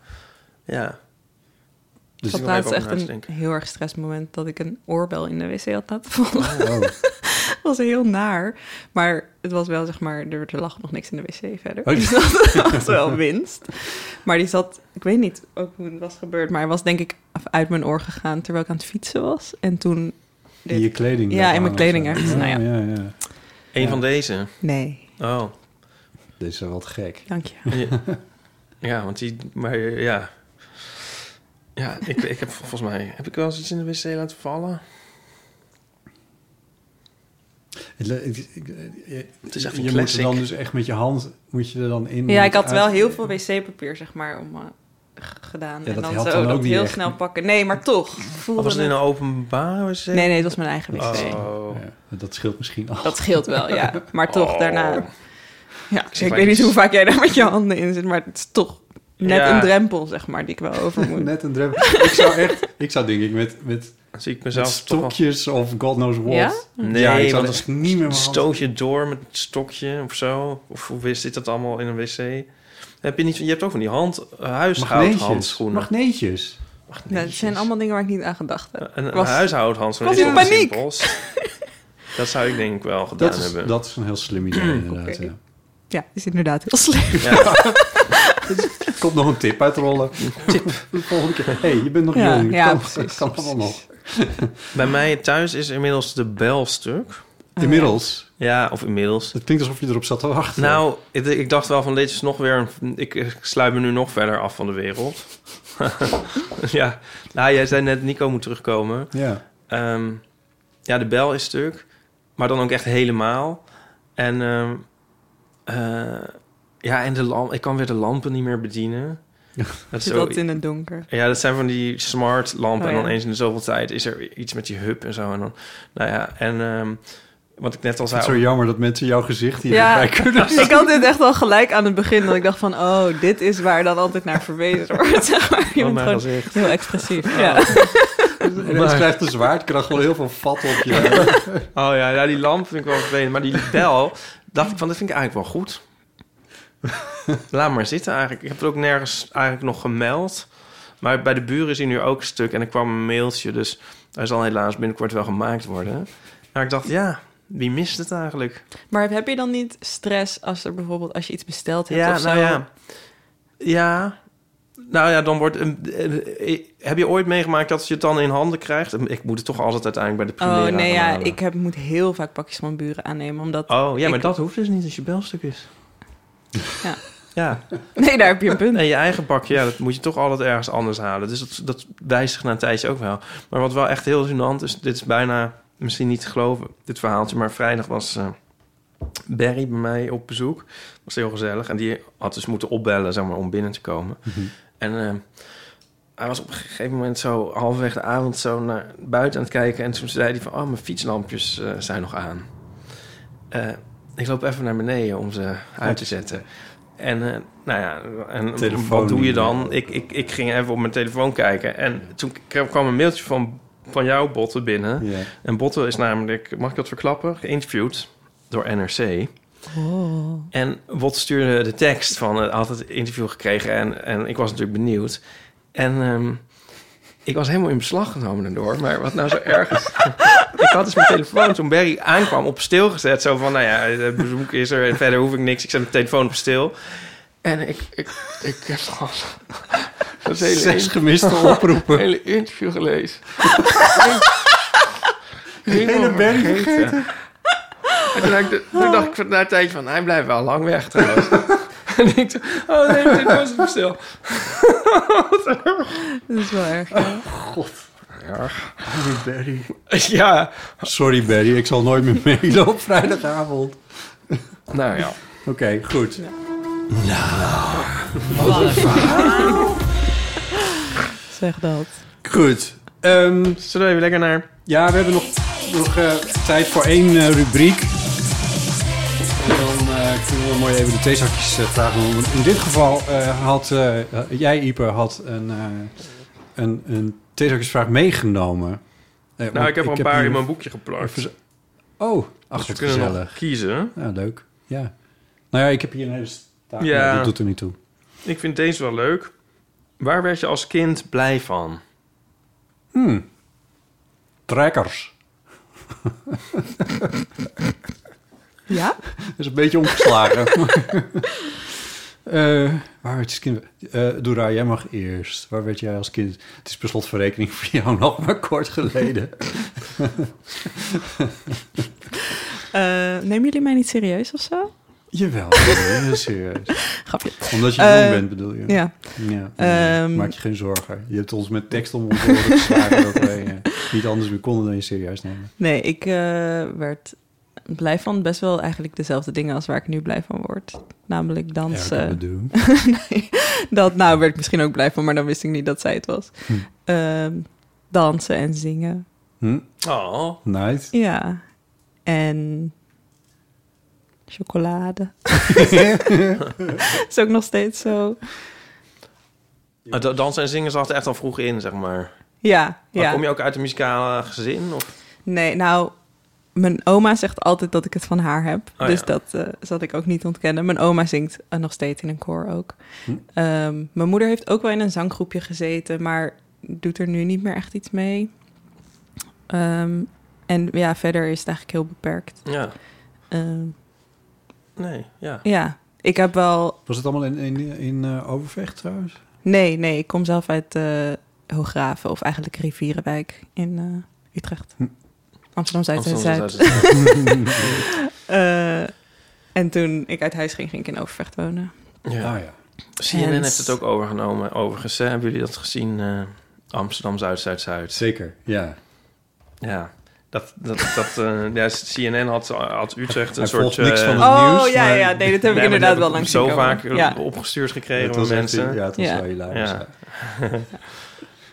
Speaker 5: ja.
Speaker 7: Ik
Speaker 6: Dus
Speaker 5: ik
Speaker 7: laatst
Speaker 5: even
Speaker 7: echt een heel erg stressmoment dat ik een oorbel in de wc had laten vallen.
Speaker 6: Oh.
Speaker 7: Dat was heel naar. Maar het was wel, zeg maar, er, er lag nog niks in de wc verder.
Speaker 6: Oh,
Speaker 7: Dus dat was wel winst. Maar die zat, ik weet niet ook hoe het was gebeurd, maar hij was denk ik uit mijn oor gegaan terwijl ik aan het fietsen was. En toen...
Speaker 6: In je kleding.
Speaker 7: Ja, in mijn kleding ergens. Nou ja.
Speaker 6: ja, ja.
Speaker 5: Een
Speaker 6: Ja.
Speaker 5: van deze.
Speaker 7: Nee,
Speaker 5: Oh.
Speaker 6: Dit is wel wat gek.
Speaker 7: dank je.
Speaker 5: Ja, ja, want die... Maar ja... Ja, ik, ik heb volgens mij... Heb ik wel eens iets in de wc laten vallen?
Speaker 6: Het, ik-
Speaker 5: Het is echt een
Speaker 6: je moet er dan dus echt met je hand moet je er dan in.
Speaker 7: Ja, ik had
Speaker 6: uit-
Speaker 7: wel heel veel wc-papier, zeg maar, om, eh, gedaan.
Speaker 6: Ja,
Speaker 7: en
Speaker 6: dat
Speaker 7: dan zo
Speaker 6: dan ook
Speaker 7: dat heel
Speaker 6: echt.
Speaker 7: snel pakken. Nee, maar toch. voelde
Speaker 5: Of was het in een openbare wc?
Speaker 7: Nee, nee, het was mijn eigen wc.
Speaker 5: Oh.
Speaker 6: Ja, dat scheelt misschien al.
Speaker 7: Dat scheelt wel, ja. Maar toch,
Speaker 5: Oh.
Speaker 7: daarna... Ja, ik weet niet hoe vaak jij daar met je handen in zit, maar het is toch net
Speaker 5: Ja.
Speaker 7: een drempel, zeg maar, die ik wel over moet.
Speaker 6: Net een drempel. ik zou echt, ik zou denk ik met, met,
Speaker 5: zie ik
Speaker 6: met
Speaker 5: mezelf toch
Speaker 6: stokjes of god knows what.
Speaker 7: Ja?
Speaker 5: Nee,
Speaker 6: ja, ik
Speaker 5: want dan
Speaker 6: niet meer
Speaker 5: stoot je door met een stokje of zo. Of hoe zit dat allemaal in een wc? Heb je, niet, je hebt ook van die hand,
Speaker 6: Magneetjes.
Speaker 5: huishoudhandschoenen.
Speaker 6: Magneetjes.
Speaker 7: Ja, dat zijn allemaal dingen waar ik niet aan gedacht heb.
Speaker 5: Een,
Speaker 7: was-
Speaker 5: huishoudhandschoen is
Speaker 7: in paniek.
Speaker 5: Dat zou ik denk ik wel gedaan
Speaker 6: Dat is,
Speaker 5: hebben.
Speaker 6: dat is een heel slim idee inderdaad. Ja,
Speaker 7: is inderdaad heel slim.
Speaker 5: Ja.
Speaker 6: Er komt nog een tip uitrollen. Tip. De volgende keer. hey, je bent nog
Speaker 7: Ja,
Speaker 6: jong.
Speaker 7: ja,
Speaker 6: kan,
Speaker 7: precies,
Speaker 6: kan allemaal nog.
Speaker 5: Bij mij thuis is inmiddels de bel stuk.
Speaker 6: Inmiddels.
Speaker 5: Ja, of inmiddels.
Speaker 6: Het klinkt alsof je erop zat te wachten.
Speaker 5: Nou, ik, ik dacht wel van dit is nog weer... Een, ik, ik sluit me nu nog verder af van de wereld. ja, nou, jij zei net Nico moet terugkomen.
Speaker 6: Ja.
Speaker 5: Ehm, ja, de bel is stuk. Maar dan ook echt helemaal. En ehm, eh, ja, en de lamp, ik kan weer de lampen niet meer bedienen. Dat is
Speaker 7: Zit
Speaker 5: zo-
Speaker 7: dat in het donker?
Speaker 5: ja, dat zijn van die smart lampen.
Speaker 7: Oh,
Speaker 5: en dan
Speaker 7: ja.
Speaker 5: eens in de zoveel tijd is er iets met die hub en zo. En dan, nou ja, en ehm, wat ik net al
Speaker 6: Het is
Speaker 5: zei...
Speaker 6: zo jammer dat mensen jouw gezicht hier
Speaker 7: Ja,
Speaker 6: bij kunnen
Speaker 7: ik had dit echt wel gelijk aan het begin. Dat ik dacht van, oh, dit is waar dan altijd naar verwezen wordt. Zeg maar. Je
Speaker 5: Oh,
Speaker 7: bent
Speaker 5: mijn
Speaker 7: gewoon
Speaker 5: gezicht.
Speaker 7: heel expressief. Ja.
Speaker 6: En ineens krijgt de zwaardkracht wel heel veel vat op je.
Speaker 5: Oh ja, ja, die lamp vind ik wel vervelend. Maar die bel, dacht ik van, dat vind ik eigenlijk wel goed. laat maar zitten eigenlijk. Ik heb het ook nergens eigenlijk nog gemeld. Maar bij de buren is hij nu ook een stuk. En er kwam een mailtje, dus hij zal helaas binnenkort wel gemaakt worden. Maar ik dacht, ja, wie mist het eigenlijk?
Speaker 7: Maar heb je dan niet stress als er bijvoorbeeld als je iets besteld hebt
Speaker 5: Ja,
Speaker 7: of
Speaker 5: nou
Speaker 7: zo?
Speaker 5: ja. Ja, nou ja, dan wordt... eh, heb je ooit meegemaakt dat je het dan in handen krijgt? Ik moet het toch altijd uiteindelijk bij de
Speaker 7: Oh
Speaker 5: Primera
Speaker 7: nee,
Speaker 5: gaan
Speaker 7: ja,
Speaker 5: halen.
Speaker 7: ik heb, moet heel vaak pakjes van buren aannemen, omdat...
Speaker 5: Oh, ja, maar
Speaker 7: ik-
Speaker 5: dat hoeft dus niet als je belstuk is.
Speaker 7: Ja.
Speaker 5: Ja.
Speaker 7: Nee, daar heb je een punt.
Speaker 5: En je eigen pakje, ja, dat moet je toch altijd ergens anders halen. Dus dat, dat wijzigt na een tijdje ook wel. Maar wat wel echt heel gênant is, dit is bijna misschien niet te geloven, dit verhaaltje. Maar vrijdag was eh, Barry bij mij op bezoek. was heel gezellig. En die had dus moeten opbellen, zeg maar, om binnen te komen. En eh, hij was op een gegeven moment zo halverwege de avond zo naar buiten aan het kijken. En toen zei hij van, oh, mijn fietslampjes eh, zijn nog aan. Eh, ik loop even naar beneden om ze uit te zetten. En eh, nou ja, en
Speaker 6: Telefoon
Speaker 5: wat doe je dan? Ik, ik, ik ging even op mijn telefoon kijken. En toen kwam een mailtje van, van jou, Botte, binnen.
Speaker 6: Ja.
Speaker 5: En Botte is namelijk, mag ik dat verklappen? Geïnterviewd door NRC.
Speaker 7: Oh.
Speaker 5: En Bot stuurde de tekst van uh, had het interview gekregen en, en ik was natuurlijk benieuwd. En ehm, ik was helemaal in beslag genomen daardoor. Maar wat nou zo erg is... ik had dus mijn telefoon toen Barry aankwam op stil gezet. Zo van, nou ja, het bezoek is er en verder hoef ik niks. Ik zet mijn telefoon op stil. En ik, ik, ik heb gewoon... Hele
Speaker 6: Zes
Speaker 5: in-
Speaker 6: gemiste oproepen.
Speaker 5: Het hele interview gelezen.
Speaker 6: hele Barry vergeten.
Speaker 5: En toen, dacht ik, toen dacht ik na een tijdje van, hij blijft wel lang weg trouwens. En ik dacht, oh nee, dit was het stil.
Speaker 7: Dat is wel erg, ja.
Speaker 6: God.
Speaker 5: Erg.
Speaker 6: Barry.
Speaker 5: Ja.
Speaker 6: Sorry Barry, ik zal nooit meer mailen op vrijdagavond.
Speaker 5: Nou ja.
Speaker 6: Oké, goed.
Speaker 7: Nou, wat een verhaal. Zeg dat.
Speaker 6: Goed. Ehm,
Speaker 5: Zullen we even lekker naar...
Speaker 6: Ja, we hebben nog, nog eh, tijd voor één eh, rubriek. En dan eh we mooi even de theezakjes eh, vragen. Want in dit geval eh, had eh, jij, Ieper, had een, eh, een, een theezakjesvraag meegenomen. Eh,
Speaker 5: Nou, ik heb er een paar in mijn boekje geplakt.
Speaker 6: Oh, ach,
Speaker 5: Dus kunnen nog
Speaker 6: gezellig.
Speaker 5: kiezen.
Speaker 6: Ja, leuk. Ja. Nou ja, ik heb hier een hele.
Speaker 5: Ja.
Speaker 6: Ja. Dat doet er niet toe.
Speaker 5: Ik vind deze wel leuk. Waar werd je als kind blij van?
Speaker 6: Hmm. Trekkers.
Speaker 7: Ja?
Speaker 6: Dat is een beetje omgeslagen. Eh, waar werd je als kind... Eh Doera, jij mag eerst. Waar werd jij als kind... Het is per rekening voor jou nog maar kort geleden.
Speaker 7: Eh, nemen jullie mij niet serieus of zo?
Speaker 6: Jawel, heel serieus.
Speaker 7: Grapje.
Speaker 6: Omdat je jong bent, bedoel je?
Speaker 7: ja.
Speaker 6: ja
Speaker 7: Ehm.
Speaker 6: maak je geen zorgen. Je hebt ons met tekst om ons oren geslagen... dat wij niet anders meer konden dan je serieus nemen.
Speaker 7: Nee, ik werd blij van best wel eigenlijk dezelfde dingen als waar ik nu blij van word. Namelijk dansen. Nee, dat nou werd ik misschien ook blij van, maar dan wist ik niet dat zij het was.
Speaker 6: Hm.
Speaker 7: Ehm, dansen en zingen.
Speaker 6: Hm?
Speaker 5: Oh.
Speaker 6: Nice.
Speaker 7: Ja. En chocolade. is ook nog steeds zo.
Speaker 5: Da- Dansen en zingen zat er echt al vroeg in, zeg maar.
Speaker 7: Ja,
Speaker 5: Maar
Speaker 7: ja.
Speaker 5: Kom je ook uit een muzikale gezin? Of?
Speaker 7: Nee, nou, mijn oma zegt altijd dat ik het van haar heb.
Speaker 5: Oh,
Speaker 7: dus
Speaker 5: ja.
Speaker 7: dat eh, zal ik ook niet ontkennen. Mijn oma zingt eh, nog steeds in een koor ook.
Speaker 6: Hm.
Speaker 7: Ehm, mijn moeder heeft ook wel in een zanggroepje gezeten, maar doet er nu niet meer echt iets mee. Ehm, en ja, verder is het eigenlijk heel beperkt.
Speaker 5: Ja.
Speaker 7: Ehm,
Speaker 5: Nee, ja.
Speaker 7: ja, ik heb wel...
Speaker 6: Was het allemaal in, in, in eh, Overvecht trouwens?
Speaker 7: Nee, nee, ik kom zelf uit eh Hooggraven, of eigenlijk Rivierenwijk in eh, Utrecht.
Speaker 6: Hm.
Speaker 7: Amsterdam Zuid en Zuid.
Speaker 5: Zuid.
Speaker 7: Eh, en toen ik uit huis ging, ging ik in Overvecht wonen.
Speaker 5: Ja.
Speaker 6: Ah ja.
Speaker 5: CNN
Speaker 7: En-
Speaker 5: heeft het ook overgenomen. Overigens, hè? hebben jullie dat gezien? eh, Amsterdam Zuid, Zuid, Zuid.
Speaker 6: Zeker, ja.
Speaker 5: Ja. Dat, dat, dat, eh, ja, CNN had, had Utrecht een
Speaker 6: Hij
Speaker 5: soort...
Speaker 6: volgt niks
Speaker 5: eh,
Speaker 6: van het
Speaker 7: Oh,
Speaker 6: nieuws.
Speaker 7: ja, ja, nee, dat heb ik inderdaad wel langs
Speaker 5: Zo vaak
Speaker 7: Ja.
Speaker 5: opgestuurd gekregen van mensen.
Speaker 6: ja, het was
Speaker 7: Ja.
Speaker 6: wel hilarisch.
Speaker 5: Ja.
Speaker 6: ja.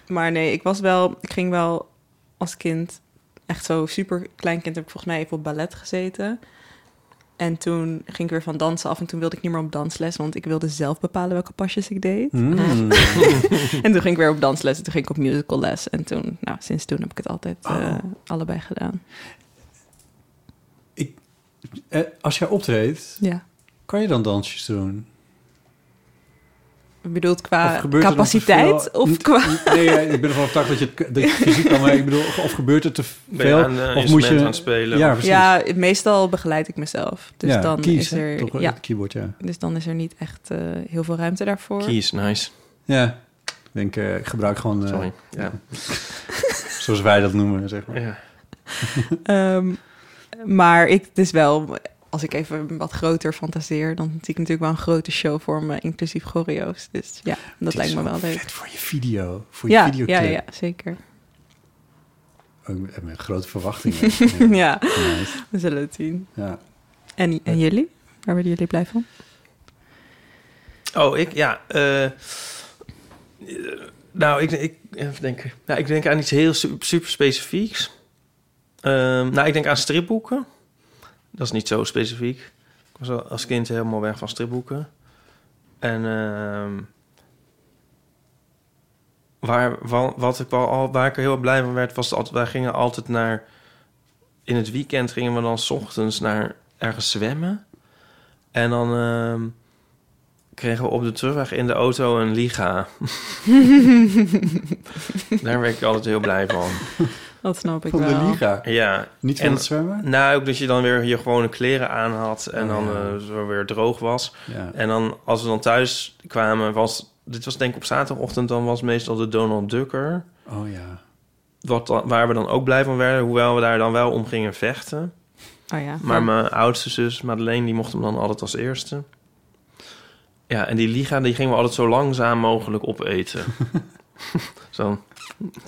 Speaker 7: Maar nee, ik was wel... Ik ging wel als kind... Echt zo super klein kind heb ik volgens mij even op ballet gezeten. En toen ging ik weer van dansen af. En toen wilde ik niet meer op dansles. Want ik wilde zelf bepalen welke pasjes ik deed.
Speaker 6: Mm.
Speaker 7: en toen ging ik weer op dansles. En toen ging ik op musical les. En toen, nou, sinds toen heb ik het altijd eh, allebei gedaan.
Speaker 6: Eh, als jij optreedt,
Speaker 7: Ja.
Speaker 6: kan je dan dansjes doen?
Speaker 7: Bedoelt qua
Speaker 6: Of
Speaker 7: capaciteit?
Speaker 6: veel?
Speaker 7: Of qua...
Speaker 6: Nee, ik ben ervan overtuigd dat je, het- dat je het fysiek kan... Maar ik bedoel, of gebeurt er te
Speaker 5: Ben je
Speaker 6: veel?
Speaker 5: aan,
Speaker 6: of
Speaker 5: instrument
Speaker 6: moet je
Speaker 5: aan het spelen?
Speaker 6: Ja, precies.
Speaker 7: Ja, meestal begeleid ik mezelf. Dus
Speaker 6: Ja,
Speaker 7: dan
Speaker 6: keys,
Speaker 7: is er...
Speaker 6: Toch
Speaker 7: ja,
Speaker 6: het keyboard, ja.
Speaker 7: Dus dan is er niet echt eh, heel veel ruimte daarvoor.
Speaker 5: Keys, nice.
Speaker 6: Ja, ik denk, eh, ik gebruik gewoon... eh,
Speaker 5: Sorry. Ja.
Speaker 6: Zoals wij dat noemen, zeg maar.
Speaker 5: Ja.
Speaker 7: Ehm, maar ik, het is wel, als ik even wat groter fantaseer, dan zie ik natuurlijk wel een grote show voor me, inclusief choreo's. Dus ja, dat lijkt me wel leuk.
Speaker 6: vet voor je video, voor je
Speaker 7: ja,
Speaker 6: videoclip.
Speaker 7: ja, ja, zeker.
Speaker 6: Ook met, met grote verwachtingen.
Speaker 7: ja,
Speaker 6: Nice.
Speaker 7: we zullen het zien.
Speaker 6: Ja.
Speaker 7: En, en jullie? Waar worden jullie blij van?
Speaker 5: Oh, ik, ja. eh, eh, nou, ik, ik, even denken. Nou, ik denk aan iets heel su- super specifieks. Ehm, nou, ik denk aan stripboeken. Dat is niet zo specifiek. Ik was al als kind helemaal weg van stripboeken. En ehm, waar, wa- wat ik wel al, waar ik er heel blij van werd, was dat wij gingen altijd naar... In het weekend gingen we dan 's ochtends naar ergens zwemmen. En dan ehm, kregen we op de terugweg in de auto een liga. Daar werd ik altijd heel blij van.
Speaker 7: Dat snap ik
Speaker 6: Van de
Speaker 7: wel.
Speaker 6: liga?
Speaker 5: Ja.
Speaker 6: Niet van
Speaker 5: En-
Speaker 6: het zwemmen?
Speaker 5: Nou, ook dat je dan weer je gewone kleren aan had en
Speaker 6: Oh,
Speaker 5: dan
Speaker 6: ja.
Speaker 5: eh, zo weer droog was.
Speaker 6: Ja.
Speaker 5: En dan als we dan thuis kwamen, was dit was denk ik op zaterdagochtend, dan was meestal de Donald Ducker.
Speaker 6: Oh ja.
Speaker 5: Wat dan, waar we dan ook blij van werden, hoewel we daar dan wel om gingen vechten.
Speaker 7: Oh ja.
Speaker 5: Maar mijn oudste zus, Madeleine, die mocht hem dan altijd als eerste. Ja, en die liga, die gingen we altijd zo langzaam mogelijk opeten. zo.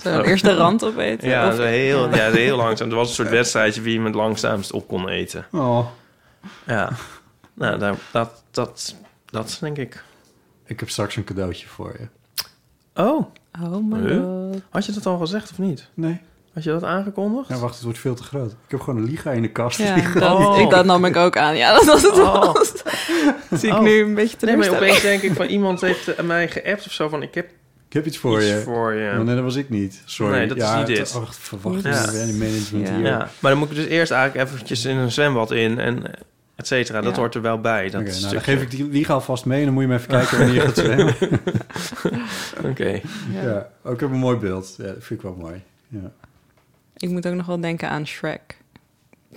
Speaker 7: Zo, eerst de rand opeten?
Speaker 5: Ja,
Speaker 7: Of-
Speaker 5: zo heel,
Speaker 7: Ja.
Speaker 5: ja. heel langzaam. Er was een soort wedstrijdje wie hem het langzaamst op kon eten.
Speaker 6: Oh.
Speaker 5: Ja. Nou, daar, dat, dat, dat denk ik.
Speaker 6: Ik heb straks een cadeautje voor je.
Speaker 5: Oh.
Speaker 7: Oh my
Speaker 5: Huh?
Speaker 7: god.
Speaker 5: Had je dat al gezegd of niet?
Speaker 6: Nee.
Speaker 5: Had je dat aangekondigd?
Speaker 6: Ja, wacht, het wordt veel te groot. Ik heb gewoon een liga in de kast
Speaker 7: Ja,
Speaker 6: liggen.
Speaker 7: dat,
Speaker 5: Oh.
Speaker 7: ik, dat nam ik ook aan. Ja, dat was het
Speaker 5: Oh.
Speaker 7: was. Zie ik
Speaker 5: Oh.
Speaker 7: nu een beetje
Speaker 5: Nee, maar opeens denk ik van iemand heeft mij geappt of zo van ik heb
Speaker 6: Ik heb iets voor
Speaker 5: iets
Speaker 6: je.
Speaker 5: voor je.
Speaker 6: Maar nee, dat was ik niet. Sorry.
Speaker 5: Nee, dat is
Speaker 6: ja,
Speaker 5: niet
Speaker 6: het-
Speaker 5: dit.
Speaker 6: Ach, verwachtingen
Speaker 5: Ja.
Speaker 6: en management
Speaker 7: Ja.
Speaker 6: hier.
Speaker 5: Ja, maar dan moet ik dus eerst eigenlijk eventjes in een zwembad in en et cetera. Dat
Speaker 7: Ja.
Speaker 5: hoort er wel bij. Dat
Speaker 6: Oké, nou, dan geef ik die liga alvast mee en dan moet je me even kijken wanneer je gaat zwemmen.
Speaker 5: Oké.
Speaker 6: ja. ook ik heb een mooi beeld. Ja, dat vind ik wel mooi. Ja.
Speaker 7: Ik moet ook nog wel denken aan Shrek.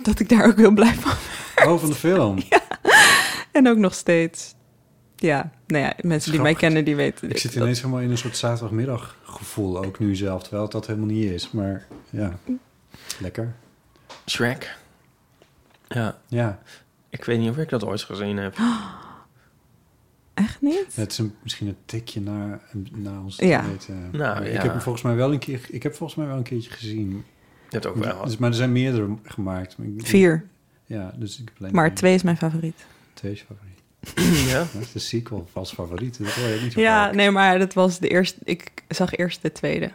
Speaker 7: Dat ik daar ook heel blij van ben.
Speaker 6: Oh, van de film.
Speaker 7: En ook nog steeds. Ja, nou ja, mensen die mij kennen, die weten
Speaker 6: Ik zit ineens helemaal in een soort zaterdagmiddaggevoel, ook nu zelf, terwijl het dat helemaal niet is. Maar ja, lekker.
Speaker 5: Shrek. Ja,
Speaker 6: Ja,
Speaker 5: ik weet niet of ik dat ooit gezien heb.
Speaker 7: Echt niet?
Speaker 6: het is een, misschien een tikje naar, naar ons
Speaker 7: Ja.
Speaker 5: Nou, ja.
Speaker 6: Ik heb hem volgens mij wel een keer, ik heb volgens mij wel een keertje gezien.
Speaker 5: Hebt ook wel.
Speaker 6: Dus, maar er zijn meerdere gemaakt.
Speaker 7: Vier.
Speaker 6: Ja, dus ik heb alleen
Speaker 7: Maar twee is mijn favoriet.
Speaker 6: Twee is favoriet.
Speaker 5: ja.
Speaker 6: Dat is de sequel als favoriet. Dat hoor je niet zo
Speaker 7: Ja,
Speaker 6: vaak.
Speaker 7: nee, maar dat was de eerste. Ik zag eerst de tweede.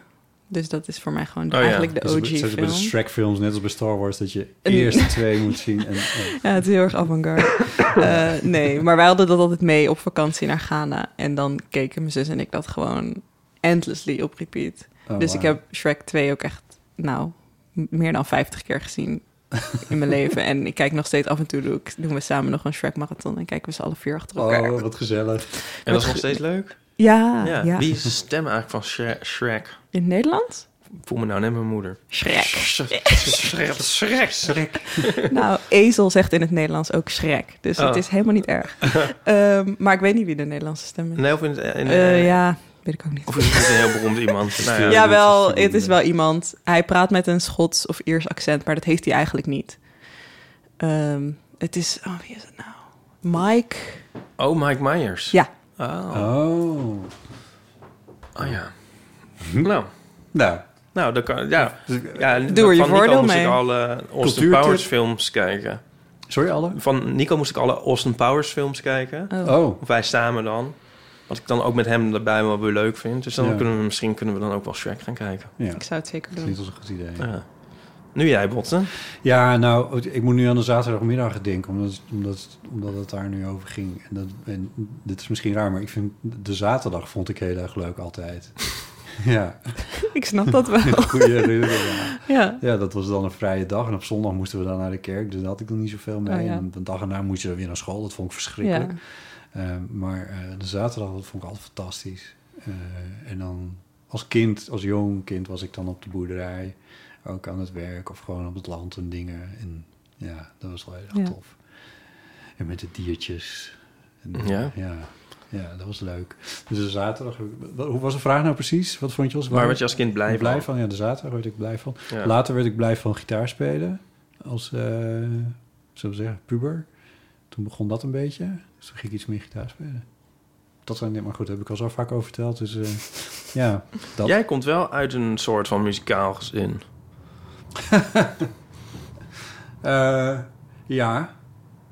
Speaker 7: Dus dat is voor mij gewoon de-
Speaker 5: Oh ja.
Speaker 7: eigenlijk de
Speaker 6: Dus het
Speaker 7: OG
Speaker 6: is bij de
Speaker 7: film.
Speaker 6: Shrek-films, net als bij Star Wars, dat je eerst de twee moet zien. En, oh.
Speaker 7: Ja, het is heel erg avant-garde. Eh, nee, maar wij hadden dat altijd mee op vakantie naar Ghana. En dan keken mijn zus en ik dat gewoon endlessly op repeat.
Speaker 6: Oh,
Speaker 7: dus ik heb Shrek 2 ook echt, nou, meer dan 50 keer gezien in mijn leven. En ik kijk nog steeds af en toe, doe ik, doen we samen nog een Shrek-marathon. En kijken we ze alle vier achter elkaar.
Speaker 6: Oh, wat gezellig.
Speaker 5: En dat is nog steeds leuk?
Speaker 7: Ja, ja.
Speaker 5: Ja. Wie is de stem eigenlijk van Shre- Shrek?
Speaker 7: In het Nederlands?
Speaker 5: Ik voel me nou net mijn moeder.
Speaker 7: Shrek.
Speaker 5: Shrek. Shrek. Shrek.
Speaker 7: Nou, ezel zegt in het Nederlands ook Shrek. Dus het
Speaker 5: Oh.
Speaker 7: is helemaal niet erg. Ehm, maar ik weet niet wie de Nederlandse stem is.
Speaker 5: Nee, of in, het- in,
Speaker 7: eh, ja, weet ik ook niet.
Speaker 5: Of is het een heel beroemd iemand? Nou ja.
Speaker 7: Ja, wel,
Speaker 6: dat is
Speaker 7: het is wel iemand. Hij praat met een Schots of Iers accent, maar dat heeft hij eigenlijk niet. Ehm, het is, oh, wie is het nou? Mike.
Speaker 5: Oh, Mike Myers.
Speaker 7: Ja.
Speaker 5: Oh,
Speaker 6: Oh.
Speaker 5: oh ja. Nou,
Speaker 6: Nou,
Speaker 5: nou, dan kan, ja. ja
Speaker 7: Doe er je
Speaker 5: van Nico
Speaker 7: voordeel
Speaker 5: moest
Speaker 7: mee.
Speaker 5: ik alle Austin. Powers films kijken.
Speaker 6: sorry alle?
Speaker 5: Van Nico moest ik alle Austin Powers films kijken.
Speaker 7: Oh.
Speaker 6: Oh,
Speaker 5: Of wij samen dan. Wat ik dan ook met hem erbij wel weer leuk vind. Dus dan
Speaker 6: Ja.
Speaker 5: kunnen we misschien kunnen we dan ook wel Shrek gaan kijken.
Speaker 6: ja.
Speaker 7: Ik zou het zeker
Speaker 6: Dat is
Speaker 7: doen.
Speaker 6: niet als een goed idee.
Speaker 5: Ja. Nu jij, Botten.
Speaker 6: Ja, nou, ik moet nu aan de zaterdagmiddag denken, omdat, omdat, omdat het daar nu over ging. En, dat, en dit is misschien raar, maar ik vind de zaterdag vond ik heel erg leuk altijd. ja,
Speaker 7: Ik snap dat wel.
Speaker 6: goede herinnering. Ja.
Speaker 7: Ja.
Speaker 6: ja, dat was dan een vrije dag. En op zondag moesten we dan naar de kerk, dus daar had ik dan niet zoveel mee.
Speaker 7: Oh, ja.
Speaker 6: En de dag erna moest je weer naar school, dat vond ik
Speaker 7: Ja.
Speaker 6: verschrikkelijk. Eh, maar eh, de zaterdag dat vond ik altijd fantastisch. Eh, en dan als kind, als jong kind, was ik dan op de boerderij. Ook aan het werk of gewoon op het land en dingen. En ja, dat was wel heel erg
Speaker 10: Ja.
Speaker 6: tof. En met de diertjes. En,
Speaker 10: Ja?
Speaker 6: ja? Ja, dat was leuk. Dus de zaterdag... Hoe was de vraag nou precies? Wat vond je als
Speaker 10: Waar werd je als kind blij van?
Speaker 6: van? Ja, de zaterdag werd ik blij van.
Speaker 10: Ja.
Speaker 6: Later werd ik blij van gitaar spelen. Als, eh zullen we zeggen, puber. Toen begon dat een beetje. Dus toen ging ik iets meer gitaar spelen. Dat zijn maar goed, daar heb ik al zo vaak over verteld. Dus eh, ja, dat.
Speaker 10: Jij komt wel uit een soort van muzikaal gezin.
Speaker 6: Eh, ja.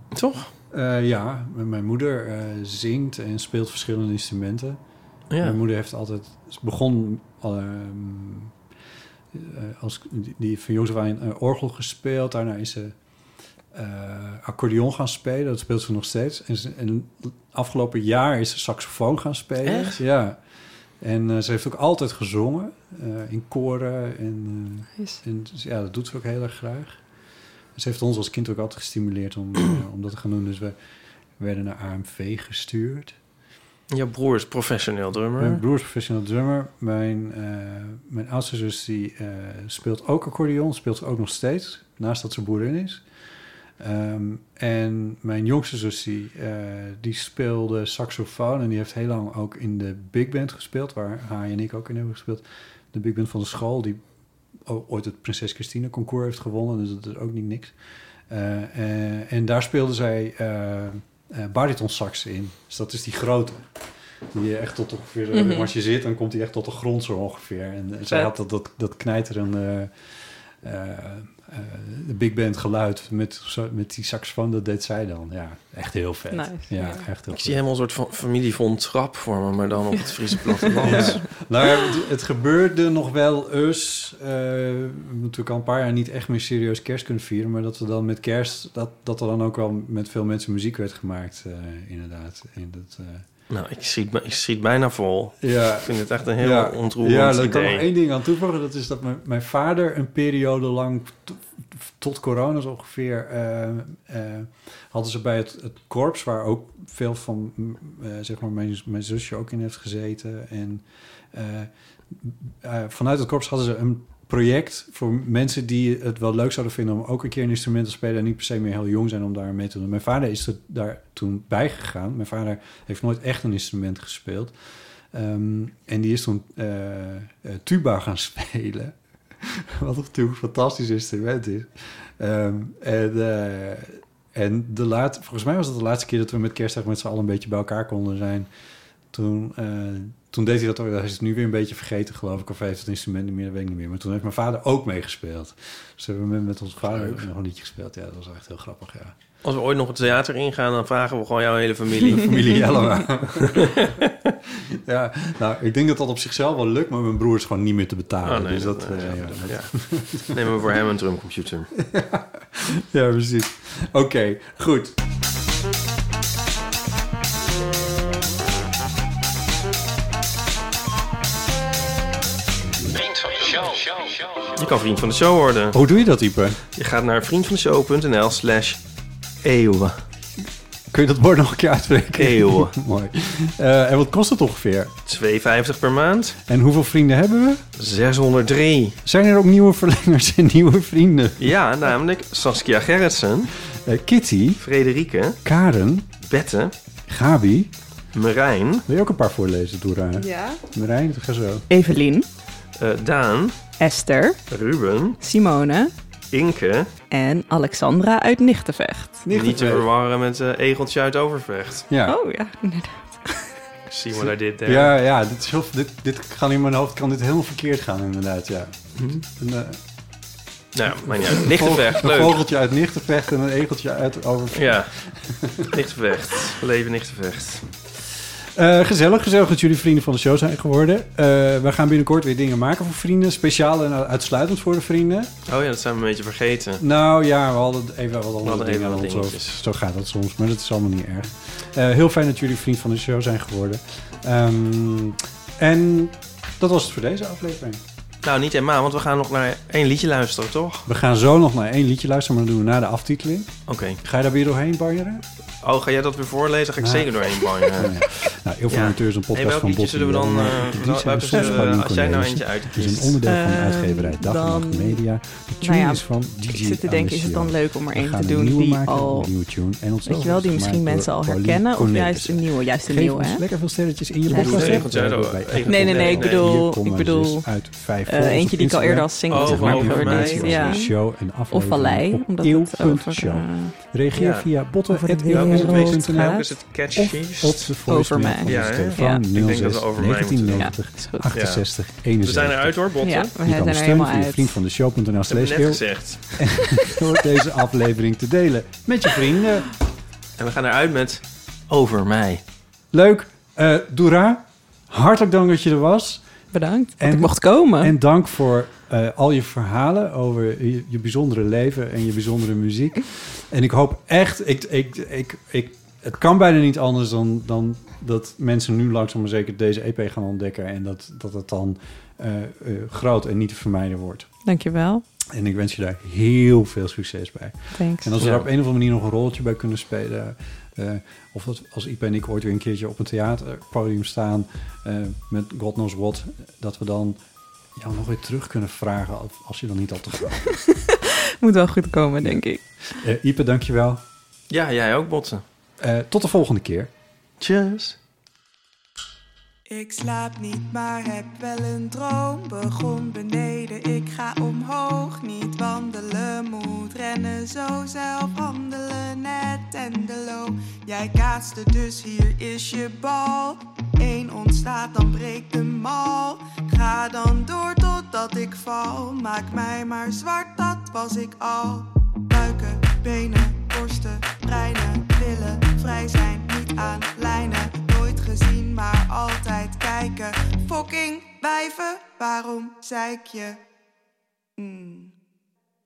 Speaker 10: Toch?
Speaker 6: Eh, ja, mijn moeder zingt en speelt verschillende instrumenten.
Speaker 10: Ja.
Speaker 6: Mijn moeder heeft altijd... Ze begon als die, die van jongs af aan orgel gespeeld. Daarna is ze accordeon gaan spelen. Dat speelt ze nog steeds. En, ze, en afgelopen jaar is ze saxofoon gaan spelen.
Speaker 10: Echt?
Speaker 6: Ja. En eh, ze heeft ook altijd gezongen eh, in koren. En, eh, en dus ja, dat doet ze ook heel erg graag. Ze heeft ons als kind ook altijd gestimuleerd om, eh, om dat te gaan doen. Dus we werden naar AMV gestuurd.
Speaker 10: Jouw broer is professioneel drummer.
Speaker 6: Mijn broer is professional drummer. Mijn, eh, mijn oudste zus die, eh, speelt ook accordeon. Speelt ze ook nog steeds. Naast dat ze boerin is. Ehm, en mijn jongste zus die, eh, die speelde saxofoon. En die heeft heel lang ook in de big band gespeeld. Waar hij en ik ook in hebben gespeeld. De big band van de school. Die ooit het Prinses Christine concours heeft gewonnen. Dus dat is ook niet niks. Eh, eh, en daar speelde zij eh bariton sax in. Dus dat is die grote. Die echt tot ongeveer...
Speaker 10: Mhm.
Speaker 6: Als je zit, dan komt hij echt tot de grond zo ongeveer. En zij had dat, dat, dat knijterende... de big band geluid met, met die saxofoon, dat deed zij dan. Ja, echt heel vet.
Speaker 10: Nice.
Speaker 6: Ja,
Speaker 10: Ja.
Speaker 6: echt heel
Speaker 10: Ik zie helemaal een soort van familie von Trap voor me, maar dan op het Friese platteland.
Speaker 6: Ja. Nou het, het gebeurde nog wel eens. eh, we hebben natuurlijk al een paar jaar niet echt meer serieus kerst kunnen vieren. Maar dat we dan met kerst, dat, dat er dan ook wel met veel mensen muziek werd gemaakt, eh, inderdaad. In dat, eh,
Speaker 10: Nou, ik schiet, ik schiet bijna vol.
Speaker 6: ja.
Speaker 10: Ik vind het echt een heel
Speaker 6: ja,
Speaker 10: ontroerend
Speaker 6: Ja, daar
Speaker 10: idee.
Speaker 6: kan nog één ding aan toevoegen. Dat is dat mijn, mijn vader een periode lang, tot corona zo ongeveer, eh, eh, hadden ze bij het, het korps, waar ook veel van, mm, eh, zeg maar, mijn, mijn zusje ook in heeft gezeten. En vanuit het korps hadden ze een project voor mensen die het wel leuk zouden vinden om ook een keer een instrument te spelen en niet per se meer heel jong zijn om daar mee te doen. Mijn vader is er daar toen bij gegaan. Mijn vader heeft nooit echt een instrument gespeeld. Ehm, en die is toen eh, eh, tuba gaan spelen. Wat natuurlijk een fantastisch instrument is. Ehm, en eh, en de laat, volgens mij was het de laatste keer dat we met kerstdag met z'n allen een beetje bij elkaar konden zijn. Toen, eh, toen deed hij dat ook. Hij is het nu weer een beetje vergeten, geloof ik. Of hij heeft het instrument niet meer, dat weet ik niet meer. Maar toen heeft mijn vader ook meegespeeld. Dus hebben we met, met onze vader
Speaker 10: Leuk.
Speaker 6: nog een liedje gespeeld. Ja, dat was echt heel grappig, ja.
Speaker 10: Als we ooit nog het theater ingaan, dan vragen we gewoon jouw hele familie.
Speaker 6: Familie Jellema. ja, nou, ik denk dat dat op zichzelf wel lukt, maar mijn broer is gewoon niet meer te betalen.
Speaker 10: Oh, nee,
Speaker 6: dus dat,
Speaker 10: dat-
Speaker 6: eh,
Speaker 10: ja,
Speaker 6: ja,
Speaker 10: dat- ja. Nemen we voor hem een drumcomputer.
Speaker 6: ja, precies. Oké, goed.
Speaker 10: Je kan vriend van de show worden.
Speaker 6: Hoe doe je dat, Ipe?
Speaker 10: Je gaat naar vriendvandeshow.nl slash eeuwen.
Speaker 6: Kun je dat woord nog een keer uitspreken?
Speaker 10: Eeuwen.
Speaker 6: Mooi. Eh, en wat kost het ongeveer?
Speaker 10: 2,50 per maand.
Speaker 6: En hoeveel vrienden hebben we?
Speaker 10: 603.
Speaker 6: Zijn er ook nieuwe verlengers en nieuwe vrienden?
Speaker 10: Ja, namelijk Saskia Gerritsen,
Speaker 6: Eh, Kitty,
Speaker 10: Frederike,
Speaker 6: Karen,
Speaker 10: Bette,
Speaker 6: Gabi.
Speaker 10: Marijn,
Speaker 6: Wil je ook een paar voorlezen, Doera?
Speaker 7: Ja.
Speaker 6: Marijn, ga zo.
Speaker 7: Evelien,
Speaker 10: eh, Daan,
Speaker 7: Esther,
Speaker 10: Ruben,
Speaker 7: Simone
Speaker 10: Inke.
Speaker 7: en Alexandra uit Nichtenvecht.
Speaker 10: Niet te verwarren met eh Egeltje uit Overvecht.
Speaker 6: Ja.
Speaker 7: Oh ja, inderdaad.
Speaker 10: See what I did there.
Speaker 6: Ja, ja dit, is heel, dit, dit kan in mijn hoofd kan dit helemaal verkeerd gaan, inderdaad, ja. Een, eh,
Speaker 10: Nou, maar niet uit. Nichtenvecht,
Speaker 6: een
Speaker 10: leuk.
Speaker 6: vogeltje uit Nichtenvecht en een egeltje uit over.
Speaker 10: Ja, Nichtenvecht. Leven Nichtenvecht.
Speaker 6: Eh, gezellig, gezellig dat jullie vrienden van de show zijn geworden. Eh, we gaan binnenkort weer dingen maken voor vrienden. Speciaal en uitsluitend voor de vrienden.
Speaker 10: Oh ja, dat zijn we een beetje vergeten.
Speaker 6: Nou ja, we hadden even wat andere dingen
Speaker 10: even wat dingetjes.
Speaker 6: Zo gaat dat soms, maar dat is allemaal niet erg. Eh, heel fijn dat jullie vriend van de show zijn geworden. Ehm, en dat was het voor deze aflevering.
Speaker 5: Nou, niet helemaal, want we gaan nog naar één liedje luisteren, toch?
Speaker 6: We gaan zo nog naar één liedje luisteren, maar dat doen we na de aftiteling.
Speaker 5: Oké.
Speaker 6: Ga je daar weer doorheen banjeren?
Speaker 5: Oh, ga jij dat weer voorlezen? Ga ik
Speaker 6: Ja.
Speaker 5: zeker doorheen banjeren.
Speaker 6: Ja. Nou, Informateur is een podcast
Speaker 5: Hey, welk
Speaker 6: van Botte
Speaker 5: zullen we dan... Eh,
Speaker 6: en
Speaker 5: welke
Speaker 6: soms
Speaker 5: zullen we-
Speaker 6: Paulien
Speaker 5: als jij nou eentje
Speaker 6: Het is een
Speaker 5: uitkiest.
Speaker 6: onderdeel van de
Speaker 7: Ehm,
Speaker 6: uitgeverij Dag en
Speaker 7: dan-
Speaker 6: Nacht Media. De tune
Speaker 7: Nou ja,
Speaker 6: is van DJ
Speaker 7: ik zit te denken, is het dan leuk om er één te doen die
Speaker 6: maken,
Speaker 7: al-
Speaker 6: Een nieuwe tune. En ons
Speaker 7: Weet je wel, die misschien mensen al herkennen of juist een nieuwe? Juist een nieuwe, hè?
Speaker 6: lekker veel sterretjes in je podcast.
Speaker 7: nee,
Speaker 5: nee, nee,
Speaker 7: ik bedoel,
Speaker 6: 4,6
Speaker 7: ik bedoel
Speaker 6: uit 5
Speaker 7: eh, eentje die ik al eerder als single
Speaker 5: Oh,
Speaker 7: zeg maar Ja.
Speaker 6: show en
Speaker 7: Of Vallei,
Speaker 6: op
Speaker 7: omdat het over... eh,
Speaker 6: Reageer
Speaker 5: Ja.
Speaker 6: via
Speaker 7: Over de
Speaker 5: Welke is het
Speaker 6: of de voicemail
Speaker 7: Over mij.
Speaker 6: van
Speaker 5: Ja,
Speaker 7: Ja.
Speaker 5: Ik denk dat
Speaker 6: 06
Speaker 5: we over mij moeten doen.
Speaker 6: 1990
Speaker 7: Ja, is goed.
Speaker 6: 68
Speaker 5: We
Speaker 6: 71.
Speaker 5: zijn eruit hoor, Botten.
Speaker 7: Ja, we
Speaker 6: Je kan
Speaker 7: zijn er helemaal uit.
Speaker 6: vriendvandeshow.nl
Speaker 5: heb
Speaker 6: slash
Speaker 5: ik net gezegd.
Speaker 6: Door deze aflevering te delen met je vrienden.
Speaker 5: En we gaan eruit met Over mij.
Speaker 6: Leuk. Eh Doera, hartelijk dank dat je er was.
Speaker 7: Bedankt dat
Speaker 6: En-
Speaker 7: ik mocht komen.
Speaker 6: En dank voor eh, al je verhalen over je, je bijzondere leven en je bijzondere muziek. En ik hoop echt, ik, ik, ik, ik, het kan bijna niet anders dan, dan dat mensen nu langzaam maar zeker deze EP gaan ontdekken. En dat, dat het dan eh, eh, groot en niet te vermijden wordt.
Speaker 7: Dankjewel.
Speaker 6: En ik wens je daar heel veel succes bij.
Speaker 7: Thanks.
Speaker 6: En als we daar op een of andere manier nog een rolletje bij kunnen spelen. eh, of dat, als Ipe en ik ooit weer een keertje op een theaterpodium staan. eh, met God knows what. Dat we dan jou nog weer terug kunnen vragen. Als, als je dan niet al te groot bent.
Speaker 7: Moet wel goed komen, denk ik.
Speaker 6: Eh Ipe, dankjewel.
Speaker 5: Ja, jij ook, Botten.
Speaker 6: Eh tot de volgende keer.
Speaker 5: Cheers.
Speaker 8: Ik slaap niet, maar heb wel een droom. Begon beneden, ik ga omhoog. Niet wandelen, moet rennen, zo zelf handelen. Net en de loop. Jij kaatste, dus hier is je bal. Eén ontstaat, dan breekt de mal. Ga dan door totdat ik val. Maak mij maar zwart, dat was ik al. Buiken, benen, borsten, breinen, willen vrij zijn, niet aan kijken. Fucking wijven, waarom zeik je? Mm.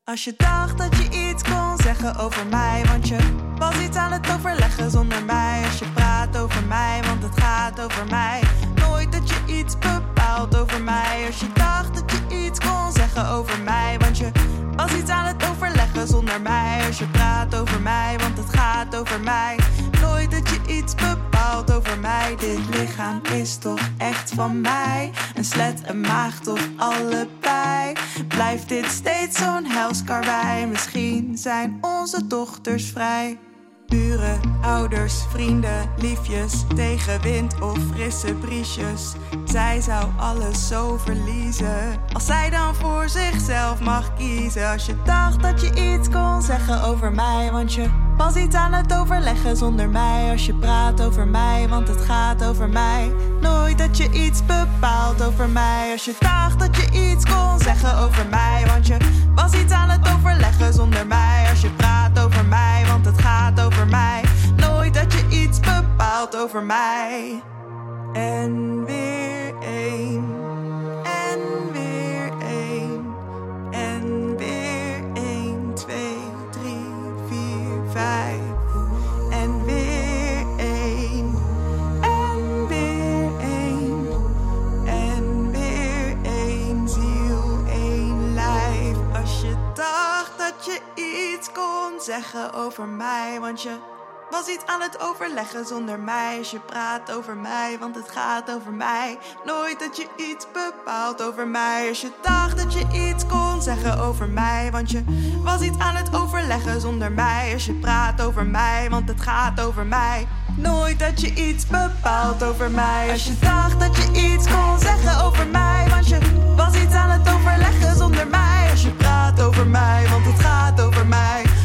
Speaker 8: Als je dacht dat je iets kon zeggen over mij, want je was iets aan het overleggen zonder mij. Als je praat over mij, want het gaat over mij. Nooit dat je iets bepaalt over mij. Als je dacht dat je iets kon zeggen over mij, want je was iets aan het overleggen zonder mij. Als je praat over mij, want het gaat over mij. Nooit dat je iets bepaalt over mij. Dit lichaam is toch echt van mij. Een slet, een maagd of allebei. Blijft dit steeds zo'n helskarwei? Misschien zijn onze dochters vrij. Buren, ouders, vrienden, liefjes, tegenwind of frisse briesjes. Zij zou alles zo verliezen. Als zij dan voor zichzelf mag kiezen. Als je dacht dat je iets kon zeggen over mij. Want je was iets aan het overleggen zonder mij. Als je praat over mij, want het gaat over mij. Nooit dat je iets bepaalt over mij. Als je dacht dat je iets kon zeggen over mij. Want je was iets aan het overleggen zonder mij. Als je praat over mij, want het gaat over mij. Nooit dat je iets bepaalt over mij. En weer één. En weer één. En weer één, twee, drie, vier, vijf. En weer één. En weer één. En weer één ziel, één lijf. Als je dacht dat je iets kon zeggen over mij, want je was iets aan het overleggen zonder mij. Als je praat over mij, want het gaat over mij. Nooit dat je iets bepaalt over mij. Als je dacht dat je iets kon zeggen over mij, want je was iets aan het overleggen zonder mij. Als je praat over mij, want het gaat over mij. Nooit dat je iets bepaalt over mij. Als je dacht dat je iets kon zeggen over mij, want je was iets aan het overleggen zonder mij. Als je praat over mij, want het gaat over mij.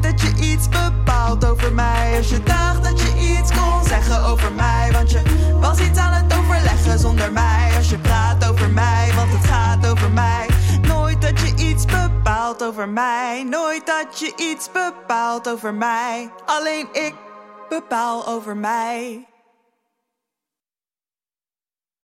Speaker 8: Nooit dat je iets bepaalt over mij. Als je dacht dat je iets kon zeggen over mij, want je was iets aan het overleggen zonder mij. Als je praat over mij, want het gaat over mij. Nooit dat je iets bepaalt over mij. Nooit dat je iets bepaalt over mij. Alleen ik bepaal over mij.